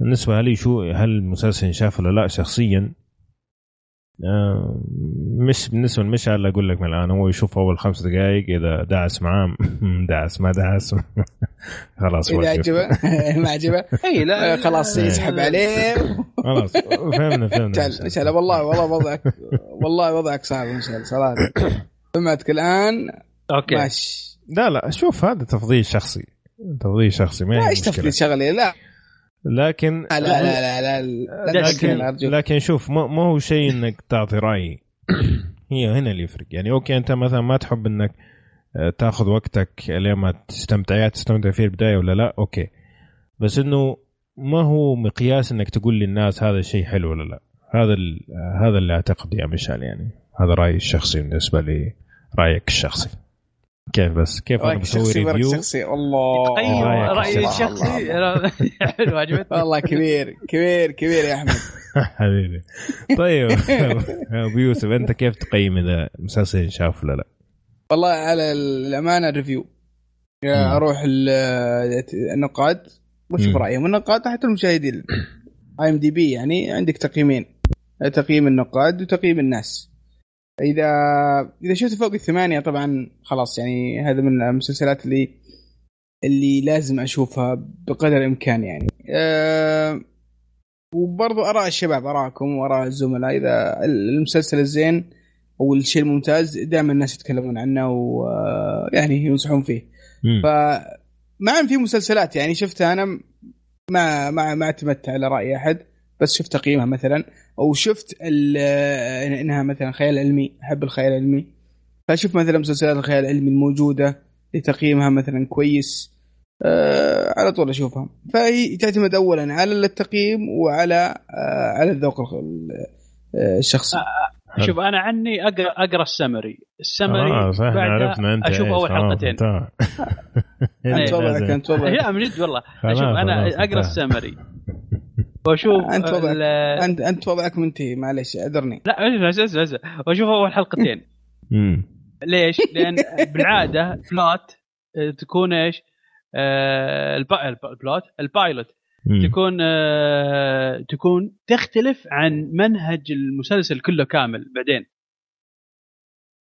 بالنسبة لي شو هل المسلسل شاف ولا لا شخصيا؟ آه، مش بالنسبة لمشعل أقول لك من الآن هو يشوف أول خمس دقائق إذا دعس معاه <laughs> دعس ما دعس <laughs> خلاص إذا وقف. عجبه <laughs> ما عجبه. إي لا. آه، خلاص يسحب عليه. خلاص فهمنا فهمنا. مشعل مشعل والله والله وضعك والله وضعك صعب مشعل صراحة. <coughs> سمعتك الآن؟ okay. ماشي. لا لا شوف هذا تفضيل شخصي تفضيل شخصي ما لا إيش. تفضيل شغلي؟ لا. لكن لا لا لا لا, لا, لا لكن- لكن شوف ما ما هو شيء إنك تعطي رأي. <coughs> هي هنا اللي يفرق. يعني okay أنت مثلا ما تحب إنك آه، تأخذ وقتك لين ما تستمتع؟ يا تستمتع فيه البداية ولا لا؟ okay. بس إنه ما هو مقياس إنك تقول للناس هذا الشيء حلو ولا لا؟ هذا آه، هذا اللي أعتقد يا مشعل يعني. هذا رأيي الشخصي بالنسبة لي رايك الشخصي. كيف بس؟ كيف أنا بسوي review شخصي الله. رأيك رأيي الشخصي. حلو <laughs> عجبتني والله كبير كبير كبير يا أحمد. <laughs> حبيبي. طيب أبو يوسف أنت كيف تقيم إذا المسلسل ينشاف ولا لا؟ والله على الأمانة review مم. أروح ال- النقاد. واشوف مم. رايهم النقاد حتى المشاهدين. اي ام دي بي يعني عندك تقييمين. تقييم النقاد وتقييم الناس. اذا إذا شفت فوق الثمانية طبعا خلاص يعني هذا من المسلسلات اللي اللي لازم أشوفها بقدر الإمكان يعني. أه وبرضو آراء الشباب آراءكم وآراء الزملاء. إذا المسلسل الزين أو الشيء الممتاز دائما الناس يتكلمون عنه ويعني ينصحون فيه. مم. فمع إن في مسلسلات يعني شفتها أنا ما ما ما اعتمدت على رأي أحد بس شفت تقييمها مثلا. أو شفت ال- إنها مثلا خيال علمي أحب الخيال العلمي فأشوف مثلا مسلسلات الخيال العلمي الموجودة لتقييمها مثلا كويس آه على طول أشوفها فهي تعتمد اولا على التقييم وعلى آه على الذوق آه الشخصي شوف أنا عني أقرأ أقرأ السمري السمري آه صح عرفنا أنت أشوف. اول حلقتين. انت وضعك. انت وضعك لا من جد والله أشوف أنا أقرأ. السمري واشوف أنت وضعك انت أنت وضعك منتهي معلش أعذرني لا اسمع اسمع اسمع وأشوف أول حلقتين. ليش؟ لأن بالعادة pilot آه، تكون إيش؟ آه الب- الب- ال pilot ال pilot مم. تكون آه تكون تختلف عن منهج المسلسل كله كامل بعدين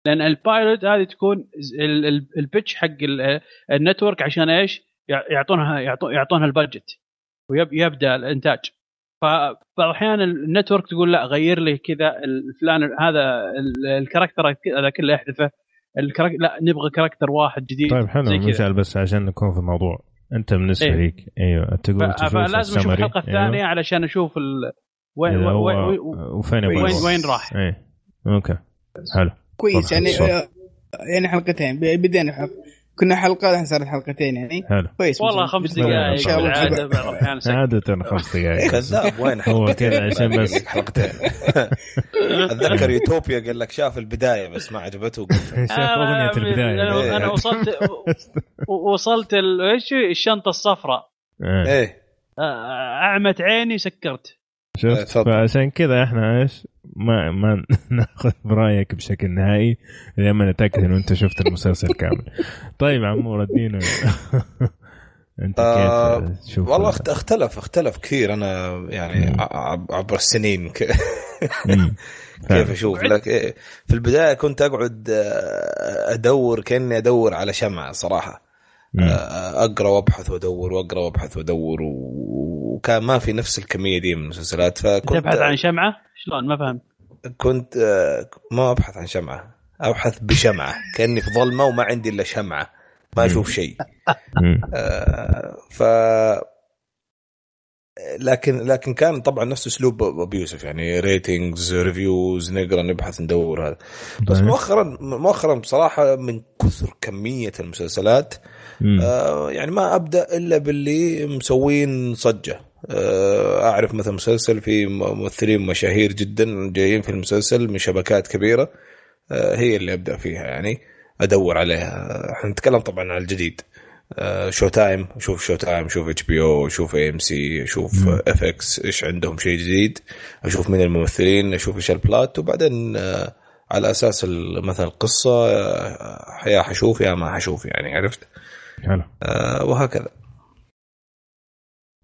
لأن ال pilot هذه تكون ز- ال- ال- ال pitch حق ال- ال network عشان إيش؟ يع- يعطونها يعطو- يعطونها ال budget ويبدا الإنتاج فبعض الاحيان ال network تقول لا غير لي كذا الفلان هذا ال- ال character هذا كله احذفه ال character لا نبغى character واحد جديد طيب حلو مشعل بس عشان نكون في الموضوع أنت بالنسبة إيه. ليك إيوه تقول ف- تشوف فلازم أشوف. الحلقة الثانية أيوة. علشان أشوف ال... وين هو- وين وين, وفين وين. وين راح إيه أوكي حلو كويس يعني صح. يعني حلقتين بدينا حلقة. كنا حلقة الحين صارت حلقتين يعني. حلو. كويس. والله خمس دقائق. عادة خمس دقائق <laughs> كذاب. وين هو كذا عشان بس. <laughs> حلقتين. <laughs> أتذكر يوتوبيا قال لك شاف البداية بس ما عجبته. شاف أغنية أنا- البداية. أنا أنا وصلت وصلت إيش الشنطة الصفراء. إيه. إيه أعمت عيني سكرت. إيه، شفت تفضل. فعشان كذا إحنا إيش؟ ما ما <laughs> ناخذ برأيك بشكل نهائي لما نتأكد إنه أنت شفت المسلسل <laughs> كامل. طيب عمور ادينا <laughs> أنت آه، كيف تشوف والله اخت- اختلف اختلف كثير. أنا يعني مم. عبر السنين ك-. كيف أشوف؟ لك إيه، في البداية كنت أقعد آه، أدور كأني أدور على شمعة صراحة. آه، أقرأ وأبحث وأدور وأقرأ وأبحث وأدور وكان ما في نفس الكمية دي من المسلسلات فكنت تبحث عن شمعة؟ شلون؟ ما فهمت. كنت آه، ما أبحث عن شمعة. أبحث بشمعة. كاني في ظلمة وما عندي إلا شمعة. ما أشوف شيء. آه، ف لكن لكن كان طبعا نفس أسلوب أبو يوسف. يعني ratings reviews نقرا نبحث ندور هذا. بس. مؤخرا مؤخرا بصراحة من كثر كمية المسلسلات. آه، يعني ما أبدأ إلا باللي مسوين صجة. أعرف مثلا مسلسل في ممثلين مشاهير جدا جايين في المسلسل من شبكات كبيرة آه، هي اللي أبدأ فيها يعني أدور عليها. إحنا نتكلم طبعا عن الجديد. آه، Showtime أشوف Showtime أشوف HBO أشوف AMC أشوف مم. FX إيش عندهم شيء جديد؟ أشوف مين الممثلين أشوف إيش البلات وبعدين آه، على أساس مثلا القصة آه، يا حشوف يا ما حشوف يعني عرفت؟ حلو. آه، وهكذا.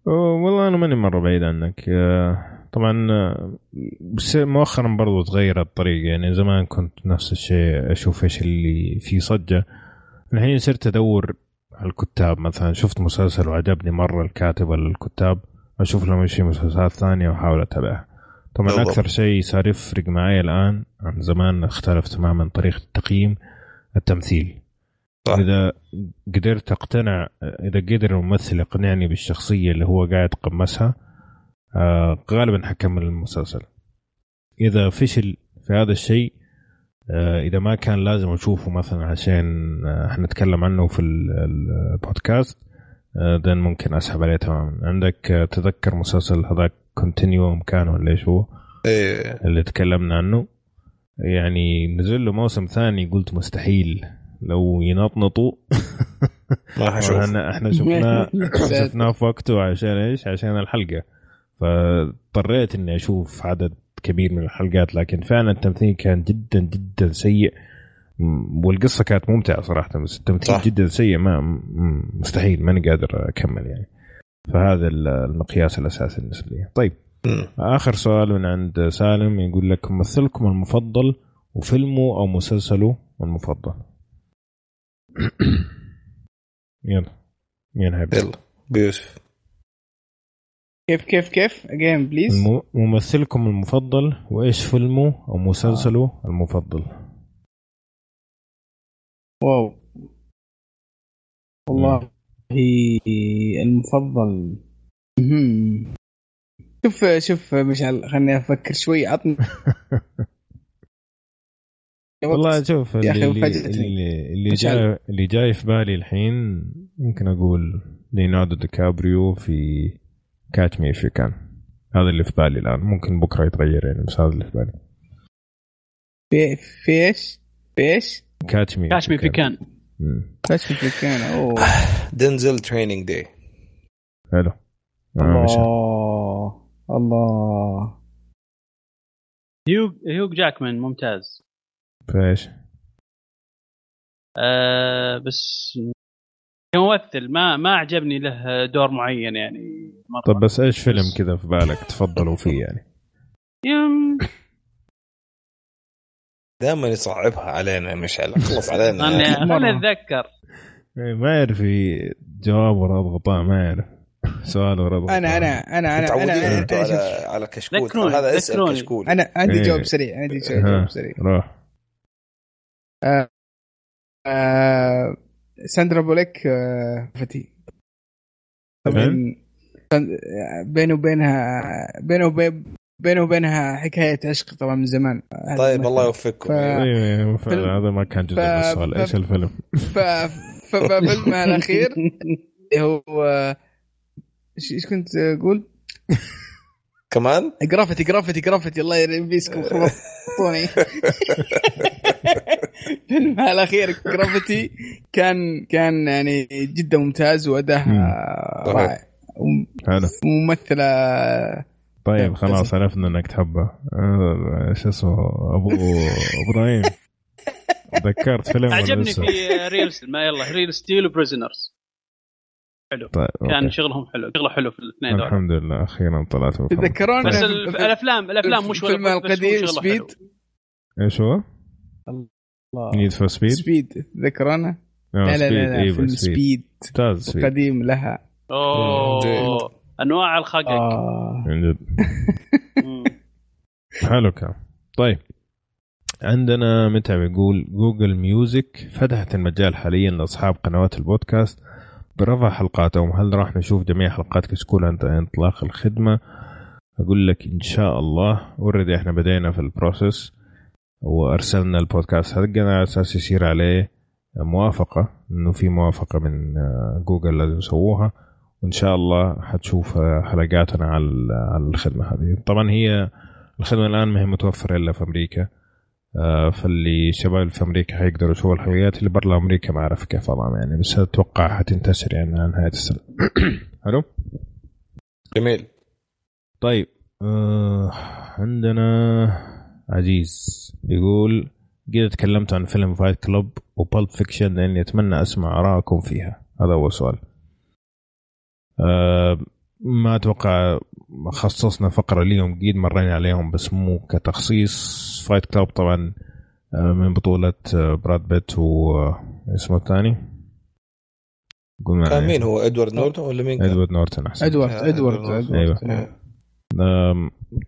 والله أنا ماني مرة بعيد عنك. آه، طبعا آه، بس مؤخرا برضو تغير الطريقة. يعني زمان كنت نفس الشيء أشوف إيش اللي فيه صجه الحين صرت أدور على الكتاب مثلا. شفت مسلسل وعجبني مرة الكاتب ولا الكتاب. أشوف لهم إيش في مسلسلات ثانية وأحاول أتابعها. طبعا بالضبط. أكثر شيء صار يفرق معي الآن عن زمان اختلف تماما طريقة التقييم التمثيل. صح. إذا قدرت أقتنع إذا قدر الممثل يقنعني بالشخصية اللي هو قاعد يتقمصها آه غالبا حكمل المسلسل. إذا فشل في هذا الشيء آه إذا ما كان لازم أشوفه مثلا عشان آه حنتكلم عنه في ال- ال- البودكاست آه then ممكن أسحب عليه تماما. عندك آه تذكر مسلسل هذاك كونتينيوم كان ولا إيش هو؟ إيه. اللي تكلمنا عنه. يعني نزل له موسم ثاني قلت مستحيل. لو ينطنطوا. <laughs> ما حشوف إحنا <laughs> إحنا شفناه شفناه في وقته عشان إيش؟ عشان الحلقة. فاضطريت إني أشوف عدد كبير من الحلقات لكن فعلا التمثيل كان جدا جدا سيء. م- والقصة كانت ممتعة صراحة. بس التمثيل صح. جدا سيء ما م- مستحيل. ماني قادر أكمل يعني. فهذا ال- المقياس الأساسي بالنسبة لي. طيب. مم. آخر سؤال من عند سالم يقول لك ممثلكم المفضل وفيلمه أو مسلسله المفضل؟ <clears throat> يلا مين هيبدا يلا بيوسف كيف كيف كيف؟ اجين بليز ممثلكم المفضل وإيش فيلمه أو مسلسله المفضل؟ واو. والله المفضل. مهم. شوف شوف مشعل خليني أفكر شوي. عطني <laughs> والله شوف يا اللي. اللي, اللي. جاي اللي جاي في بالي الحين ممكن أقول ليوناردو دي كابريو في Catch Me If You Can هذا اللي في بالي الآن. ممكن بكرة يتغير يعني بس هذا اللي في بالي. في في إيش؟ في إيش؟ Catch Me Catch Me If You Can بس If You Can أوه. دنزل Training Day حلو. آه، الله. الله. هيوغ هيوغ جاكمان ممتاز. فايش؟ آه بس كممثل ما ما عجبني له دور معين يعني مرة. طب بس إيش فيلم كذا في بالك تفضلوا فيه يعني؟ يم. دائما يصعبها علينا مشعل خلص علينا. خلني <laughs> أتذكر. إيه، ما يعرف جواب وراء غطاء ما يعرف. سؤال وراء غطاء أنا أنا أنا أنا متعودين أنا أنتوا أنا, على على كشكول. هذا اسأل. كشكول. أنا عندي إيه. جواب سريع عندي ها، جواب سريع. روح. آه، ساندرا بوليك آه، فتي. طبعا بينه وبينها بينه وبين بينه وبينها حكاية عشق طبعا من زمان. طيب الله يوفقكم. ف... أيوه. فعلا هذا ما كان جزء ف- السؤال. إيش الفيلم؟ ف... ففيلمها الأخير هو إيش كنت أقول؟ كمان؟ Gravity Gravity Gravity الله يلبسكم خبطوني <laughs> فيلمها الأخير Gravity كان كان يعني جدا ممتاز وأداء. رائع. حلو. وممثلة طيب طيب، خلاص عرفنا إنك تحبه. آه، شو اسمه ابو إبراهيم. ذكرت فيلم عجبني؟ في Real ما يلا Real Steel و Prisoners طيب كان أوكي. شغلهم حلو شغله حلو في الاثنين دول. الحمد لله أخيرا طلعت. تذكرون بس ال- في- الأفلام؟ الأفلام مش بس هو القديم Speed حلو. إيش هو؟ Need for Speed؟ Speed تذكرونه؟ لا لا لا, لا فيلم Speed Speed ممتاز Speed قديم لها. أوه. أنواع الخقق. آه. <laughs> حلو كان طيب. عندنا متعب يقول Google Music فتحت المجال حاليا لأصحاب قنوات البودكاست. برفع حلقاتهم. هل راح نشوف جميع حلقات كشكول عند إنطلاق الخدمة؟ أقول لك إن شاء الله. already إحنا بدينا في ال process وأرسلنا البودكاست حقنا على أساس يصير عليه موافقة إنه في موافقة من آه، جوجل لازم يسووها. وإن شاء الله حتشوف آه، حلقاتنا على على الخدمة هذه. طبعا هي الخدمة الآن ما هي متوفرة إلا في أمريكا آه، فاللي الشباب في أمريكا حيقدروا يشوفوا الحلقات اللي برا أمريكا ما أعرف كيف وضعهم يعني بس أتوقع حتنتشر يعني على نهايه السنة. <coughs> حلو جميل. طيب آه عندنا عزيز يقول قد تكلمت عن فيلم Fight Club و Pulp Fiction لأني أتمنى أسمع ارائكم فيها. هذا اول سؤال آه ما أتوقع خصصنا فقرة ليهم قيد مرينا عليهم بس مو كتخصيص. Fight Club طبعا آه من بطولة براد بيت و آه، اسمه الثاني؟ قول كان. مين هو؟ إدوارد نورتون ولا مين كان؟ إدوارد نورتون أحسن. إدوارد إدوارد إدوارد. إدوارد. أيوة. آم،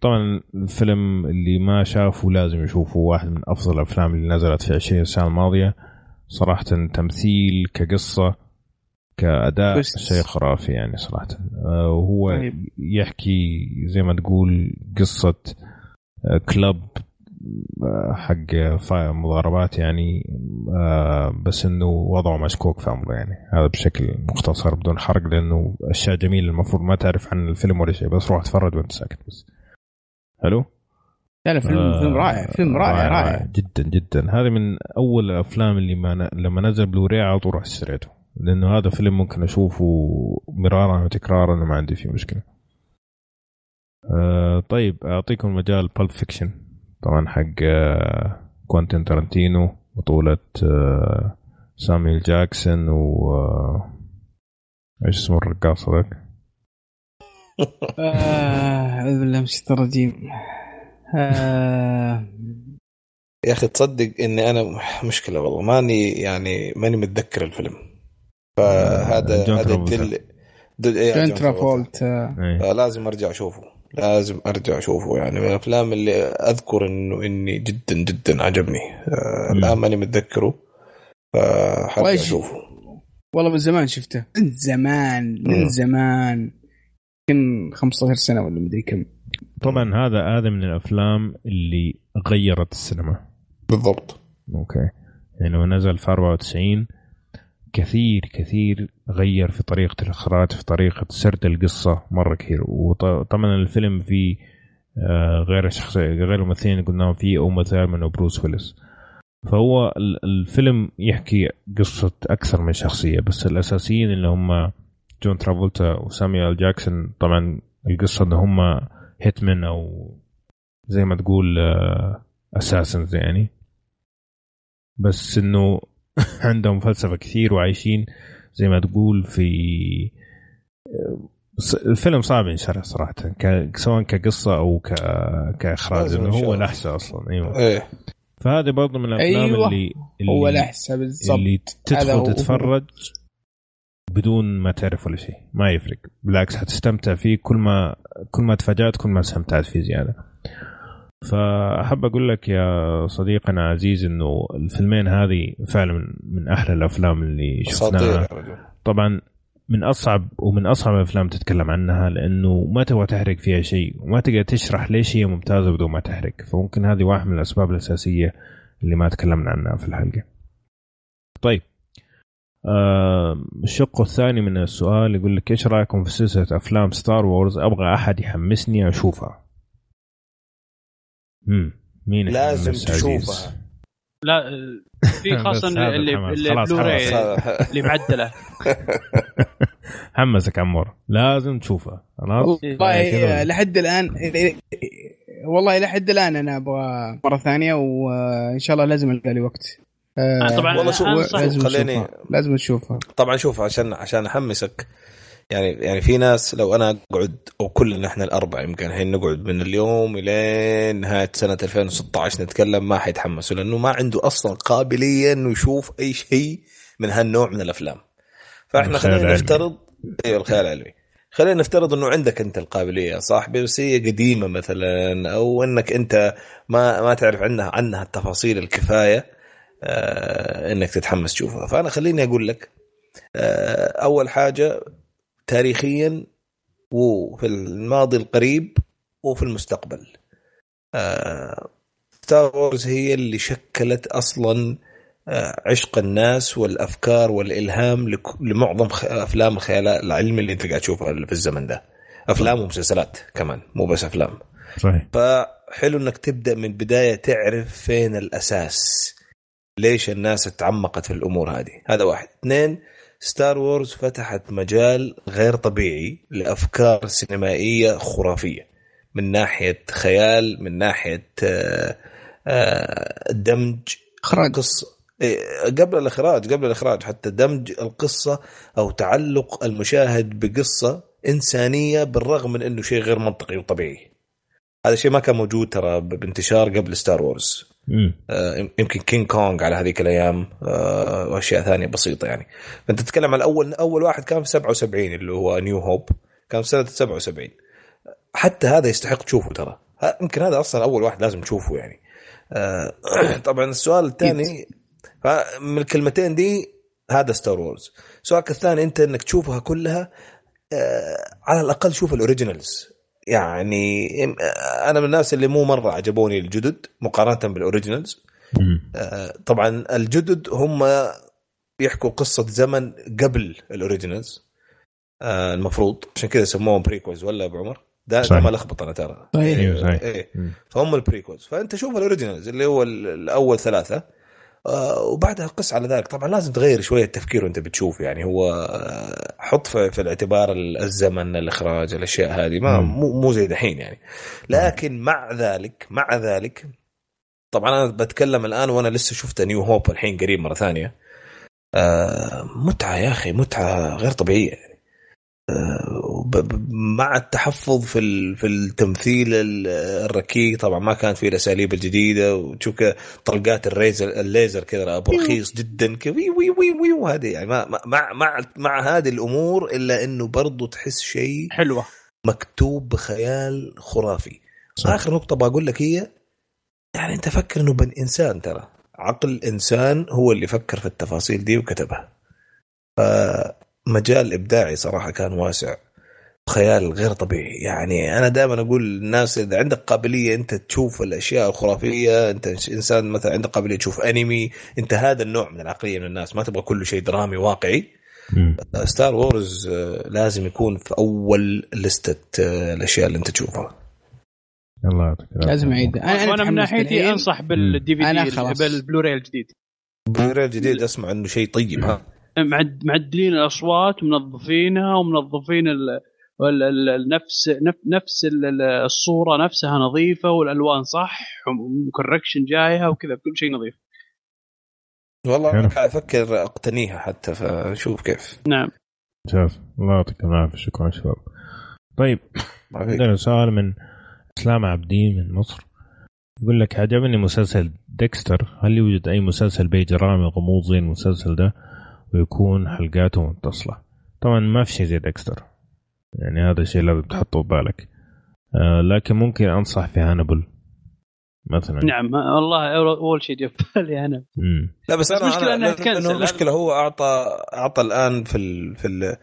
طبعا الفيلم اللي ما شافه لازم يشوفه واحد من أفضل الأفلام اللي نزلت في 20 سنة الماضية صراحة تمثيل كقصة كأداء. شيء خرافي يعني صراحة آه، وهو طيب. يحكي زي ما تقول قصة آه، كلب حق مضاربات يعني آه، بس إنه وضعه مشكوك في أمره يعني. هذا بشكل مختصر بدون حرق لأنه أشياء جميلة المفروض ما تعرف عن الفيلم ولا شيء بس روح اتفرج وأنت ساكت بس. حلو لا لا فيلم آه، فيلم رائع فيلم رائع رائع جدا جدا. هذه من أول الأفلام اللي ما ن... لما نزل بلوري على طول رحت اشتريته لأنه هذا فيلم ممكن أشوفه مرارا وتكرارا وما عندي فيه مشكلة. آه طيب أعطيكم مجال Pulp Fiction طبعا حق آه كوانتين تارانتينو بطولة آه سامويل جاكسون و آه إيش اسمه الرقاص ذاك؟ آه، اعوذ بالله من الشيطان الرجيم آه، يا أخي تصدق إني أنا مشكلة والله ماني يعني ماني متذكر الفيلم فهذا هذا. يدل دل... إيه، جون. ترافولت آه،. فلازم أرجع أشوفه لازم أرجع أشوفه. يعني من الأفلام اللي أذكر إنه إني جدا جدا عجبني. آه. الآن ماني متذكره فحرجع أشوفه. والله من زمان شفته. من زمان من. زمان. يمكن 15 سنة ولا مدري كم. طبعا هذا هذا من الأفلام اللي غيرت السينما. بالضبط. أوكي. يعني لو نزل في 94 كثير كثير غير في طريقة الإخراج في طريقة سرد القصة مرة كثير. وطبعا الفيلم فيه آه، غير الشخصية غير الممثلين اللي قلناهم فيه أوما ثيرمان وبروس ويلس فهو ال- الفيلم يحكي قصة أكثر من شخصية بس الأساسيين اللي هم جون ترافولتا وسامويل جاكسون طبعا القصة إن هم hitmen أو زي ما تقول assassins يعني. بس إنه <laughs> عندهم فلسفة كثير وعايشين زي ما تقول في ص- الفيلم صعب ينشرح صراحة ك... سواء كقصة أو ك... كإخراج لأنه هو. لحسه أصلا أيوه إيه فهذه برضه من الأفلام أيوة. اللي, اللي هو لحسه بالضبط اللي. تدخل تتفرج بدون ما تعرف ولا شيء ما يفرق بالعكس حتستمتع فيه كل ما كل ما تفاجأت كل ما استمتعت فيه زيادة فأحب أقول لك يا صديقنا عزيز إنه الفيلمين هذه فعلا من- أحلى الأفلام اللي شفناها. طبعا من أصعب ومن أصعب الأفلام تتكلم عنها لأنه ما تبغى تحرق فيها شيء وما تقدر تشرح ليش هي ممتازة بدون ما تحرق. فممكن هذه واحدة من الأسباب الأساسية اللي ما تكلمنا عنها في الحلقة. طيب. آه الشق الثاني من السؤال يقول لك إيش رأيكم في سلسلة أفلام Star Wars أبغى أحد يحمسني أشوفها. امم مين لازم؟ تشوفها. لا في <laughs> خاصة اللي. اللي بلوراي. <laughs> اللي معدلة. <laughs> حمسك عمور. لازم تشوفها. خلاص؟ والله كذا. لحد الآن والله لحد الآن أنا أبغى مرة ثانية وإن شاء الله لازم ألقى لي وقت. آه، طبعا والله شوف- لازم خليني- لازم نشوفها طبعا شوف عشان عشان أحمسك. يعني يعني في ناس لو أنا أقعد أو كلنا إحنا الأربعة يمكن الحين نقعد من اليوم إلين نهاية سنة 2016 نتكلم ما حيتحمسوا لأنه ما عنده أصلا قابلية إنه يشوف أي شيء من هالنوع من الأفلام. فإحنا خلينا العلمي. نفترض أيوه الخيال العلمي. خلينا نفترض إنه عندك أنت القابلية صاحبي بس هي قديمة مثلا أو إنك أنت ما ما تعرف عنها عنها التفاصيل الكفاية آه إنك تتحمس تشوفها. فأنا خليني أقول لك آه أول حاجة تاريخيا وفي الماضي القريب وفي المستقبل. Star Wars هي اللي شكلت أصلا آه، عشق الناس والأفكار والإلهام لمعظم أفلام الخيال العلمي اللي أنت قاعد تشوفها في الزمن ده. أفلام ومسلسلات كمان مو بس أفلام. صحيح. فحلو إنك تبدأ من البداية تعرف فين الأساس ليش الناس اتعمقت في الأمور هذه. هذا واحد. اثنين Star Wars فتحت مجال غير طبيعي لأفكار سينمائية خرافية. من ناحية خيال من ناحية آه، آه، دمج إخراج. قصه إيه، قبل الإخراج قبل الإخراج حتى دمج القصة أو تعلق المشاهد بقصة إنسانية بالرغم من إنه شيء غير منطقي وطبيعي. هذا الشيء ما كان موجود ترى بانتشار قبل Star Wars يمكن King Kong على هذيك الأيام آه، وأشياء ثانية بسيطة يعني. فانت تتكلم عن أول أول واحد كان في 77 اللي هو New Hope كان في سنة 77 حتى هذا يستحق تشوفه ترى. يمكن هذا أصلا أول واحد لازم تشوفه يعني. آه، <clears throat> طبعا السؤال الثاني من الكلمتين دي هذا Star Wars سؤالك الثاني أنت إنك تشوفها كلها آه، على الأقل شوف ال originals يعني أنا من الناس اللي مو مرة عجبوني الجدد مقارنة بال originals. آه، طبعا الجدد هم يحكوا قصة زمن قبل ال originals آه، المفروض عشان كذا سموهم prequels ولا أبو عمر؟ ده, صحيح. ما لخبط أنا ترى. أيوه صحيح إيه مم. فهم ال prequels فأنت شوف ال originals اللي هو ال- الأول ثلاثة وبعدها قس على ذلك. طبعا لازم تغير شوية التفكير وانت بتشوف. يعني هو آه، حط في, الاعتبار ال- الزمن الإخراج الأشياء هذه ما. مو مو زي دحين يعني. لكن مع ذلك مع ذلك طبعا أنا بتكلم الآن وأنا لسه شفت New Hope الحين قريب مرة ثانية. آه، متعة يا أخي متعة غير طبيعية. آه، مع التحفظ في في التمثيل ال- الركيك طبعا ما كانت فيه الأساليب الجديدة وتشوف طلقات الريزر الليزر كذا أبو رخيص جدا وي وي وي وي وهذه يعني مع مع مع هذه الأمور إلا إنه برضو تحس شيء حلوة. مكتوب بخيال خرافي. صح. آخر نقطة بقول لك هي يعني أنت فكر إنه ابن إنسان ترى. عقل إنسان هو اللي فكر في التفاصيل دي وكتبها. فمجال إبداعي صراحة كان واسع. خيال غير طبيعي. يعني أنا دائما أقول للناس إذا عندك قابلية أنت تشوف الأشياء الخرافية أنت إنسان مثلا عندك قابلية تشوف أنمي أنت هذا النوع من العقلية من الناس. ما تبغى كل شيء درامي واقعي. Star Wars آه، لازم يكون في أول لستة آه، الأشياء اللي أنت تشوفها. الله يعطيك. لازم أعيد. أنا وأنا من ناحيتي. أنصح بالدي في أنا دي خلاص. بالبلوراي الجديد. بلوري الجديد أسمع إنه شيء طيب. ها. معد- معدلين الأصوات ومنظفينها ومنظفين ال ال- ال- ال- نفس نف- نفس ال- ال- الصورة نفسها نظيفة والألوان صح وكوركشن جايها وكذا كل شيء نظيف. والله. أنا أفكر أقتنيها حتى فشوف كيف. نعم. ممتاز. الله يعطيك العافية. شكرا شباب طيب. عندنا سؤال من إسلام عبدين من مصر. يقول لك عجبني مسلسل Dexter. هل يوجد أي مسلسل به جرائم وغموض زي المسلسل ده؟ ويكون حلقاته متصله طبعا ما في شيء زي Dexter. يعني هذا الشيء لازم تحطه ببالك آه لكن ممكن أنصح في هانبل مثلا. نعم والله أول شيء جاء في بالي أنا مم. لا بس بس أنا إنها لأن- تكنسل. المشكلة هو اعطى أعطى الآن في ال في ال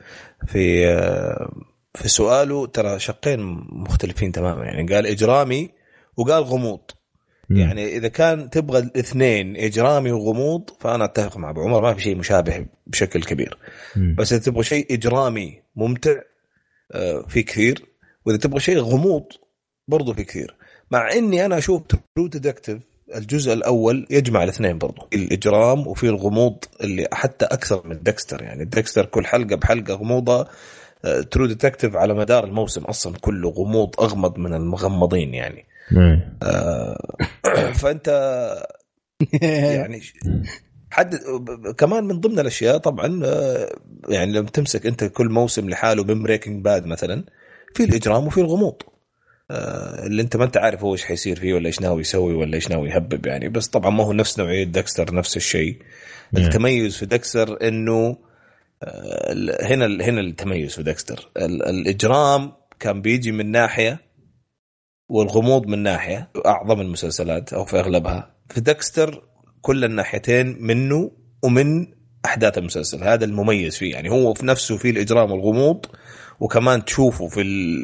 في آه، في سؤاله. ترى شقين مختلفين تماما. يعني قال إجرامي وقال غموض. يعني إذا كان تبغى الاثنين إجرامي وغموض فأنا أتفق مع أبو عمر ما في شيء مشابه بشكل كبير. مم. بس إذا تبغى شيء إجرامي ممتع آه، في كثير. وإذا تبغى شيء غموض برضو في كثير. مع إني أنا أشوف True Detective الجزء الأول يجمع الاثنين برضو. الإجرام وفي الغموض اللي حتى أكثر من Dexter يعني Dexter كل حلقة بحلقة غموضة. True Detective على مدار الموسم أصلا كله غموض أغمض من المغمضين يعني. <coughs> فأنت يعني ش- حدد ب- ب- كمان من ضمن الأشياء طبعا آه، يعني لما تمسك أنت كل موسم لحاله من Breaking Bad مثلا في الإجرام وفي الغموض. آه، اللي أنت ما أنت عارف هو إيش حيصير فيه ولا إيش ناوي يسوي ولا إيش ناوي يهبب يعني. بس طبعا ما هو نفس نوعية Dexter نفس الشيء. نعم. التميز في Dexter إنه آه، هنا هنا التميز في ديكستر. ال- الإجرام كان بيجي من ناحية والغموض من ناحية أعظم المسلسلات أو في أغلبها في ديكستر كل الناحيتين منه ومن أحداث المسلسل هذا المميز فيه يعني هو في نفسه فيه الإجرام والغموض وكمان تشوفه في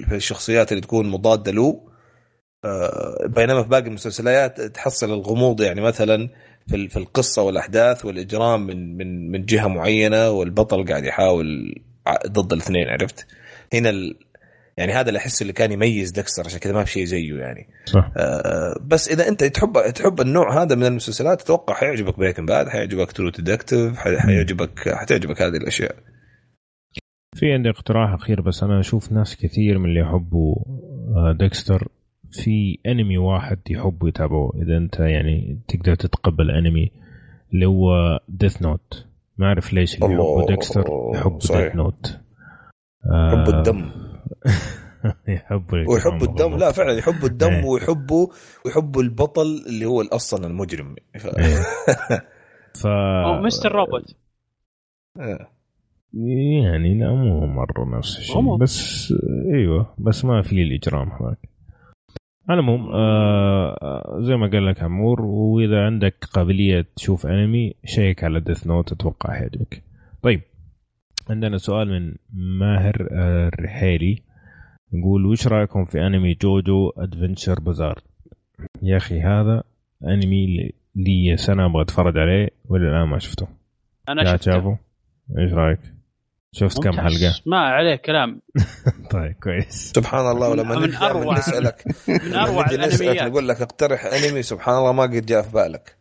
في الشخصيات اللي تكون مضادة له آه، بينما في باقي المسلسلات تحصل الغموض يعني مثلا في في القصة والأحداث والإجرام من من من جهة معينة والبطل قاعد يحاول ضد الاثنين عرفت؟ هنا. يعني هذا اللي أحس اللي كان يميز Dexter عشان كذا ما في شيء زيه يعني. صح. آه، بس إذا أنت تحب تحب النوع هذا من المسلسلات أتوقع حيعجبك Breaking Bad حيعجبك True Detective حيعجبك حتعجبك هذه الأشياء. في عندي اقتراح أخير بس أنا أشوف ناس كثير من اللي يحبوا آه، Dexter. في أنمي واحد يحبوا يتابعوه إذا أنت يعني تقدر تتقبل أنمي اللي هو Death Note ما أعرف ليش اللي يحبوا Dexter يحبوا. Death Note يحبوا الدم. <laughs> يحبوا ويحبوا الدم لا فعلا يحبوا الدم إيه. ويحبوا ويحبوا البطل اللي هو أصلا المجرم ف... إيه. <laughs> ف أو Mr. Robot آه. يعني لا مو مرة نفس الشيء. بس إيوه بس ما في الإجرام هذاك على العموم آه، زي ما قال لك عمور وإذا عندك قابلية تشوف انمي check على Death Note أتوقع حيعجبك طيب عندنا سؤال من ماهر الرحيلي. يقول وش رأيكم في أنمي JoJo Adventure Bizarre يا أخي هذا أنمي لي- سنة أبغى أتفرج عليه ولا الآن ما شفته. أنا شفته. شافه إيش رأيك؟ شفت كم. حلقة؟ ما عليه كلام. <laughs> طيب كويس. سبحان الله ولما من أروع- نسألك. <laughs> من أروع نجي نسألك الأنميات. نقول لك اقترح أنمي سبحان الله ما قد جاء في بالك.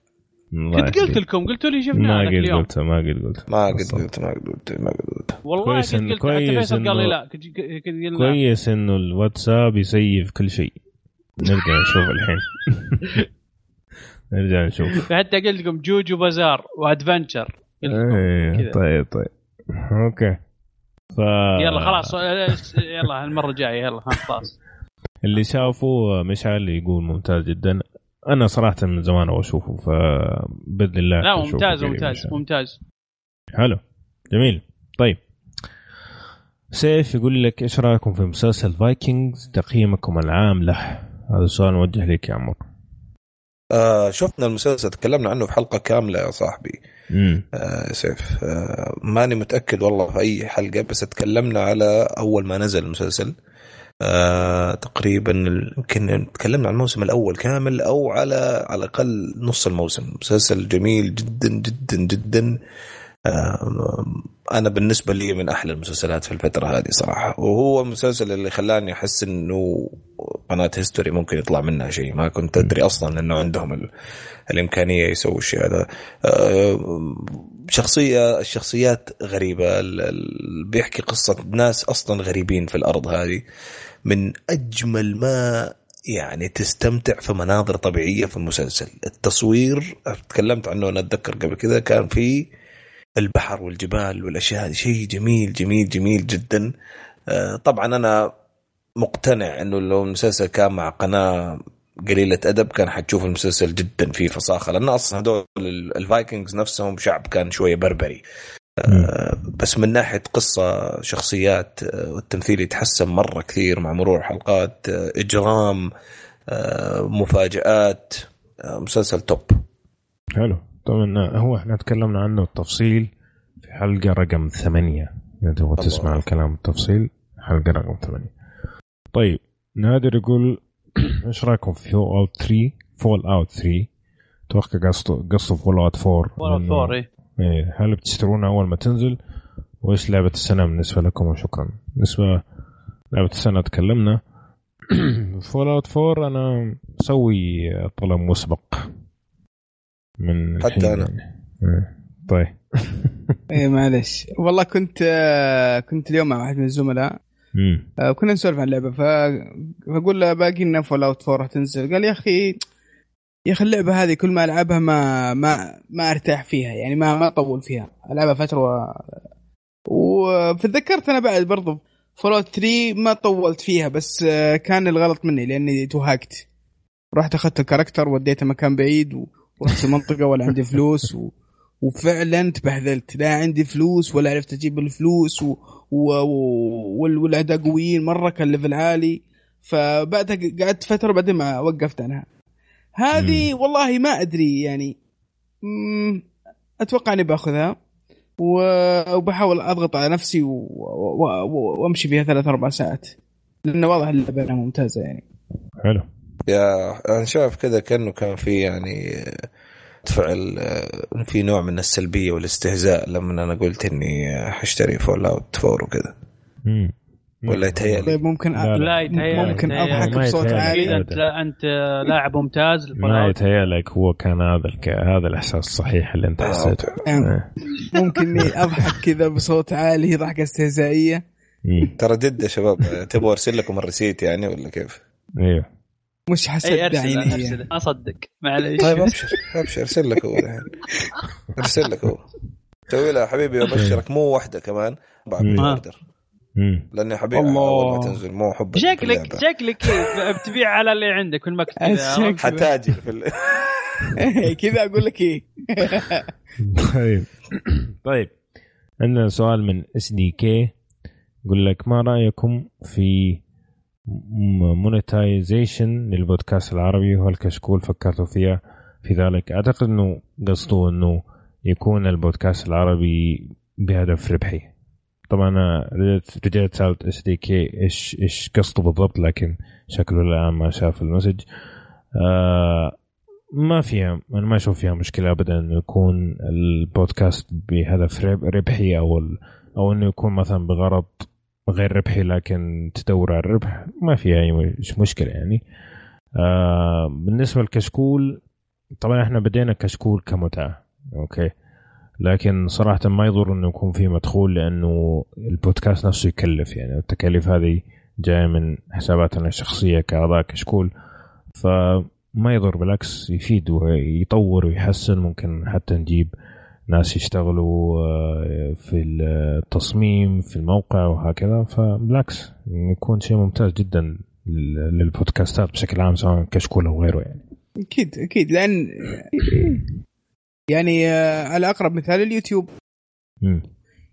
كنت قلت. لكم قلتوا لي ما شفناه ذاك قد قلت ما قد قلت ما قد. قلت ما قد قلت ما قد قلت. والله كويس إن- قلت كويس فيصل قال لي إنه- لا كويس إنه الواتساب يسيف كل شيء. نرجع نشوف الحين. <laughs> نرجع نشوف. حتى قلت لكم JoJo's Bizarre Adventure. قلت لكم إيه. طيب طيب. okay. ف يلا خلاص. يلا المرة الجاية يلا خلاص. <laughs> اللي شافه مشعل يقول ممتاز جدا. أنا صراحة من زمان أبغى أشوفه فبإذن الله لا ممتاز ممتاز. ممتاز. حلو جميل. طيب. سيف يقول لك إيش رأيكم في مسلسل Vikings؟ تقييمكم العام له. هذا سؤال موجه لك يا عمر. آه شفنا المسلسل تكلمنا عنه في حلقة كاملة يا صاحبي. آه سيف آه ماني متأكد والله في أي حلقة بس تكلمنا على أول ما نزل المسلسل. آه تقريبا يمكن تكلمنا عن الموسم الأول كامل أو على على الأقل نص الموسم. مسلسل جميل جدا جدا جدا. آه أنا بالنسبة لي من أحلى المسلسلات في الفترة هذه صراحة. وهو المسلسل اللي خلاني أحس إنه قناة هيستوري ممكن يطلع منها شيء. ما كنت أدري أصلا إنه عندهم ال... الإمكانية يسووا الشيء هذا. آه، شخصية الشخصيات غريبة. بيحكي قصة ناس أصلا غريبين في الأرض هذه. من أجمل ما يعني تستمتع في مناظر طبيعية في المسلسل. التصوير تكلمت عنه أنا أتذكر قبل كذا كان في البحر والجبال والأشياء هذه. شيء جميل جميل جميل جدا. آه، طبعا أنا مقتنع إنه لو المسلسل كان مع قناة قليلة أدب كان حتشوف المسلسل جدا فيه فصاخه لأن أصلا هذول ال- ال Vikings نفسهم شعب كان شوية بربري. آه، بس من ناحية قصة شخصيات آه، والتمثيل يتحسن مرة كثير مع مرور الحلقات. آه، إجرام مفاجآت مسلسل top. حلو. طبعا هو إحنا تكلمنا عنه التفصيل في حلقة رقم ثمانية. إذا تبغى تسمع الكلام بالتفصيل حلقة رقم ثمانية. طيب نادر يقول <clears throat> إيش رأيكم في Fallout 3 Fallout 3 أتوقع قصده قصده Fallout 4 Fallout 4 إيه. إيه. هل بتشترونها أول ما تنزل؟ وإيش لعبة السنة بالنسبة لكم؟ وشكرا. بالنسبة لعبة السنة تكلمنا. Fallout 4 أنا مسوي طلب مسبق. من حتى أنا. يعني. إيه. طيب. <laughs> إيه معلش والله كنت آه، كنت اليوم مع واحد من الزملاء. آه، كنا نسولف عن اللعبة. فأقول له باقي لنا Fallout 4 راح تنزل. قال يا أخي يا أخي اللعبة هذه كل ما ألعبها ما ما ما أرتاح فيها يعني ما ما أطول فيها. ألعبها فترة و... وفتذكرت أنا بعد برضو Fallout 3 ما طولت فيها بس آه، كان الغلط مني لأني توهقت. رحت أخذت ال character وديته مكان بعيد ورحت المنطقة ولا عندي فلوس و... وفعلا تبهذلت. لا عندي فلوس ولا عرفت أجيب الفلوس و... و... و... وال- والاعداء قويين مرة كان level عالي. فبعدها قعدت فترة بعدين ما وقفت عنها هذه والله ما أدري يعني. أتوقع إني بأخذها. وبحاول أضغط على نفسي. وأمشي فيها ثلاث أربع ساعات. لأنه واضح اللعبة ممتازة يعني. حلو. يا أنا شايف كذا كأنه كان في يعني تفعل آه، في نوع من السلبية والاستهزاء لما أنا قلت إني حاشتري Fallout 4 وكذا. ولا يتهيألي طيب ممكن لا، لا. لا يتهيأ ممكن يتهيأ. أضحك بصوت يتهيأ. عالي انت لا أنت لاعب ممتاز ما يتهيأ لك هو كان هذا الك... هذا الإحساس الصحيح اللي أنت آه، حسيته يعني إيه. ممكن إني أضحك كذا بصوت عالي ضحكة استهزائية. ترى جد يا شباب تبغى أرسل لكم ال receipt يعني ولا كيف؟ أيوه مش حسد عيني أرسل أصدق. معليش. طيب أبشر. أبشر. أرسل لك هو الحين. أرسل لك هو. سوي له حبيبي أبشرك. مو واحدة كمان. أربع. pre-order مم. لأني حبيبي. أول ما تنزل مو حب شكلك شكلك إيه، بتبيع على اللي عندك في المكتب. <laughs> حتاجر في ال... <laughs> كذا أقول لك إيه. طيب. طيب. عندنا سؤال من SDK يقول لك ما رأيكم في monetization للبودكاست العربي وهل كشكول فكرتوا فيها في ذلك أعتقد إنه قصده إنه يكون البودكاست العربي بهدف ربحي طبعا أنا رجعت سألت SDK إيش إيش قصده بالضبط لكن شكله الآن ما شاف ال message آه ما فيها أنا ما أشوف فيها مشكلة ابدا إنه يكون البودكاست بهدف رب- ربحي أو. أو إنه يكون مثلا بغرض غير ربحي لكن تدور على الربح ما فيها أي مش مشكلة يعني. آه بالنسبة للكشكول طبعا إحنا بدينا كشكول كمتعة okay. لكن صراحة ما يضر إنه يكون في مدخول لأنه البودكاست نفسه يكلف يعني التكاليف هذه جاية من حساباتنا الشخصية كأعضاء كشكول. فما يضر بالعكس يفيد ويطور ويحسن ممكن حتى نجيب ناس يشتغلوا آه، في التصميم في الموقع وهكذا. فبالعكس يكون شيء ممتاز جدا لل- للبودكاستات بشكل عام سواء كشكول أو غيره يعني. أكيد أكيد. لأن يعني آه، على أقرب مثال اليوتيوب.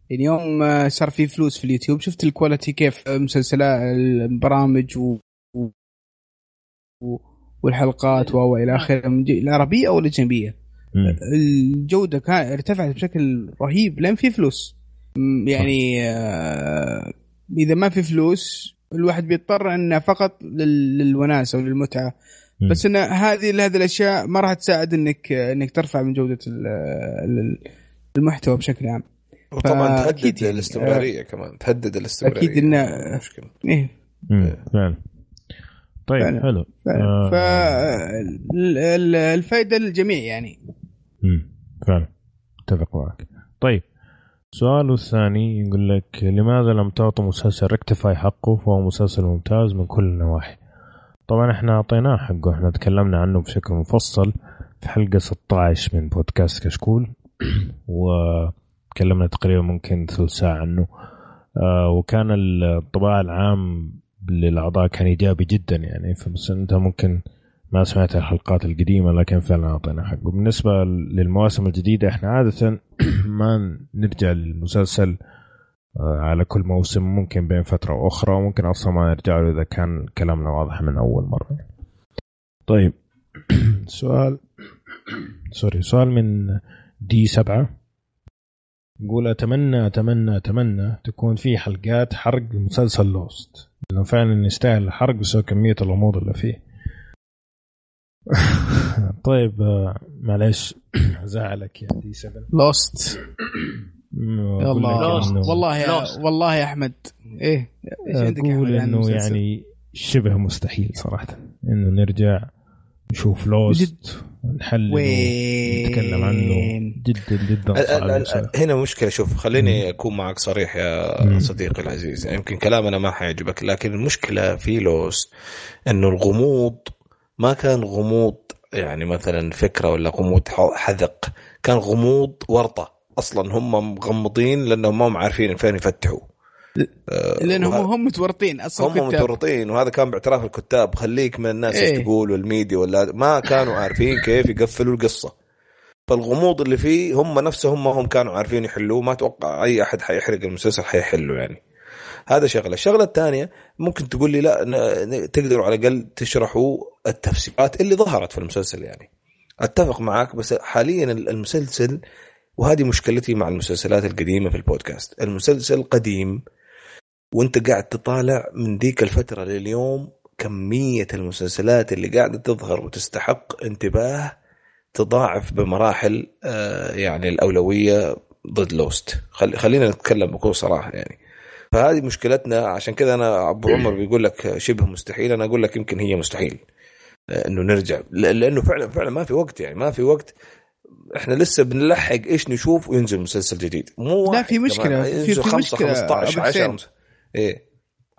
يعني يوم آه، صار في فلوس في اليوتيوب شفت ال quality كيف مسلسلات البرامج و... و... والحلقات و إلى آخره العربيه أو الاجنبيه مم. الجودة كان ارتفعت بشكل رهيب لأن في فلوس يعني آه، إذا ما في فلوس الواحد بيضطر إنه فقط لل- للوناسة وللمتعه مم. بس إن هذه هذه الأشياء ما راح تساعد إنك إنك ترفع من جودة ال- ال- المحتوى بشكل عام وطبعا تهدد يعني، الاستمرارية كمان تهدد الاستمرارية أكيد إنه- مشكلة إيه مم. فعلا طيب فعلا. حلو آه. فالفائده للجميع يعني مم. فعلا. اتفق معك. طيب سؤاله الثاني يقول لك لماذا لم تعطوا مسلسل ريكتيفاي حقه؟ فهو مسلسل ممتاز من كل النواحي. طبعا إحنا أعطيناه حقه إحنا تكلمنا عنه بشكل مفصل في حلقة 16 من بودكاست كشكول <clears throat> وتكلمنا تقريبا ممكن ثلث ساعة عنه. آه وكان الطباع العام للأعضاء كان إيجابي جدا يعني فبس أنت ممكن ما سمعت الحلقات القديمة لكن فعلا أعطينا حقه. بالنسبة للمواسم الجديدة إحنا عادة <clears throat> ما نرجع للمسلسل آه، على كل موسم ممكن بين فترة وأخرى وممكن أصلا ما نرجع له إذا كان كلامنا واضح من أول مرة. طيب <clears throat> سؤال <clears throat> سوري سؤال من دي سبعة. يقول أتمنى أتمنى أتمنى تكون في حلقات حرق لمسلسل لوست. لأنه فعلا يستاهل الحرق بسبب كمية الغموض اللي فيه. <laughs> طيب آه، معلش <clears throat> زعلك يا دي 7 لوست والله والله يا والله يا أحمد. إيه؟ إيش عندك أقول إنه يعني شبه مستحيل صراحة. إنه نرجع نشوف Lost نحلل ونتكلم عنه. جدا جدا صعب هنا مشكلة شوف خليني أكون معك صريح يا صديقي العزيز. يمكن كلامنا ما حيعجبك لكن المشكلة في Lost إنه الغموض ما كان غموض يعني مثلا فكرة ولا غموض حذق. كان غموض ورطة. أصلا هم مغمضين لأنهم ما هم عارفين فين يفتحوا. آه، لانهم وه... هم متورطين. أصلا هم متورطين. وهذا كان باعتراف الكتاب. خليك من الناس إيه؟ تقول والميديا ولا ما كانوا عارفين كيف يقفلوا القصة. فالغموض اللي فيه هم نفسهم ما هم كانوا عارفين يحلوه. ما أتوقع أي أحد حيحرق المسلسل حيحله يعني. هذا شغلة. الشغلة الثانية ممكن تقول لي لا تقدروا على الأقل تشرحوا التفسيرات اللي ظهرت في المسلسل يعني. أتفق معك بس حاليا المسلسل وهذه مشكلتي مع المسلسلات القديمة في البودكاست. المسلسل قديم وأنت قاعد تطالع من ذيك الفترة لليوم كمية المسلسلات اللي قاعدة تظهر وتستحق انتباه تضاعف بمراحل آه، يعني الأولوية ضد لوست خلينا نتكلم بكل صراحة يعني. فهذه مشكلتنا. عشان كذا أنا أبو عمر بيقول لك شبه مستحيل. أنا أقول لك يمكن هي مستحيل آه، إنه نرجع. لأنه فعلا فعلا ما في وقت يعني ما في وقت. إحنا لسه بنلحق إيش نشوف وينزل مسلسل جديد. مو لا في مشكلة في, في 5 مشكلة 15 10 إيه.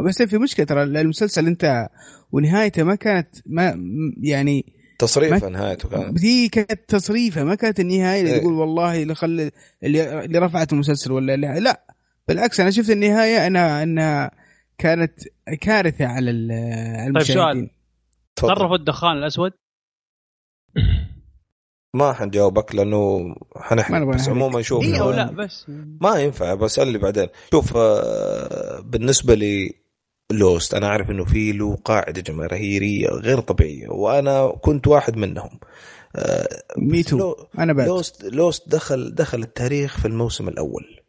بس في مشكلة ترى. المسلسل انتهى ونهايته ما كانت ما يعني تصريفه نهايته كانت. دي كانت تصريفة ما كانت النهاية اللي إيه؟ تقول والله اللي خل اللي, اللي رفعت المسلسل ولا اللي لا. بالعكس أنا شفت النهاية انها أنها كانت كارثة على المشاهدين طيب سؤال. طرف الدخان الأسود؟ <clears throat> ما حنجاوبك لأنه حنحرق بس عموما شوف إيه أو لا بس. ما ينفع بسألني بعدين. شوف آه، بالنسبة لي Lost أنا أعرف إنه في له قاعدة جماهيرية غير طبيعية وأنا كنت واحد منهم. me too آه، أنا بعد. Lost Lost دخل دخل التاريخ في الموسم الأول.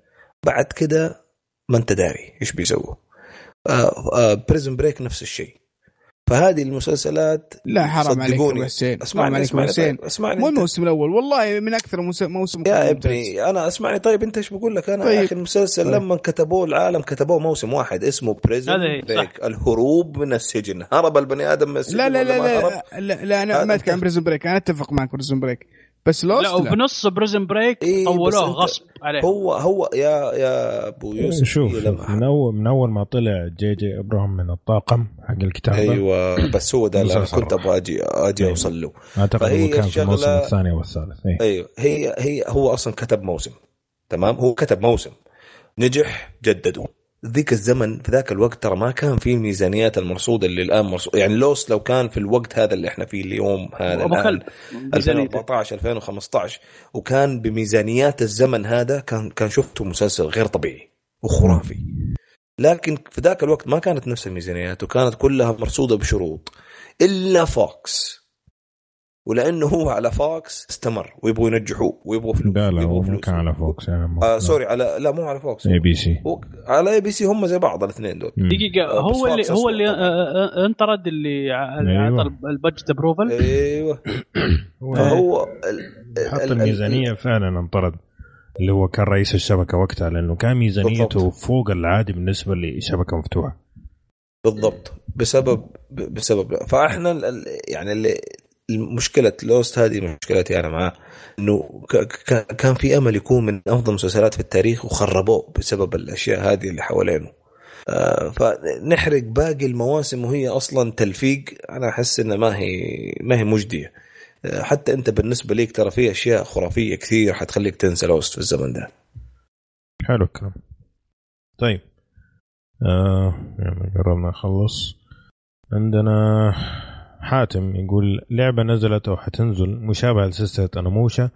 بعد كده ما انت داري إيش بيسووا. Prison آه، Break نفس الشيء. فهذه المسلسلات لا حرام عليك أبو حسين. اسمعني عليك أبو حسين. اسمعني مو الموسم الأول. والله من أكثر موسم يا ابني أنا اسمعني طيب أنت إيش بقول لك؟ أنا طيب. يا أخي المسلسل طيب. لما كتبوه العالم كتبوه موسم واحد اسمه Prison Break الهروب من السجن. هرب البني آدم من السجن لا لا لا لا, لا, لا أنا ما أتكلم عن Prison Break أنا أتفق معك Prison Break بس Lost لا وبنص Prison Break إيه طولوه غصب عليه. هو هو يا يا أبو يوسف شوف من أول من أول ما طلع J.J. Abrams من الطاقم حق الكتابه أيوه بس هو ده اللي أنا كنت أبغى أجي أجي أيوة. أوصل له. أعتقد هو كان في الموسم الثاني والثالث أيوة. أيوه هي هي هو أصلا كتب موسم تمام؟ هو كتب موسم. نجح جددوا. ذيك الزمن في ذاك الوقت ترى ما كان في الميزانيات المرصوده اللي الآن مرصود يعني Lost لو كان في الوقت هذا اللي إحنا فيه اليوم هذا الآن 2014 2015 وكان بميزانيات الزمن هذا كان كان شفته مسلسل غير طبيعي وخرافي. لكن في ذاك الوقت ما كانت نفس الميزانيات وكانت كلها مرصودة بشروط. إلا Fox. ولأنه هو على Fox استمر ويبغوا ينجحوه ويبغوا فلوس لا لا هو مو كان على Fox يعني آه sorry على لا مو على فوكس اي بي سي على اي بي سي هم زي بعض الاثنين دول. دقيقة آه هو اللي هو اللي آه، آه، انطرد اللي أيوة. عطى ال budget approval أيوه. فهو حط الميزانية فعلا انطرد اللي هو كان رئيس الشبكة وقتها لأنه كان ميزانيته بالضبط. فوق العادي بالنسبة لشبكة مفتوحة. بالضبط. بسبب بسبب فاحنا يعني اللي مشكلة لوست هذه مشكلتي أنا معاه. إنه كان في أمل يكون من أفضل المسلسلات في التاريخ وخربوه بسبب الأشياء هذه اللي حوالينه. آه فنحرق باقي المواسم وهي أصلا تلفيق. أنا أحس إنها ما هي ما هي مجدية. آه حتى أنت بالنسبة ليك ترى في أشياء خرافية كثير حتخليك تنسى لوست في الزمن ده. حلو الكلام. طيب. آه يعني قربنا نخلص. عندنا حاتم يقول لعبة نزلت أو حتنزل مشابهة لسلسلة أناموشا.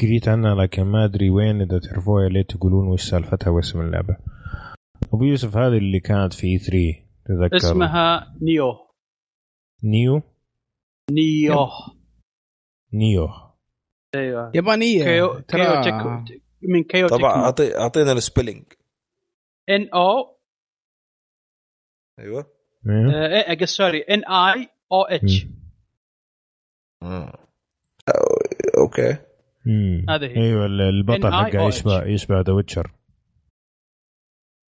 قريت عنها لكن ما أدري وين. إذا تعرفوها يا ليت تقولون وش سالفتها واسم اللعبة. أبو يوسف هذه اللي كانت في 3 تذكر اسمها Nioh. Nioh؟ Nioh. Nioh. أيوه. يابانية. كيو كيو تك من كيو طبعا اعطي أعطينا ال spelling N O أيوه. إيه؟ اقصد sorry N I O H okay هذه هي. إيوه ال- البطل. حقه يشبه يشبه The Witcher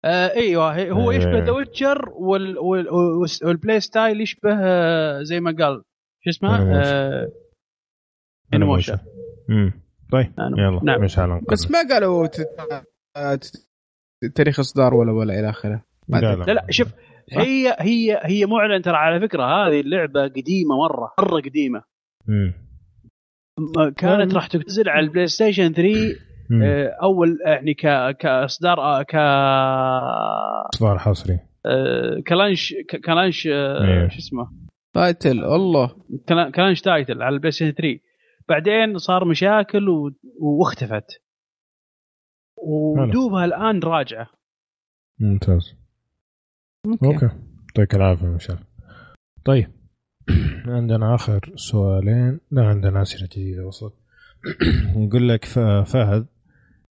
آه إيوه هي- هو إيه. يشبه The Witcher وال وال وال- وال play style يشبه آه، زي ما قال شو اسمه؟ Animation. آه، animation امم طيب. يلا نعم. مش على بس ما قالوا تاريخ إصدار ولا ولا إلى آخره لا لا شوف هي هي هي معلن ترى على فكرة هذه اللعبة قديمة مرة مرة قديمة. مم. كانت. راح تنزل على ال PlayStation 3 مم. آه، أول يعني ك كإصدار آه، ك إصدار حصري. آه، ك launch ك launch آه، إيه. شو اسمه؟ title الله كلا- ك launch title على ال PlayStation 3 بعدين صار مشاكل و... واختفت. ودوبها الآن راجعة. ممتاز. okay, okay يعطيك العافيه مشعل طيب. <clears throat> عندنا آخر سؤالين. لا عندنا أسئلة جديدة وصلت. <clears throat> يقول لك فهد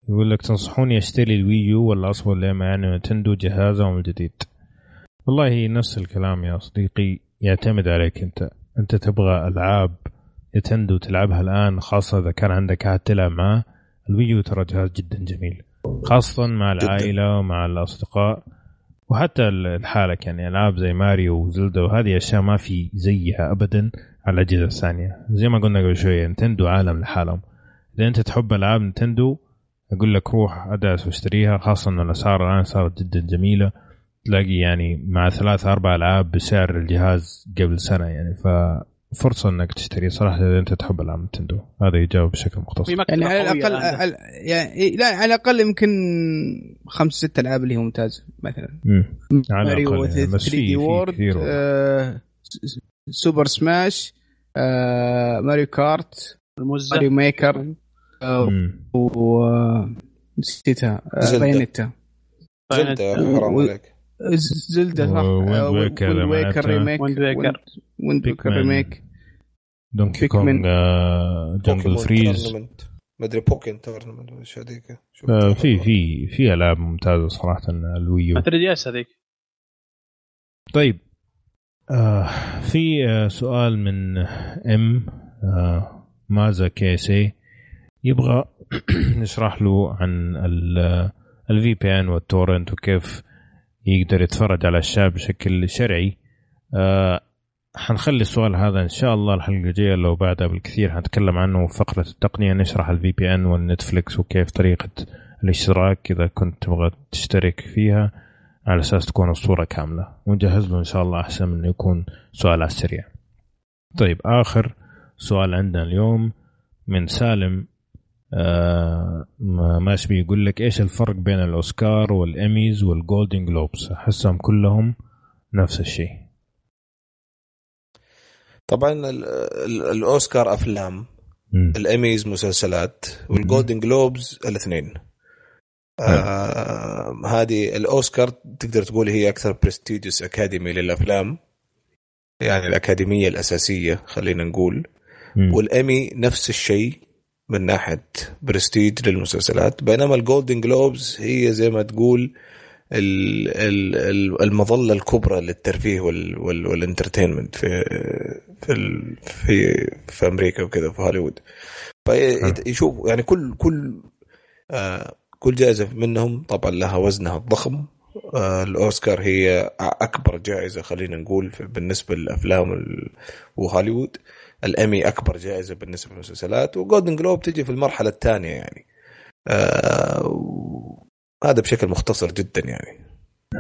يقول لك تنصحوني أشتري ال Wii U ولا أصبر لما يعني Nintendo جهازهم الجديد والله نفس الكلام يا صديقي يعتمد عليك أنت. أنت تبغى ألعاب Nintendo تلعبها الآن خاصة إذا كان عندك احد تلعب معاه ال Wii U ترى جهاز جدا جميل. خاصة مع. العائلة ومع الأصدقاء. وحتى لحالك يعني ألعاب زي Mario و Zelda وهذه أشياء ما في زيها ابدا على الأجهزة الثانية. زي ما قلنا قبل شوية نتندو عالم لحالهم. إذا أنت تحب ألعاب نتندو أقول لك روح أدعس واشتريها خاصة إن الأسعار الآن صارت جدا جميلة. تلاقي يعني مع ثلاث أربع ألعاب بسعر الجهاز قبل سنة يعني ففرصه إنك تشتري صراحة إذا أنت تحب العاب نتندو هذا يجاوب بشكل مختصر يعني على الاقل. على يعني لا على الأقل يمكن خمس ست ألعاب اللي هي ممتازه مثلا مم. على ماريو الأقل يعني. 3 بس في- دي وورد. آه، سوبر سماش آه، ماريو كارت المزه ماريو ميكر آه،. و نسيتها آه، زلدة. بايونيتا زلدة يا أخي، حرام عليك زلدة صح؟ ويكر لعبتها. ريميك. ويند ويكر. ريميك دونكي. كونغ جنجل فريز ما أدري بوكين تورنمنت شيء هذيك. آه، في في في ألعاب ممتازة صراحة ال Wii U. 3 DS هذيك. طيب. آه في آه سؤال من ام آه مازا كيسي. يبغى <coughs> نشرح له عن ال VPN وال torrent وكيف يقدر يتفرج على الاشياء بشكل شرعي. آه حنخلي السؤال هذا إن شاء الله الحلقة الجاية لو بعدها بالكثير. حنتكلم عنه في فقرة التقنية نشرح ال VPN وال Netflix وكيف طريقة الاشتراك إذا كنت تبغى تشترك فيها. على أساس تكون الصورة كاملة. ونجهز له إن شاء الله أحسن من يكون سؤال على السريع. طيب آخر سؤال عندنا اليوم من سالم آه ما- ماشي بيقول لك إيش الفرق بين الأوسكار وال Emmys وال Golden Globes؟ أحسهم كلهم نفس الشيء. طبعا ال- ال- الأوسكار أفلام مم. الإيميز مسلسلات وال Golden Globes الاثنين آه هذه الأوسكار تقدر تقول هي أكثر prestigious academy للأفلام يعني الأكاديمية الأساسية خلينا نقول مم. والإيمي نفس الشيء من ناحية برستيج للمسلسلات بينما ال Golden Globes هي زي ما تقول ال- ال- ال- المظلة الكبرى للترفيه وال وال وال entertainment في في في في أمريكا وكذا في هوليوود. فيشوف يعني كل كل آه كل جائزة منهم طبعا لها وزنها الضخم. آه الأوسكار هي أكبر جائزة خلينا نقول بالنسبة للأفلام وهوليوود. الامي أكبر جائزة بالنسبة للمسلسلات وجولدن جلوب تجي في المرحلة الثانية يعني آه و- هذا بشكل مختصر جدا يعني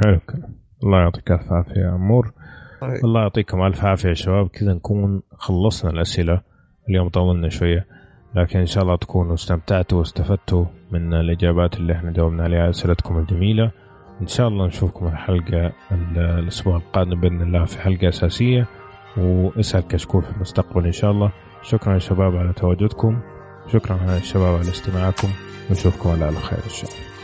حلو. الله يعطيك ألف عافية يا امور. طيب. الله يعطيكم ألف عافية يا شباب كذا نكون خلصنا الأسئلة اليوم طولنا شوية لكن إن شاء الله تكونوا استمتعتوا واستفدتوا من الإجابات اللي إحنا جاوبنا عليها أسئلتكم الجميلة إن شاء الله نشوفكم الحلقة ال- الأسبوع القادم بإذن الله في حلقة أساسية واسال كشكول في المستقبل إن شاء الله. شكرا يا شباب على تواجدكم. شكرا يا شباب على استماعكم. ونشوفكم على خير إن شاء الله.